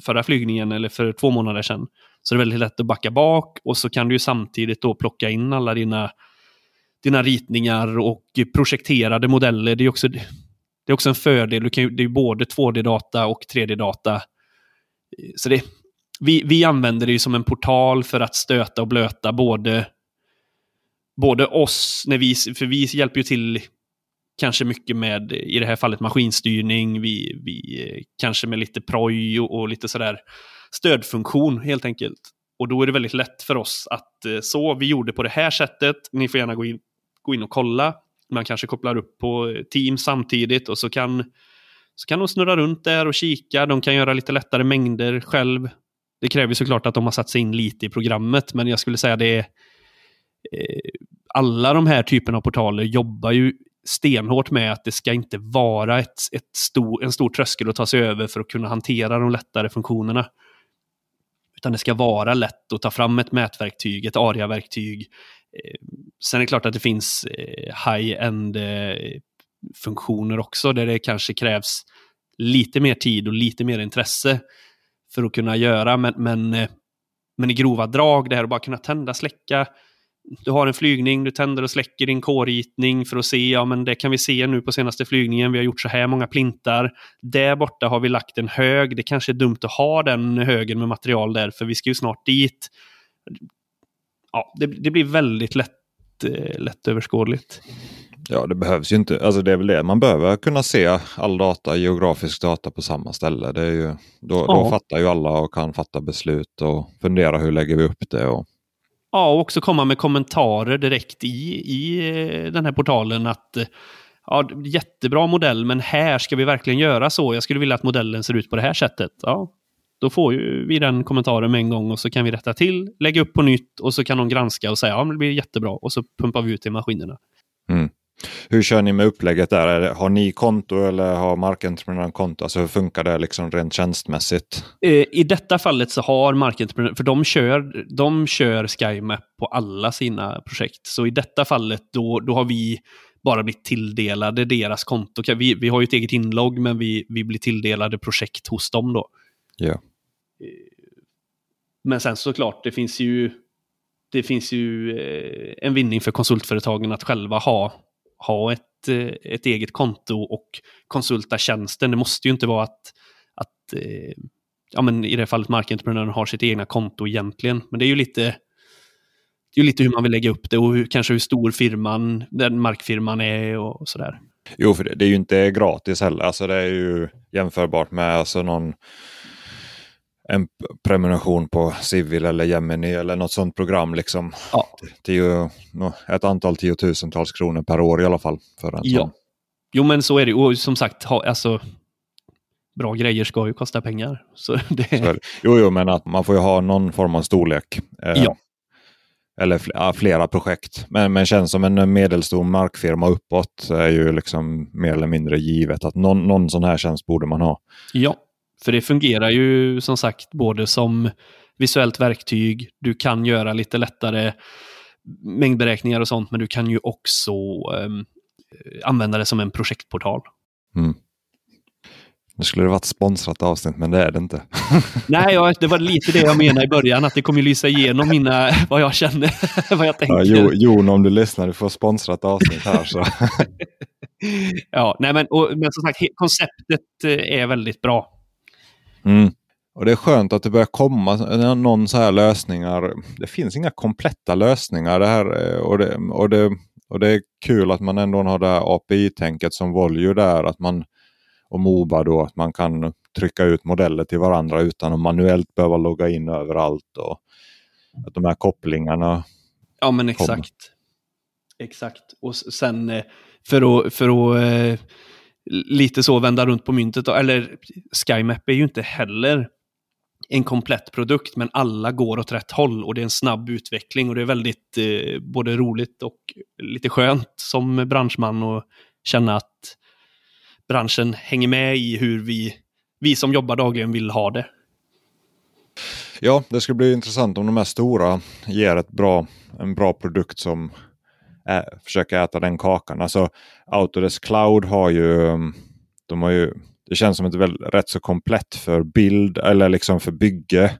förra flygningen eller för två månader sedan? Så det är väldigt lätt att backa bak och så kan du samtidigt då plocka in alla dina, dina ritningar och projekterade modeller. Det är också, det är också en fördel. Du kan, det är både 2D-data och 3D-data. Så det, vi, vi använder det som en portal för att stöta och blöta både både oss, när vi, för vi hjälper ju till kanske mycket med, i det här fallet, maskinstyrning, vi, vi kanske med lite proj och, och lite sådär stödfunktion helt enkelt. Och då är det väldigt lätt för oss att eh, så, vi gjorde på det här sättet, ni får gärna gå in, gå in och kolla. Man kanske kopplar upp på Teams samtidigt och så kan, så kan de snurra runt där och kika. De kan göra lite lättare mängder själv. Det kräver såklart att de har satt sig in lite i programmet, men jag skulle säga det är Eh, alla de här typerna av portaler jobbar ju stenhårt med att det ska inte vara ett, ett stor, en stor tröskel att ta sig över för att kunna hantera de lättare funktionerna. Utan det ska vara lätt att ta fram ett mätverktyg, ett ARIA-verktyg. Eh, sen är det klart att det finns eh, high-end eh, funktioner också, där det kanske krävs lite mer tid och lite mer intresse för att kunna göra. Men, men, men i grova drag, det här att bara kunna tända, släcka, du har en flygning, du tänder och släcker din kårritning för att se, ja men det kan vi se nu på senaste flygningen, vi har gjort så här många plintar. Där borta har vi lagt en hög, det kanske är dumt att ha den högen med material där, för vi ska ju snart dit. Ja, det, det blir väldigt lätt, eh, lättöverskådligt.
Ja, det behövs ju inte. Alltså det är väl det. Man behöver kunna se all data, geografisk data på samma ställe. Det är ju, då, ja. då fattar ju alla och kan fatta beslut och fundera hur lägger vi upp det. Och
Ja, och också komma med kommentarer direkt i, i eh, den här portalen att eh, ja, jättebra modell, men här ska vi verkligen göra så. Jag skulle vilja att modellen ser ut på det här sättet. Ja, då får ju vi den kommentaren med en gång och så kan vi rätta till, lägga upp på nytt och så kan de granska och säga ja, det blir jättebra och så pumpar vi ut i maskinerna.
Mm. Hur kör ni med upplägget där? Har ni konto eller har markentreprenören konto? Alltså hur funkar det liksom rent tjänstmässigt?
Eh, I detta fallet så har markentreprenören, för de kör, de kör SkyMap på alla sina projekt. Så i detta fallet då, då har vi bara blivit tilldelade deras konto. Vi, vi har ju ett eget inlogg men vi, vi blir tilldelade projekt hos dem då.
Ja.
Men sen såklart, det finns ju, det finns ju eh, en vinning för konsultföretagen att själva ha, ha ett, eh, ett eget konto och konsulta tjänsten. Det måste ju inte vara att, att eh, ja, men i det fallet markentreprenören har sitt egna konto egentligen. Men det är ju lite, det är lite hur man vill lägga upp det och hur, kanske hur stor firman, den markfirman är och, sådär.
Jo, för det, det, är ju inte gratis heller. Alltså det är ju jämförbart med alltså någon en prenumeration på Civil eller Gemini eller något sånt program. Liksom.
Ja.
Tio, ett antal tiotusentals kronor per år i alla fall. För en
ja.
Sån.
Jo, men så är det. Och som sagt, ha, alltså, bra grejer ska ju kosta pengar. Så det... Så
jo, jo, men att man får ju ha någon form av storlek.
Eh, ja.
Eller flera projekt. Men, men känns som en medelstor markfirma uppåt är ju liksom mer eller mindre givet att någon, någon sån här tjänst borde man ha.
Ja, för det fungerar ju som sagt både som visuellt verktyg, du kan göra lite lättare mängdberäkningar och sånt, men du kan ju också um, använda det som en projektportal.
Mm. Nu skulle det varit sponsrat avsnitt, men det är det inte.
Nej, ja, det var lite det jag menade i början, att det kommer lysa igenom mina, vad jag känner, vad jag tänker.
Ja, jo, Jon, om du lyssnar, du får sponsrat avsnitt här. Så.
ja, nej, men, och, men som sagt, konceptet eh, är väldigt bra.
Mm. Och Det är skönt att det börjar komma någon så här lösningar. Det finns inga kompletta lösningar. Det här, och, det, och, det, och det är kul att man ändå har det här API-tänket som Volvo där. Att man, och Moba då, att man kan trycka ut modeller till varandra utan att manuellt behöva logga in överallt. Och att de här kopplingarna.
Ja men exakt. Kommer. Exakt. Och sen eh, för att, för att eh, lite så vända runt på myntet. Eller SkyMap är ju inte heller en komplett produkt, men alla går åt rätt håll och det är en snabb utveckling och det är väldigt eh, både roligt och lite skönt som branschman att känna att branschen hänger med i hur vi, vi som jobbar dagligen vill ha det.
Ja, det ska bli intressant om de här stora ger ett bra, en bra produkt som ä, försöka äta den kakan. Alltså Autodesk Cloud har ju, mm, de har ju, det känns som ett väl, rätt så komplett för bild eller liksom för bygge.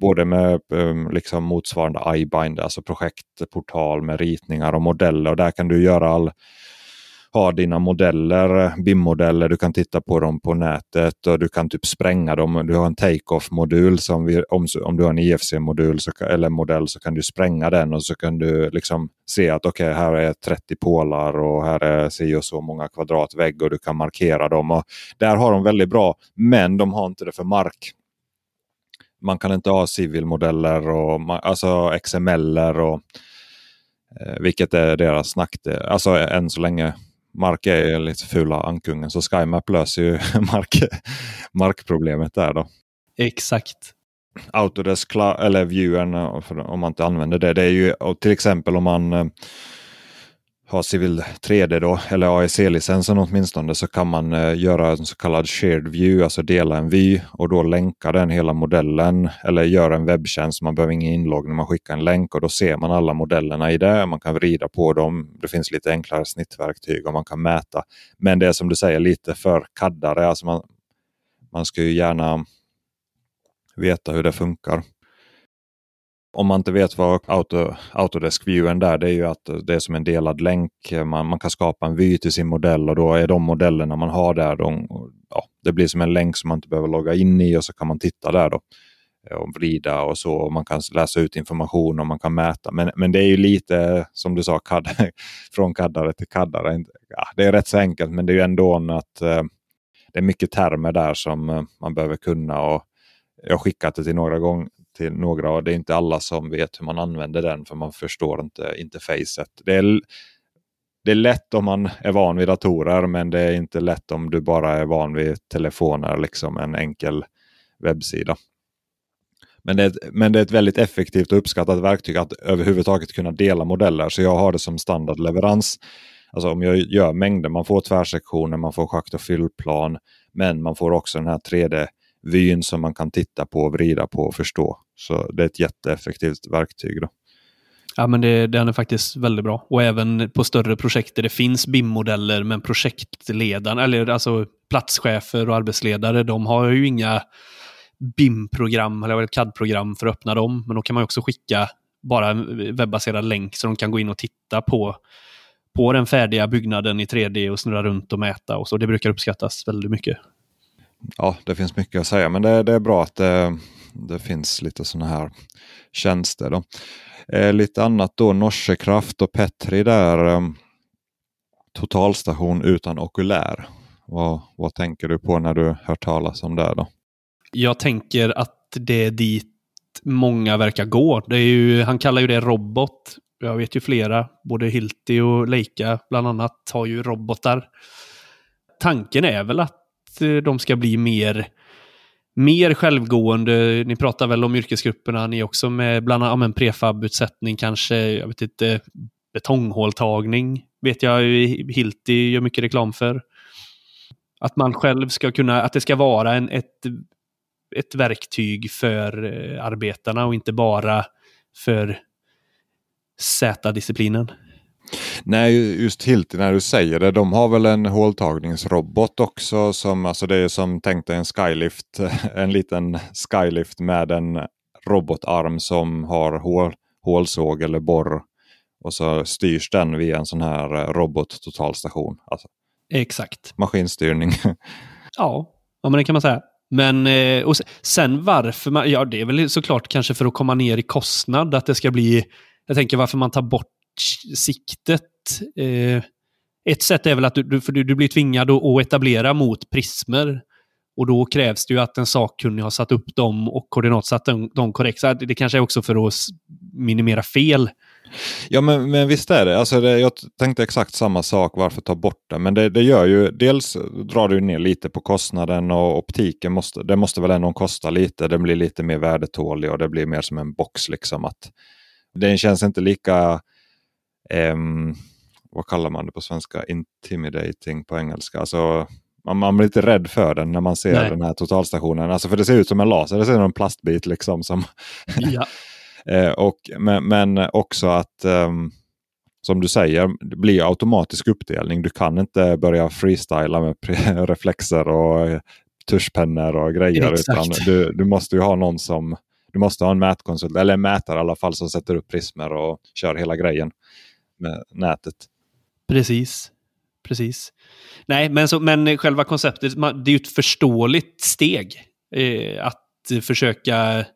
Både med um, liksom motsvarande iBind, alltså projektportal med ritningar och modeller. Och där kan du göra all ha dina modeller, BIM-modeller, du kan titta på dem på nätet och du kan typ spränga dem. Du har en take-off-modul som vi, om, om du har en IFC-modul eller modell så kan du spränga den och så kan du liksom se att okej, okay, här är 30 pålar och här är si och så många kvadratvägg och du kan markera dem. Och där har de väldigt bra, men de har inte det för mark. Man kan inte ha civilmodeller och alltså XML och eh, vilket är deras nackdel. Alltså än så länge Mark är lite fula ankungen så SkyMap löser ju mark, markproblemet där då.
Exakt.
Autodesk eller viewern om man inte använder det. Det är ju till exempel om man eh, har Civil 3D då, eller AEC-licensen åtminstone, så kan man eh, göra en så kallad shared view, alltså dela en vy och då länka den hela modellen eller göra en webbtjänst. Man behöver ingen inloggning, man skickar en länk och då ser man alla modellerna i det. Man kan vrida på dem. Det finns lite enklare snittverktyg och man kan mäta. Men det är som du säger lite för kaddare. Alltså man, man ska ju gärna veta hur det funkar. Om man inte vet vad Auto, Autodesk-viewen där, det är ju att det är som en delad länk. Man, man kan skapa en vy till sin modell och då är de modellerna man har där, de, ja, det blir som en länk som man inte behöver logga in i och så kan man titta där då och vrida och så. Och man kan läsa ut information och man kan mäta. Men, men det är ju lite som du sa, kad, från kaddare till kaddare. Ja, det är rätt så enkelt men det är ju ändå att eh, det är mycket termer där som eh, man behöver kunna. och Jag har skickat det till några gånger till några och det är inte alla som vet hur man använder den för man förstår inte interfacet. Det är, det är lätt om man är van vid datorer men det är inte lätt om du bara är van vid telefoner. Liksom en enkel webbsida. Men det, är ett, men det är ett väldigt effektivt och uppskattat verktyg att överhuvudtaget kunna dela modeller. Så jag har det som standardleverans. Alltså om jag gör mängder, man får tvärsektioner, man får schakt och fyllplan. Men man får också den här 3D vyn som man kan titta på, vrida på och förstå. Så det är ett jätteeffektivt verktyg. Då.
Ja, men det, den är faktiskt väldigt bra. Och även på större projekt där det finns BIM-modeller, men projektledarna, eller alltså platschefer och arbetsledare, de har ju inga BIM-program eller CAD-program för att öppna dem. Men då kan man också skicka bara en webbaserad länk så de kan gå in och titta på, på den färdiga byggnaden i 3D och snurra runt och mäta. Och så. Det brukar uppskattas väldigt mycket.
Ja, det finns mycket att säga, men det, det är bra att det, det finns lite sådana här tjänster. Då. Eh, lite annat då, Norsekraft och Petri där. Eh, totalstation utan okulär. Vad, vad tänker du på när du hör talas om det? då?
Jag tänker att det är dit många verkar gå. Det är ju, han kallar ju det robot. Jag vet ju flera, både Hilti och Leica bland annat har ju robotar. Tanken är väl att Eh, de ska bli mer mer självgående. Ni pratar väl om yrkesgrupperna ni också med bland annat ja, prefabutsättning kanske, jag vet inte, betonghåltagning vet jag Hilti gör mycket reklam för. Att man själv ska kunna, att det ska vara en, ett, ett verktyg för eh, arbetarna och inte bara för Z-disciplinen.
Nej, just Hilti när du säger det. De har väl en håltagningsrobot också. Som, alltså det är som tänk dig en skylift. En liten skylift med en robotarm som har hål, hålsåg eller borr. Och så styrs den via en sån här eh, robottotalstation. Alltså,
Exakt.
Maskinstyrning.
ja, ja, men det kan man säga. Men eh, och sen varför man, ja det är väl såklart kanske för att komma ner i kostnad, att det ska bli, jag tänker varför man tar bort siktet. Eh, ett sätt är väl att du, för du, du blir tvingad att etablera mot prismer. Och då krävs det ju att en sakkunnig har satt upp dem och koordinatsatt dem, dem korrekt. Så det kanske är också för att minimera fel.
Ja men, men visst är det. Alltså det, Jag tänkte exakt samma sak. Varför ta bort det? Men det, det gör ju, dels drar du ner lite på kostnaden och optiken måste, det måste väl ändå kosta lite. Den blir lite mer värdetålig och det blir mer som en box. liksom att Den känns inte lika um, vad kallar man det på svenska? Intimidating på engelska. Alltså, man, man blir lite rädd för den när man ser Nej. den här totalstationen. Alltså, för det ser ut som en laser, det ser ut som en plastbit. Liksom, som
ja.
eh, och, men, men, också att, um, som du säger, det blir automatisk uppdelning. Du kan inte börja freestyla med reflexer och tuschpennor och grejer. Utan du, du måste ju ha någon som du måste ha en mätkonsult, eller en mätare i alla fall, som sätter upp prismer och kör hela grejen med nätet.
Precis. Precis. Nej, men, så, men själva konceptet, det är ju ett förståeligt steg. Eh, att försöka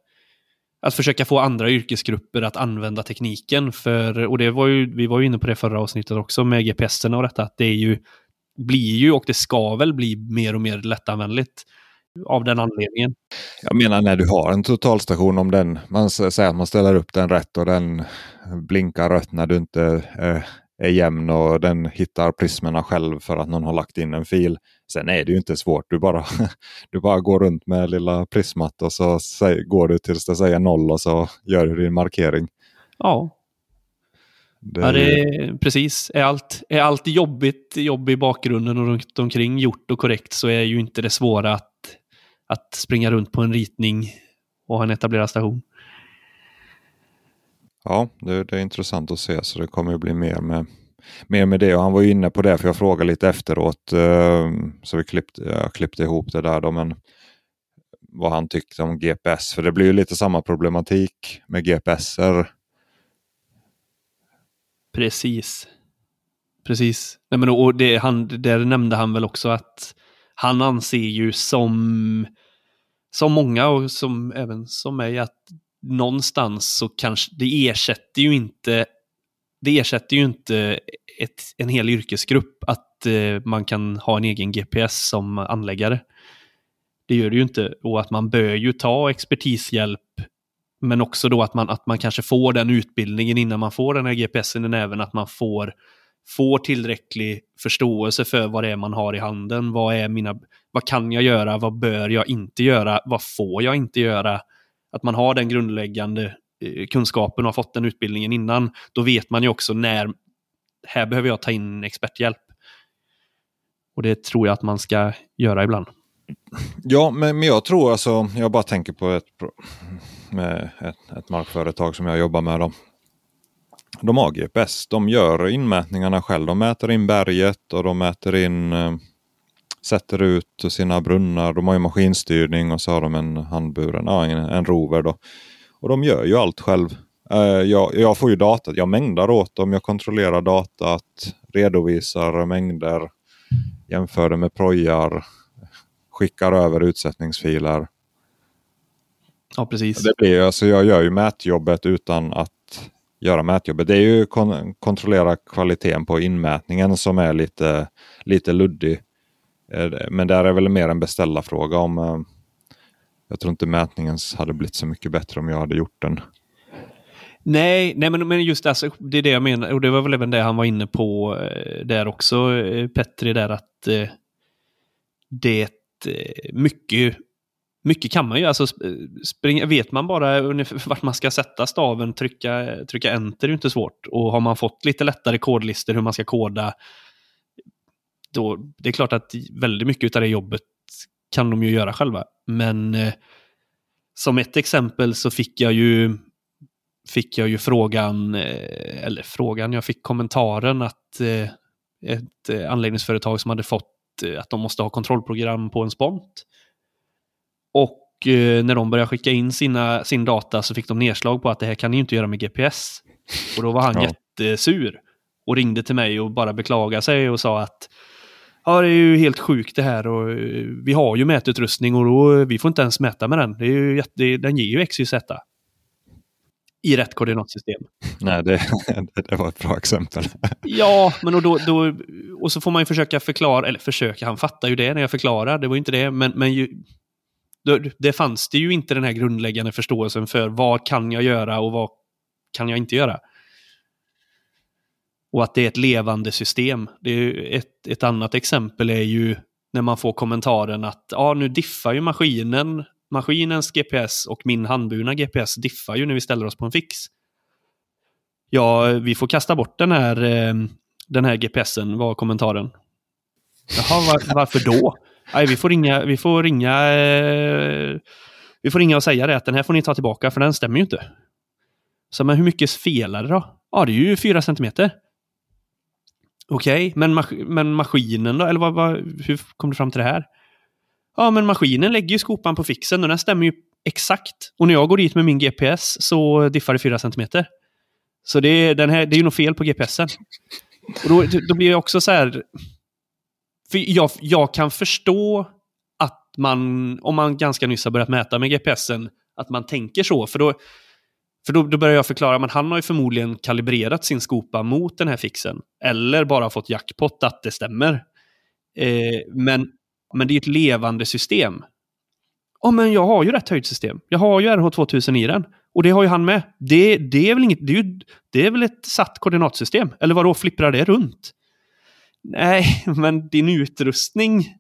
att försöka få andra yrkesgrupper att använda tekniken. För, och det var ju, vi var ju inne på det förra avsnittet också med gps och detta, att det är ju, blir ju och det ska väl bli mer och mer lättanvändligt av den anledningen.
Jag menar när du har en totalstation, om den, man säger att man ställer upp den rätt och den blinkar rött när du inte eh, är jämn och den hittar prismerna själv för att någon har lagt in en fil. Sen är det ju inte svårt. Du bara, du bara går runt med lilla prismat och så går du tills det säger noll och så gör du din markering.
Ja. Det... Ja, det är, precis. Är allt, är allt jobbigt, jobb i bakgrunden och runt omkring gjort och korrekt så är ju inte det svåra att att springa runt på en ritning och ha en etablerad station.
Ja, det, det, är intressant att se så det kommer att bli mer med, mer med det. Och han var ju inne på det för jag frågade lite efteråt. Uh, så vi klippte, jag klippte ihop det där då. Men vad han tyckte om GPS. För det blir ju lite samma problematik med GPSer.
Precis. Precis. Nej, men, och det, han, där nämnde han väl också att han anser ju som, som många och som även som mig att någonstans så kanske det ersätter ju inte det ersätter ju inte ett, en hel yrkesgrupp att eh, man kan ha en egen GPS som anläggare. Det gör det ju inte och att man bör ju ta expertishjälp men också då att man, att man kanske får den utbildningen innan man får den här GPSen även att man får får tillräcklig förståelse för vad det är man har i handen. Vad, är mina, vad kan jag göra? Vad bör jag inte göra? Vad får jag inte göra? Att man har den grundläggande eh, kunskapen och har fått den utbildningen innan. Då vet man ju också när här behöver jag ta in experthjälp. Och det tror jag att man ska göra ibland.
Ja, men, men jag tror alltså, jag bara tänker på ett, med ett, ett markföretag som jag jobbar med. Då. De har GPS, de gör inmätningarna själv. De mäter in berget och de mäter in, eh, sätter ut sina brunnar. De har ju maskinstyrning och så har de en handburen, ja, en, en rover. Då. Och de gör ju allt själv. Eh, jag, jag får ju data, jag mängdar åt dem, jag kontrollerar datat, redovisar mängder, jämför det med projar, skickar över utsättningsfiler.
Ja, precis.
Det blir, alltså jag gör ju mätjobbet utan att göra mätjobbet. Det är ju kon kontrollera kvaliteten på inmätningen som är lite, lite luddig. Eh, men där är väl mer en beställarfråga om eh, jag tror inte mätningen hade blivit så mycket bättre om jag hade gjort den.
Nej, nej men, men just alltså, det är det jag menar. Och det var väl även det han var inne på eh, där också, Petri, där att det mycket, mycket kan man ju. Alltså, springa, vet man bara vart man ska sätta staven, trycka, trycka enter är ju inte svårt. Och har man fått lite lättare kodlistor hur man ska koda, då det är klart att väldigt mycket av det jobbet kan de ju göra själva. Men eh, som ett exempel så fick jag ju fick jag ju frågan, eh, eller frågan, jag fick kommentaren att eh, ett eh, anläggningsföretag som hade fått eh, att de måste ha kontrollprogram på en spont. Och när de började skicka in sina, sin data så fick de nedslag på att det här kan ni inte göra med GPS. Och då var han ja. jättesur och ringde till mig och bara beklagade sig och sa att ja, det är ju helt sjukt det här och vi har ju mätutrustning och då, vi får inte ens mäta med den. Det är ju jätte, den ger ju XYZ i rätt koordinatsystem.
Nej, det, det var ett bra exempel.
ja, men och, då, då, och så får man ju försöka förklara, eller försöka, han fattar ju det när jag förklarar, det var inte det, men, men ju, då, det fanns det ju inte den här grundläggande förståelsen för vad kan jag göra och vad kan jag inte göra. Och att det är ett levande system. Det är ett, ett annat exempel är ju när man får kommentaren att ja, nu diffar ju maskinen maskinens GPS och min handburna GPS diffar ju när vi ställer oss på en fix. Ja, vi får kasta bort den här, eh, den här GPSen, var kommentaren. Jaha, var, varför då? Nej, vi får ringa, vi får ringa, eh, vi får ringa och säga det att den här får ni ta tillbaka för den stämmer ju inte. Så men hur mycket felar det då? Ja, det är ju fyra centimeter. Okej, okay, men, mas men maskinen då? Eller vad, vad, hur kom du fram till det här? Ja, men maskinen lägger ju skopan på fixen och den stämmer ju exakt. Och när jag går dit med min GPS så diffar det fyra centimeter. Så det är, den här, det är ju något fel på GPSen. Och då, då blir jag också så här... För jag, jag kan förstå att man, om man ganska nyss har börjat mäta med GPSen, att man tänker så. För då, för då, då börjar jag förklara, men han har ju förmodligen kalibrerat sin skopa mot den här fixen. Eller bara fått jackpot att det stämmer. Eh, men men det är ett levande system. Ja, men jag har ju rätt höjdsystem. Jag har ju RH2000 i den. Och det har ju han med. Det, det är väl inget, det är, ju, det är väl ett satt koordinatsystem? Eller vadå, flipprar det runt? Nej, men din utrustning,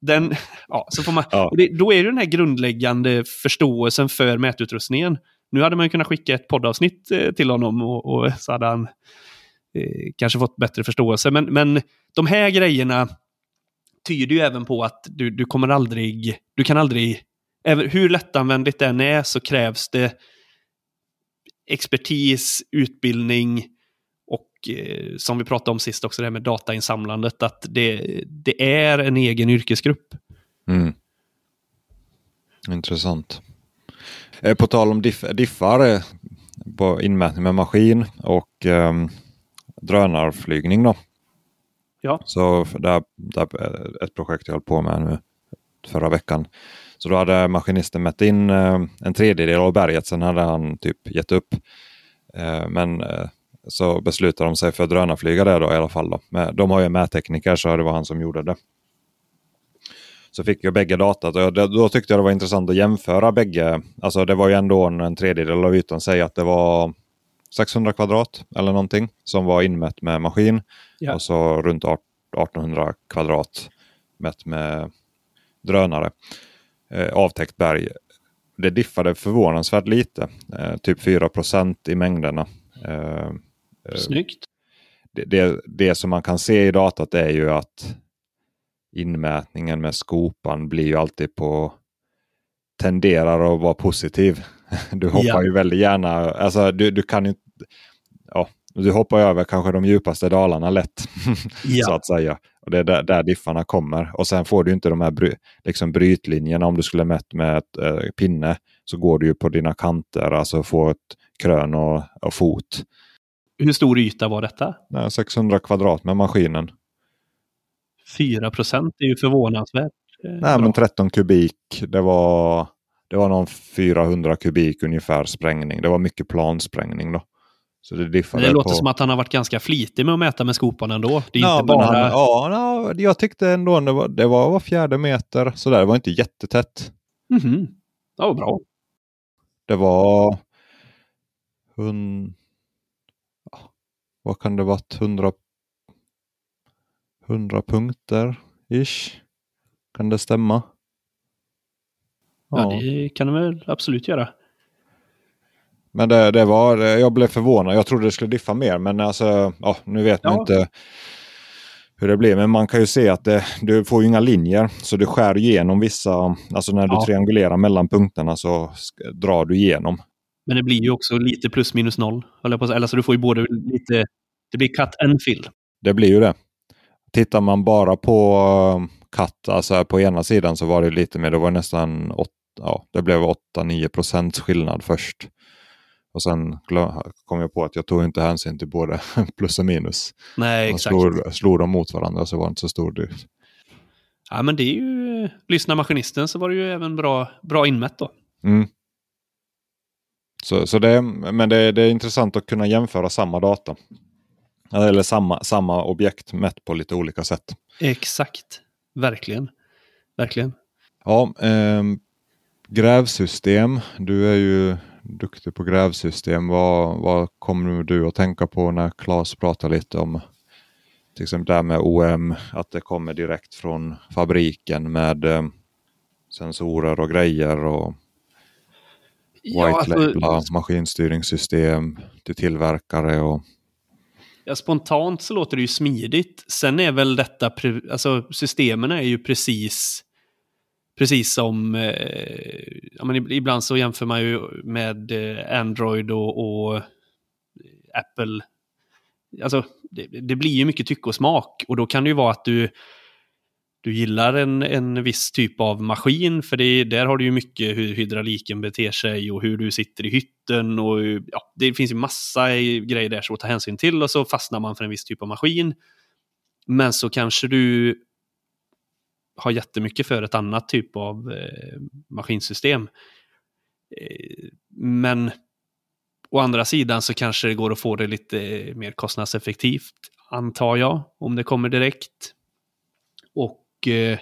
den, ja, så får man, ja. det, då är det den här grundläggande förståelsen för mätutrustningen. Nu hade man kunnat skicka ett poddavsnitt eh, till honom och, och så hade han eh, kanske fått bättre förståelse. Men, men de här grejerna tyder ju även på att du, du kommer aldrig, du kan aldrig, även, hur lättanvändigt det än är så krävs det expertis, utbildning eh, som vi pratade om sist också det här med datainsamlandet, att det, det är en egen yrkesgrupp.
Mm. Intressant. Eh, på tal om diff, diffar eh, på inmätning med maskin och eh, drönarflygning då.
Ja.
Så det, det ett projekt jag höll på med nu förra veckan. Så då hade maskinisten mätt in en tredjedel av berget, sen hade han typ gett upp. Men så beslutade de sig för att drönarflyga det då i alla fall. Då. De har ju en mättekniker så det var han som gjorde det. Så fick jag bägge datat och då tyckte jag det var intressant att jämföra bägge. Alltså det var ju ändå en tredjedel av ytan, säg att det var 600 kvadrat eller någonting som var inmätt med maskin.
Ja.
Och så runt 1800 kvadrat mätt med drönare. Eh, avtäckt berg. Det diffade förvånansvärt lite. Eh, typ 4 i mängderna. Eh, eh,
Snyggt.
det, det, det som man kan se i datat är ju att inmätningen med skopan blir ju alltid på tenderar att vara positiv. Du hoppar
Ja.
ju väldigt gärna, alltså du, du kan ju ja, du hoppar över kanske de djupaste dalarna lätt.
Ja.
så att säga. Och Det är där, där diffarna kommer. Och sen får du inte de här bry, liksom brytlinjerna. Om du skulle mätt med ett eh, pinne så går du ju på dina kanter, alltså få ett krön och, och fot.
Hur stor yta var detta?
Nej, 600 kvadrat med maskinen.
4 procent är ju förvånansvärt. eh,
Nej,
bra.
men 13 kubik. Det var, det var någon 400 kubik ungefär sprängning. Det var mycket plansprängning då. Så det diffade
det låter
på...
som att han har varit ganska flitig med att mäta med skopan ändå. Det är
ja,
inte bara...
han, ja, ja, jag tyckte ändå det var, det var var fjärde meter. Så där, det var inte jättetätt.
Mhm. Ja, vad bra.
Det var... Hun... ja, Vad kan det varit? 100... 100 punkter ish. Kan det stämma?
Ja, det kan det väl absolut göra.
Men det, det var, jag blev förvånad. Jag trodde det skulle diffa mer. Men alltså, ja, nu vet man
Ja.
inte hur det blir. Men man kan ju se att det, du får ju inga linjer. Så du skär igenom vissa. Alltså när du
Ja.
triangulerar mellan punkterna så drar du igenom.
Men det blir ju också lite plus minus noll. höll på. Eller så du får ju både lite... Det blir cut and fill.
Det blir ju det. Tittar man bara på uh, cut, alltså på ena sidan så var det lite mer. Det var nästan åt, ja, det blev 8-9 procents skillnad först. Och sen kom jag på att jag tog inte hänsyn till både plus och minus.
Nej, exakt.
slog, slog dem mot varandra så var det inte så stor differens.
Ja, men det är ju... Lyssna maskinisten så var det ju även bra, bra inmätt då.
Mm. Så, så det, men det, det är intressant att kunna jämföra samma data. Eller samma, samma objekt mätt på lite olika sätt.
Exakt. Verkligen. Verkligen.
Ja, ehm, grävsystem. Du är ju duktig på grävsystem. Vad, vad kommer du att tänka på när Claes pratar lite om till exempel det här med OM, att det kommer direkt från fabriken med eh, sensorer och grejer och
Ja,
white
alltså,
labela maskinstyrningssystem till tillverkare och
Ja, spontant så låter det ju smidigt. Sen är väl detta, alltså systemen är ju precis, precis som, eh, ja, men ib- ibland så jämför man ju med eh, Android och, och Apple. Alltså, det, det blir ju mycket tycke och smak och då kan det ju vara att du, du gillar en, en viss typ av maskin, för det, där har du ju mycket hur hydrauliken beter sig och hur du sitter i hytten och ja, det finns ju massa grejer där som att ta hänsyn till och så fastnar man för en viss typ av maskin. Men så kanske du har jättemycket för ett annat typ av eh, maskinsystem. Eh, men å andra sidan så kanske det går att få det lite mer kostnadseffektivt, antar jag, om det kommer direkt. Eh,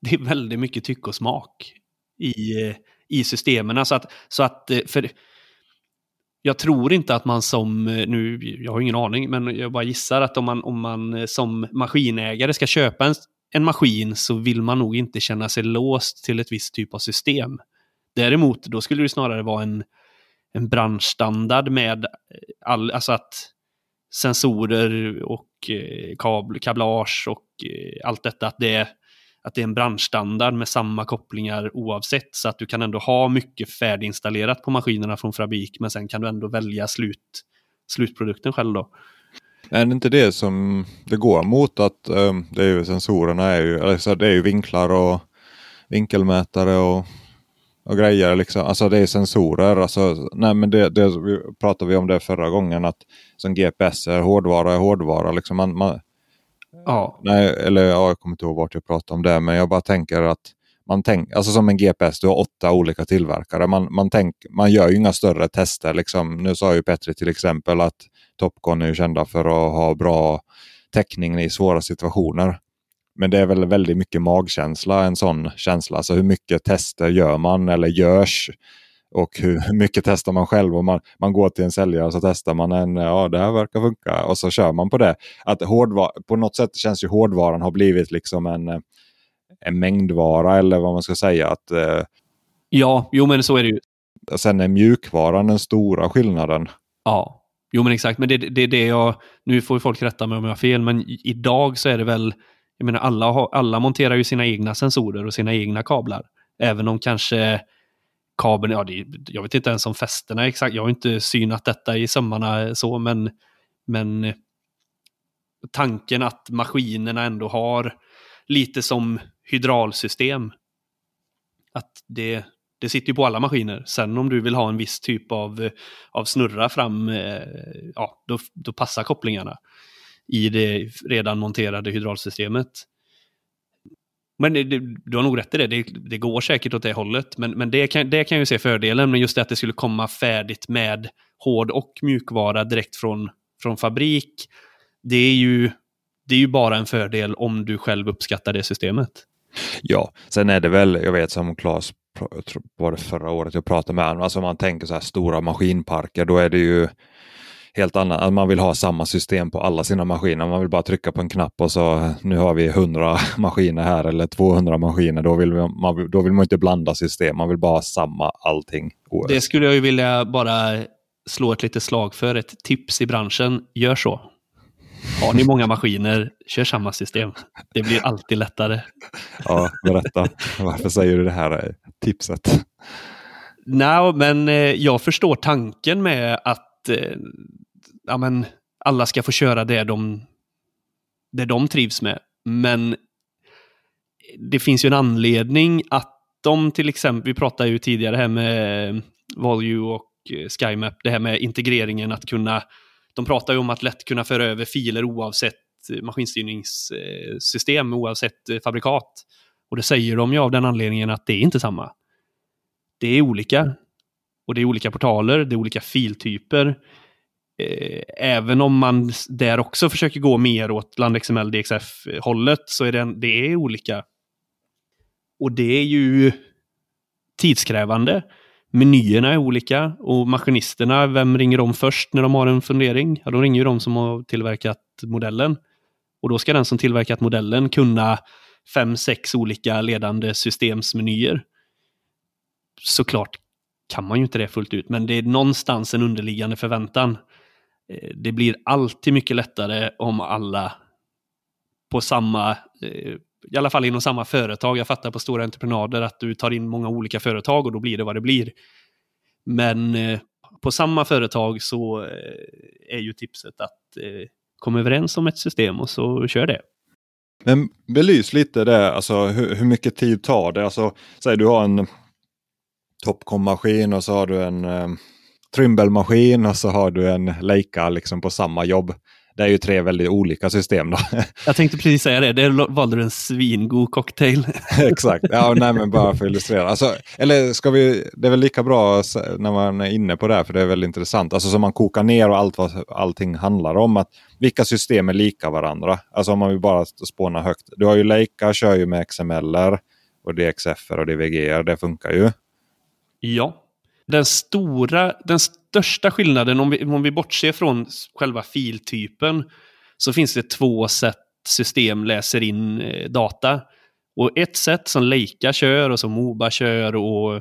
det är väldigt mycket tycke och smak i, eh, i systemen. Så att, så att, eh, för jag tror inte att man som, eh, nu, jag har ingen aning, men jag bara gissar att om man, om man eh, som maskinägare ska köpa en, en maskin så vill man nog inte känna sig låst till ett visst typ av system. Däremot, då skulle det snarare vara en, en branschstandard med all, alltså att sensorer och eh, kabl, kablage och eh, allt detta, att det, är, att det är en branschstandard med samma kopplingar oavsett, så att du kan ändå ha mycket färdiginstallerat på maskinerna från fabrik, men sen kan du ändå välja slut, slutprodukten själv då.
Är det inte det som det går mot att um, det är ju sensorerna är ju, alltså det är ju vinklar och vinkelmätare och, och grejer liksom. Alltså det är sensorer. Alltså, nej men det, det vi pratade vi om det förra gången att som GPS är hårdvara är hårdvara. Liksom man, man,
Ja,
nej, eller ja, jag kommer inte ihåg vart jag pratade om det men jag bara tänker att man tänk, alltså som en GPS, du har åtta olika tillverkare. Man, man, tänk, man gör ju inga större tester. Liksom. Nu sa ju Petri till exempel att Topcon är kända för att ha bra täckning i svåra situationer. Men det är väl väldigt mycket magkänsla, en sån känsla. Alltså hur mycket tester gör man eller görs Och hur mycket testar man själv? Och man, man går till en säljare så testar man en, ja det här verkar funka och så kör man på det. Att hårdvar på något sätt känns ju hårdvaran har blivit liksom en, en mängdvara eller vad man ska säga. Att, eh,
ja, jo men så är det ju.
Sen är mjukvaran den stora skillnaden.
Ja, jo men exakt. Men det är det, det jag, nu får folk rätta mig om jag har fel, men idag så är det väl, jag menar alla, alla monterar ju sina egna sensorer och sina egna kablar. Även om kanske kabeln, ja, det, jag vet inte ens om fästena exakt, jag har inte synat detta i sömmarna så, men, men tanken att maskinerna ändå har lite som hydraulsystem. Att det, det sitter ju på alla maskiner. Sen om du vill ha en viss typ av, av snurra fram, eh, ja, då, då passar kopplingarna i det redan monterade hydraulsystemet. Men det, du har nog rätt i det. det, det går säkert åt det hållet. Men, men det, kan, det kan ju se fördelen. Men just det att det skulle komma färdigt med hård och mjukvara direkt från, från fabrik. Det är, ju, det är ju bara en fördel om du själv uppskattar det systemet.
Ja, sen är det väl, jag vet som Claes var det förra året jag pratade med honom, alltså om man tänker så här stora maskinparker, då är det ju helt annat. Man vill ha samma system på alla sina maskiner. Man vill bara trycka på en knapp och så nu har vi 100 maskiner här eller 200 maskiner. Då vill man, då vill man inte blanda system. Man vill bara ha samma allting.
Det skulle jag ju vilja bara slå ett litet slag för. Ett tips i branschen. Gör så. Har ni många maskiner, kör samma system. Det blir alltid lättare.
Ja, berätta. Varför säger du det här tipset?
Nej, men eh, jag förstår tanken med att eh, ja, men, alla ska få köra det de, det de trivs med. Men det finns ju en anledning att de till exempel, vi pratade ju tidigare här med Volue och SkyMap, det här med integreringen att kunna, de pratar ju om att lätt kunna föra över filer oavsett maskinstyrningssystem, oavsett fabrikat. Och det säger de ju av den anledningen att det är inte samma. Det är olika. Och det är olika portaler, det är olika filtyper. Eh, även om man där också försöker gå mer åt LandXML DXF-hållet så är det, det är olika. Och det är ju tidskrävande. Menyerna är olika och maskinisterna, vem ringer de först när de har en fundering? Ja, de ringer ju de som har tillverkat modellen. Och då ska den som tillverkat modellen kunna fem, sex olika ledande systemsmenyer. Såklart kan man ju inte det fullt ut, men det är någonstans en underliggande förväntan. Eh, det blir alltid mycket lättare om alla på samma, eh, i alla fall inom samma företag. Jag fattar på stora entreprenader att du tar in många olika företag och då blir det vad det blir. Men eh, på samma företag så är ju tipset att komma överens om ett system och så kör det.
Men belys lite det, alltså hur, hur mycket tid tar det? Alltså, säg du har en Topcom-maskin och så har du en Trimble-maskin och så har du en Leica liksom på samma jobb. Det är ju tre väldigt olika system. Då.
Jag tänkte precis säga det, där valde du en svingod cocktail.
Exakt, ja, nej, men bara för att illustrera. Alltså, eller ska vi, det är väl lika bra när man är inne på det, här, för det är väldigt intressant. Alltså så man kokar ner och allt vad allting handlar om. Att vilka system är lika varandra? Alltså om man vill bara spåna högt. Du har ju Leica, kör ju med XML och DXF och DVG, det funkar ju.
Ja, den stora, den största skillnaden, om vi, om vi bortser från själva filtypen, så finns det två sätt system läser in eh, data. Och ett sätt som Leica kör och som Moba kör och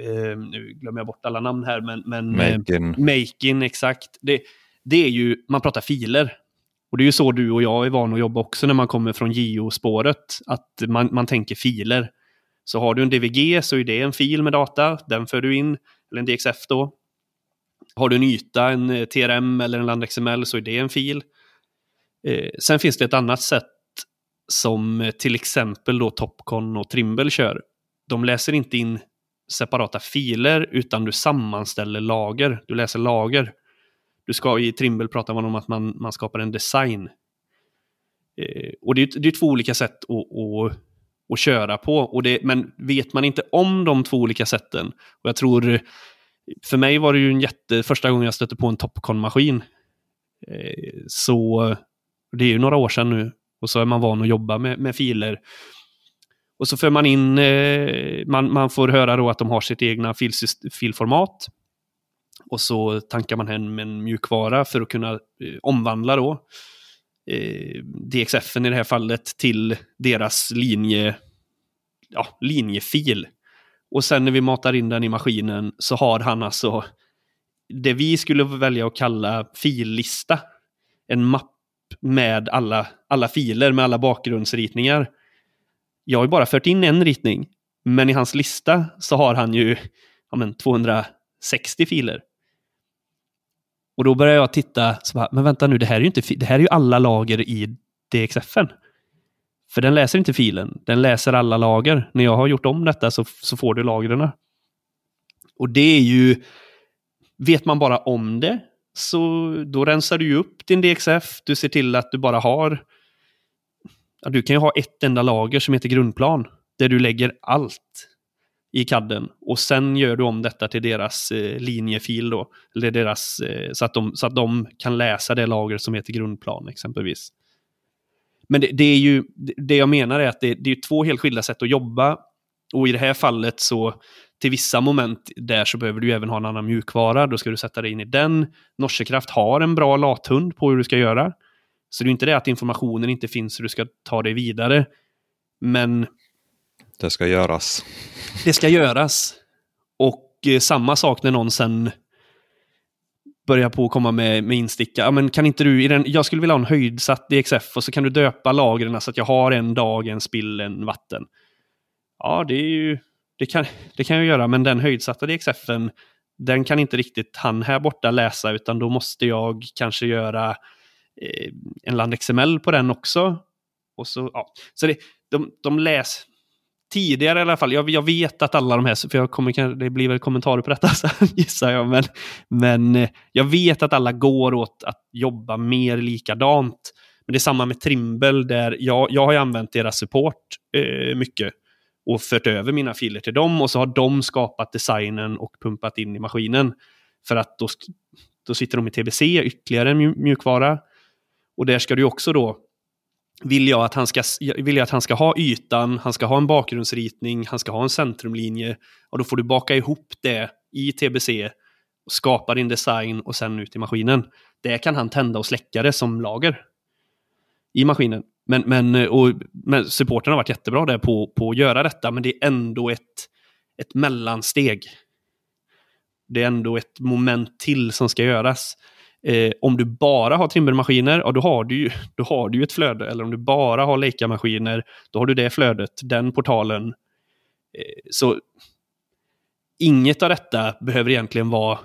eh, nu glömmer jag bort alla namn här, men, men
Makin.
Eh, Makin, exakt. Det, det är ju, man pratar filer. Och det är ju så du och jag är vana att jobba också när man kommer från JO-spåret, att man, man tänker filer. Så har du en DVG så är det en fil med data, den för du in, eller en DXF då. Har du en yta, en eh, TRM eller en LandXML så är det en fil. Eh, sen finns det ett annat sätt som eh, till exempel då Topcon och Trimble kör. De läser inte in separata filer utan du sammanställer lager. Du läser lager. Du ska i Trimble prata om att man, man skapar en design. Eh, och det är, det är två olika sätt att, att att köra på. Och det, men vet man inte om de två olika sätten, och jag tror, för mig var det ju en jätte, första gången jag stötte på en Topcon-maskin. Eh, så det är ju några år sedan nu, och så är man van att jobba med, med filer. Och så för man in, eh, man, man får höra då att de har sitt egna filsys- filformat. Och så tankar man hem en mjukvara för att kunna eh, omvandla då eh, DXF i det här fallet till deras linje, ja, linjefil. Och sen när vi matar in den i maskinen så har han alltså det vi skulle välja att kalla fillista. En mapp med alla, alla filer, med alla bakgrundsritningar. Jag har ju bara fört in en ritning, men i hans lista så har han ju ja, men 260 filer. Och då började jag titta, så bara, men vänta nu, det här är ju inte, det här är ju alla lager i DXFen. För den läser inte filen, den läser alla lager. När jag har gjort om detta så, så får du lagren. Och det är ju, vet man bara om det, så då rensar du ju upp din DXF. Du ser till att du bara har, ja, du kan ju ha ett enda lager som heter grundplan, där du lägger allt i kadden och sen gör du om detta till deras eh, linjefil då, eller deras, eh, så, att de, så att de kan läsa det lager som heter grundplan exempelvis. Men det, det är ju, det jag menar är att det, det är två helt skilda sätt att jobba och i det här fallet så till vissa moment där så behöver du även ha en annan mjukvara. Då ska du sätta dig in i den. Norsekraft har en bra lathund på hur du ska göra. Så det är inte det att informationen inte finns hur du ska ta dig vidare. Men
det ska göras.
Det ska göras. Och eh, samma sak när någon sen börjar på att komma med, med insticka. Ja, men kan inte du, i den, jag skulle vilja ha en höjdsatt DXF och så kan du döpa lagren så att jag har en dag, en spill, en vatten. Ja, det är ju, det kan, det kan jag göra, men den höjdsatta DXFen, den kan inte riktigt han här borta läsa, utan då måste jag kanske göra eh, en land XML på den också. Och så, ja. så det, de, de läser tidigare i alla fall, jag, jag, vet att alla de här, för jag kommer, det blir väl kommentarer på detta sen, gissar jag, men, men eh, jag vet att alla går åt att jobba mer likadant. Men det är samma med Trimble, där jag, jag har använt deras support eh, mycket och fört över mina filer till dem och så har de skapat designen och pumpat in i maskinen. För att då, då sitter de i TBC, ytterligare en mjukvara. Och där ska du också då vill jag, att han ska, vill jag att han ska ha ytan, han ska ha en bakgrundsritning, han ska ha en centrumlinje. Och då får du baka ihop det i TBC, och skapa din design och sen ut i maskinen. Det kan han tända och släcka det som lager i maskinen. Men, men, eh, och, men supporten har varit jättebra där på, på att göra detta, men det är ändå ett, ett mellansteg. Det är ändå ett moment till som ska göras. Eh, om du bara har trimmermaskiner, ja, då, har du ju, då har du ju ett flöde. Eller om du bara har Leica-maskiner, då har du det flödet, den portalen. Eh, så inget av detta behöver egentligen vara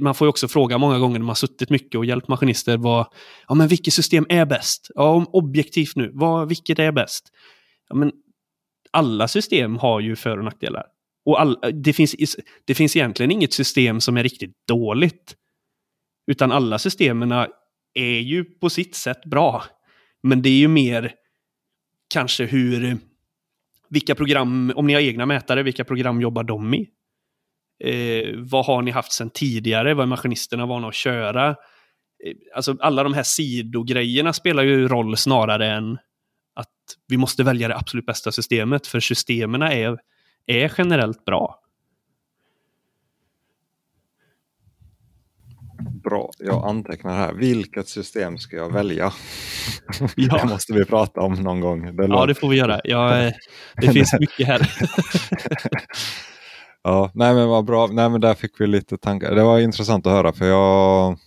man får ju också fråga många gånger när man suttit mycket och hjälpt maskinister vad, ja men vilket system är bäst? Ja, om objektivt nu, vad, vilket är bäst? Ja, men alla system har ju för och nackdelar. Och all, det, finns, det finns egentligen inget system som är riktigt dåligt. Utan alla systemen är ju på sitt sätt bra. Men det är ju mer kanske hur, vilka program, om ni har egna mätare, vilka program jobbar de i? Eh, vad har ni haft sedan tidigare? Vad är maskinisterna vana att köra? Eh, alltså alla de här sidogrejerna spelar ju roll snarare än att vi måste välja det absolut bästa systemet, för systemen är, är generellt bra.
Bra, jag antecknar här. Vilket system ska jag välja? Ja. Det måste vi prata om någon gång.
Det ja, det får vi göra. Ja, eh, det finns mycket här.
ja, nej men vad bra. Nej, men där fick vi lite tankar. Det var intressant att höra för jag...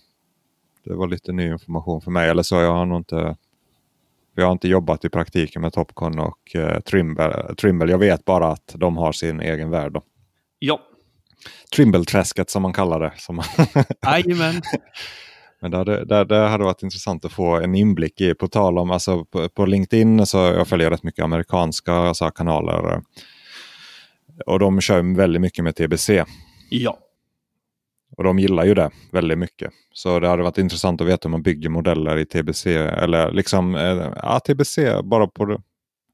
Det var lite ny information för mig. Eller så, jag har nog inte... Jag har inte jobbat i praktiken med Topcon och uh, Trimble. Trimble. Jag vet bara att de har sin egen värld. Då.
Ja,
Trimble-träsket som man kallar det.
Jajamän.
Men det hade, det, det hade varit intressant att få en inblick i. På tal om, alltså på, på LinkedIn så jag följer rätt mycket amerikanska alltså, kanaler. Och de kör väldigt mycket med TBC.
Ja.
Och de gillar ju det väldigt mycket. Så det hade varit intressant att veta hur man bygger modeller i TBC. Eller liksom, eh, ja, TBC bara på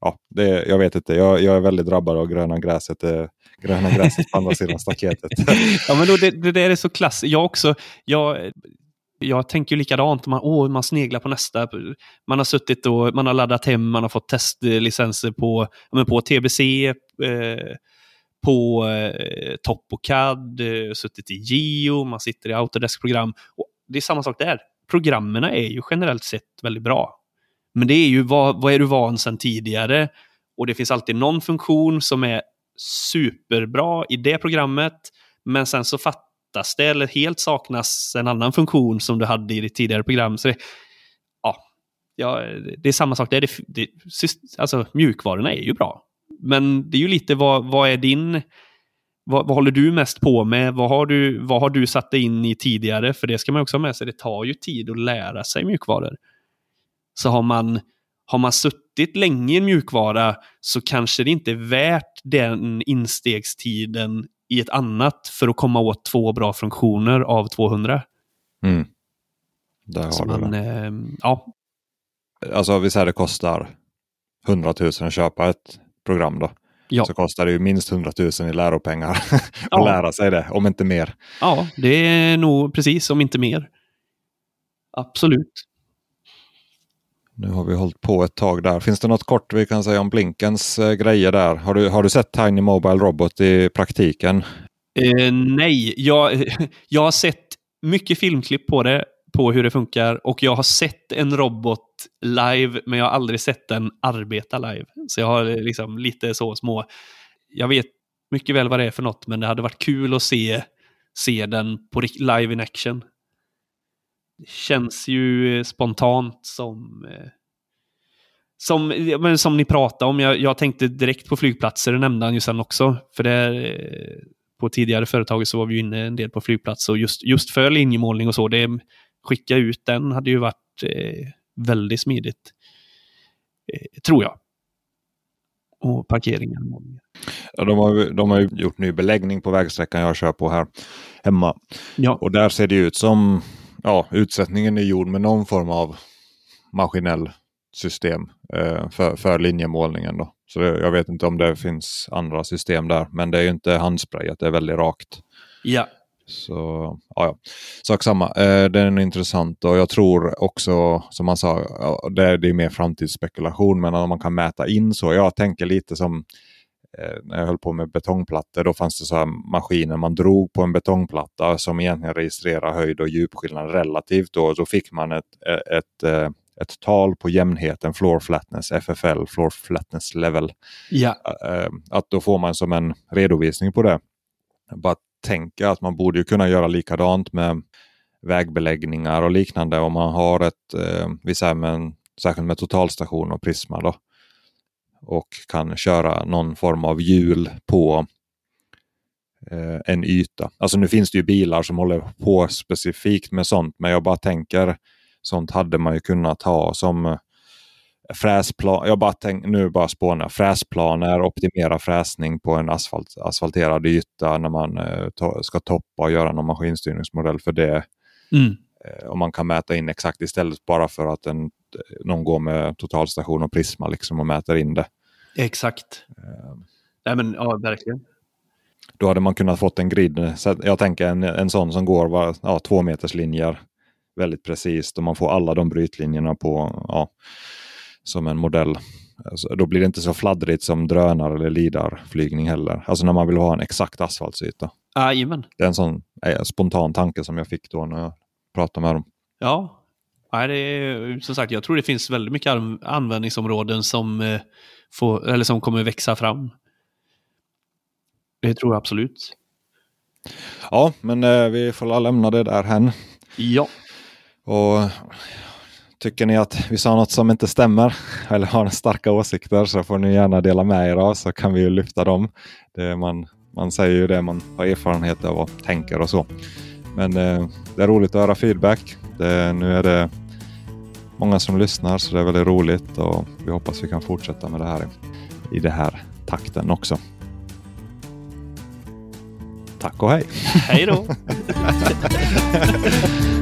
ja, det, jag vet inte. Jag, jag, är väldigt drabbad av gröna gräset. Eh, gröna gräset på andra sidan staketet.
ja, men då, det, det där är så klassiskt. Jag också. Jag, Jag tänker ju likadant. Man, åh, man sneglar på nästa. Man har suttit och man har laddat hem, man har fått testlicenser på, men på TBC, eh, på eh, TopOCAD, eh, suttit i Geo, man sitter i Autodesk-program. Det är samma sak där. Programmen är ju generellt sett väldigt bra. Men det är ju vad, vad är du van sedan tidigare? Och det finns alltid någon funktion som är superbra i det programmet, men sen så fattas det eller helt saknas en annan funktion som du hade i ditt tidigare program. Så det, ja, ja, det är samma sak där. Det, det, alltså, mjukvarorna är ju bra. Men det är ju lite vad, vad är din... Vad, vad, håller du mest på med? Vad har, du, vad har du satt dig in i tidigare? För det ska man också ha med sig. Det tar ju tid att lära sig mjukvaror. Så har man, har man suttit länge i en mjukvara så kanske det inte är värt den instegstiden i ett annat för att komma åt två bra funktioner av 200.
Mm. Där har
så
du
man,
det.
eh, ja,
Alltså vi säger det kostar 100 000 att köpa ett program då.
Ja.
Så kostar det ju minst 100 000 i läropengar att
Ja.
lära sig det, om inte mer.
ja, det är nog precis, om inte mer. Absolut.
Nu har vi hållit på ett tag där. Finns det något kort vi kan säga om Blinkens eh, grejer där? Har du, har du sett Tiny Mobile Robot i praktiken?
Eh, nej, jag, jag har sett mycket filmklipp på det, på hur det funkar. Och jag har sett en robot live, men jag har aldrig sett den arbeta live. Så jag har eh, liksom lite så små... Jag vet mycket väl vad det är för något, men det hade varit kul att se, se den på live in action. Känns ju eh, spontant som... eh, Som, men som ni pratade om, jag, jag tänkte direkt på flygplatser, det nämnde han ju sen också. För det, eh, på tidigare företag så var vi inne en del på flygplatser och just, just för linjemålning och så, det, skicka ut den hade ju varit eh, väldigt smidigt. Eh, tror jag. Och parkeringen.
Ja, de, har, de har ju gjort ny beläggning på vägsträckan jag kör på här hemma.
Ja.
Och där ser det ut som ja, utsättningen är gjord med någon form av maskinell system eh, för, för linjemålningen. Då. Så det, jag vet inte om det finns andra system där. Men det är ju inte handsprayat, det är väldigt rakt.
Ja.
Så ja, sak samma. Eh, den är intressant och jag tror också som man sa, det, det är mer framtidsspekulation. Men om man kan mäta in så. Jag tänker lite som när jag höll på med betongplattor. Då fanns det så här maskiner man drog på en betongplatta som egentligen registrerar höjd och djupskillnad relativt. Då, då fick man ett, ett, eh, ett tal på jämnheten, floor flatness, FFL, floor flatness level.
Ja.
Eh, Att då får man som en redovisning på det. Bara tänker att man borde ju kunna göra likadant med vägbeläggningar och liknande om man har ett, eh, vi säger med en, särskilt med totalstation och Prisma då. Och kan köra någon form av hjul på eh, en yta. Alltså nu finns det ju bilar som håller på specifikt med sånt men jag bara tänker sånt hade man ju kunnat ha som eh, fräsplan. Jag bara tänk, nu bara spånar jag. Fräsplaner, optimera fräsning på en asfalt, asfalterad yta när man eh, to, ska toppa och göra någon maskinstyrningsmodell för det.
Mm.
Eh, och man kan mäta in exakt istället bara för att en, någon går med totalstation och Prisma liksom och mäter in det.
Exakt. Nej men ja, verkligen.
Då hade man kunnat fått en grid. Så jag tänker en, en sån som går var, ja, två meters linjer väldigt precis och man får alla de brytlinjerna på ja, som en modell. Alltså, då blir det inte så fladdrigt som drönare eller lidarflygning heller. Alltså när man vill ha en exakt asfaltsyta.
Jajamän.
Det är en sån eh, spontan tanke som jag fick då när jag pratade med dem.
Ja. Nej, det är, som sagt, jag tror det finns väldigt mycket an- användningsområden som, eh, får, eller som kommer växa fram. Det tror jag absolut.
Ja, men eh, vi får lämna det där hen.
Ja.
Och tycker ni att vi sa något som inte stämmer eller har starka åsikter så får ni gärna dela med er av så kan vi ju lyfta dem. Det man, man säger ju det man har erfarenhet av och tänker och så. Men eh, det är roligt att höra feedback. Det, nu är det många som lyssnar så det är väldigt roligt och vi hoppas vi kan fortsätta med det här i, det här takten också. Tack och hej!
Hej då!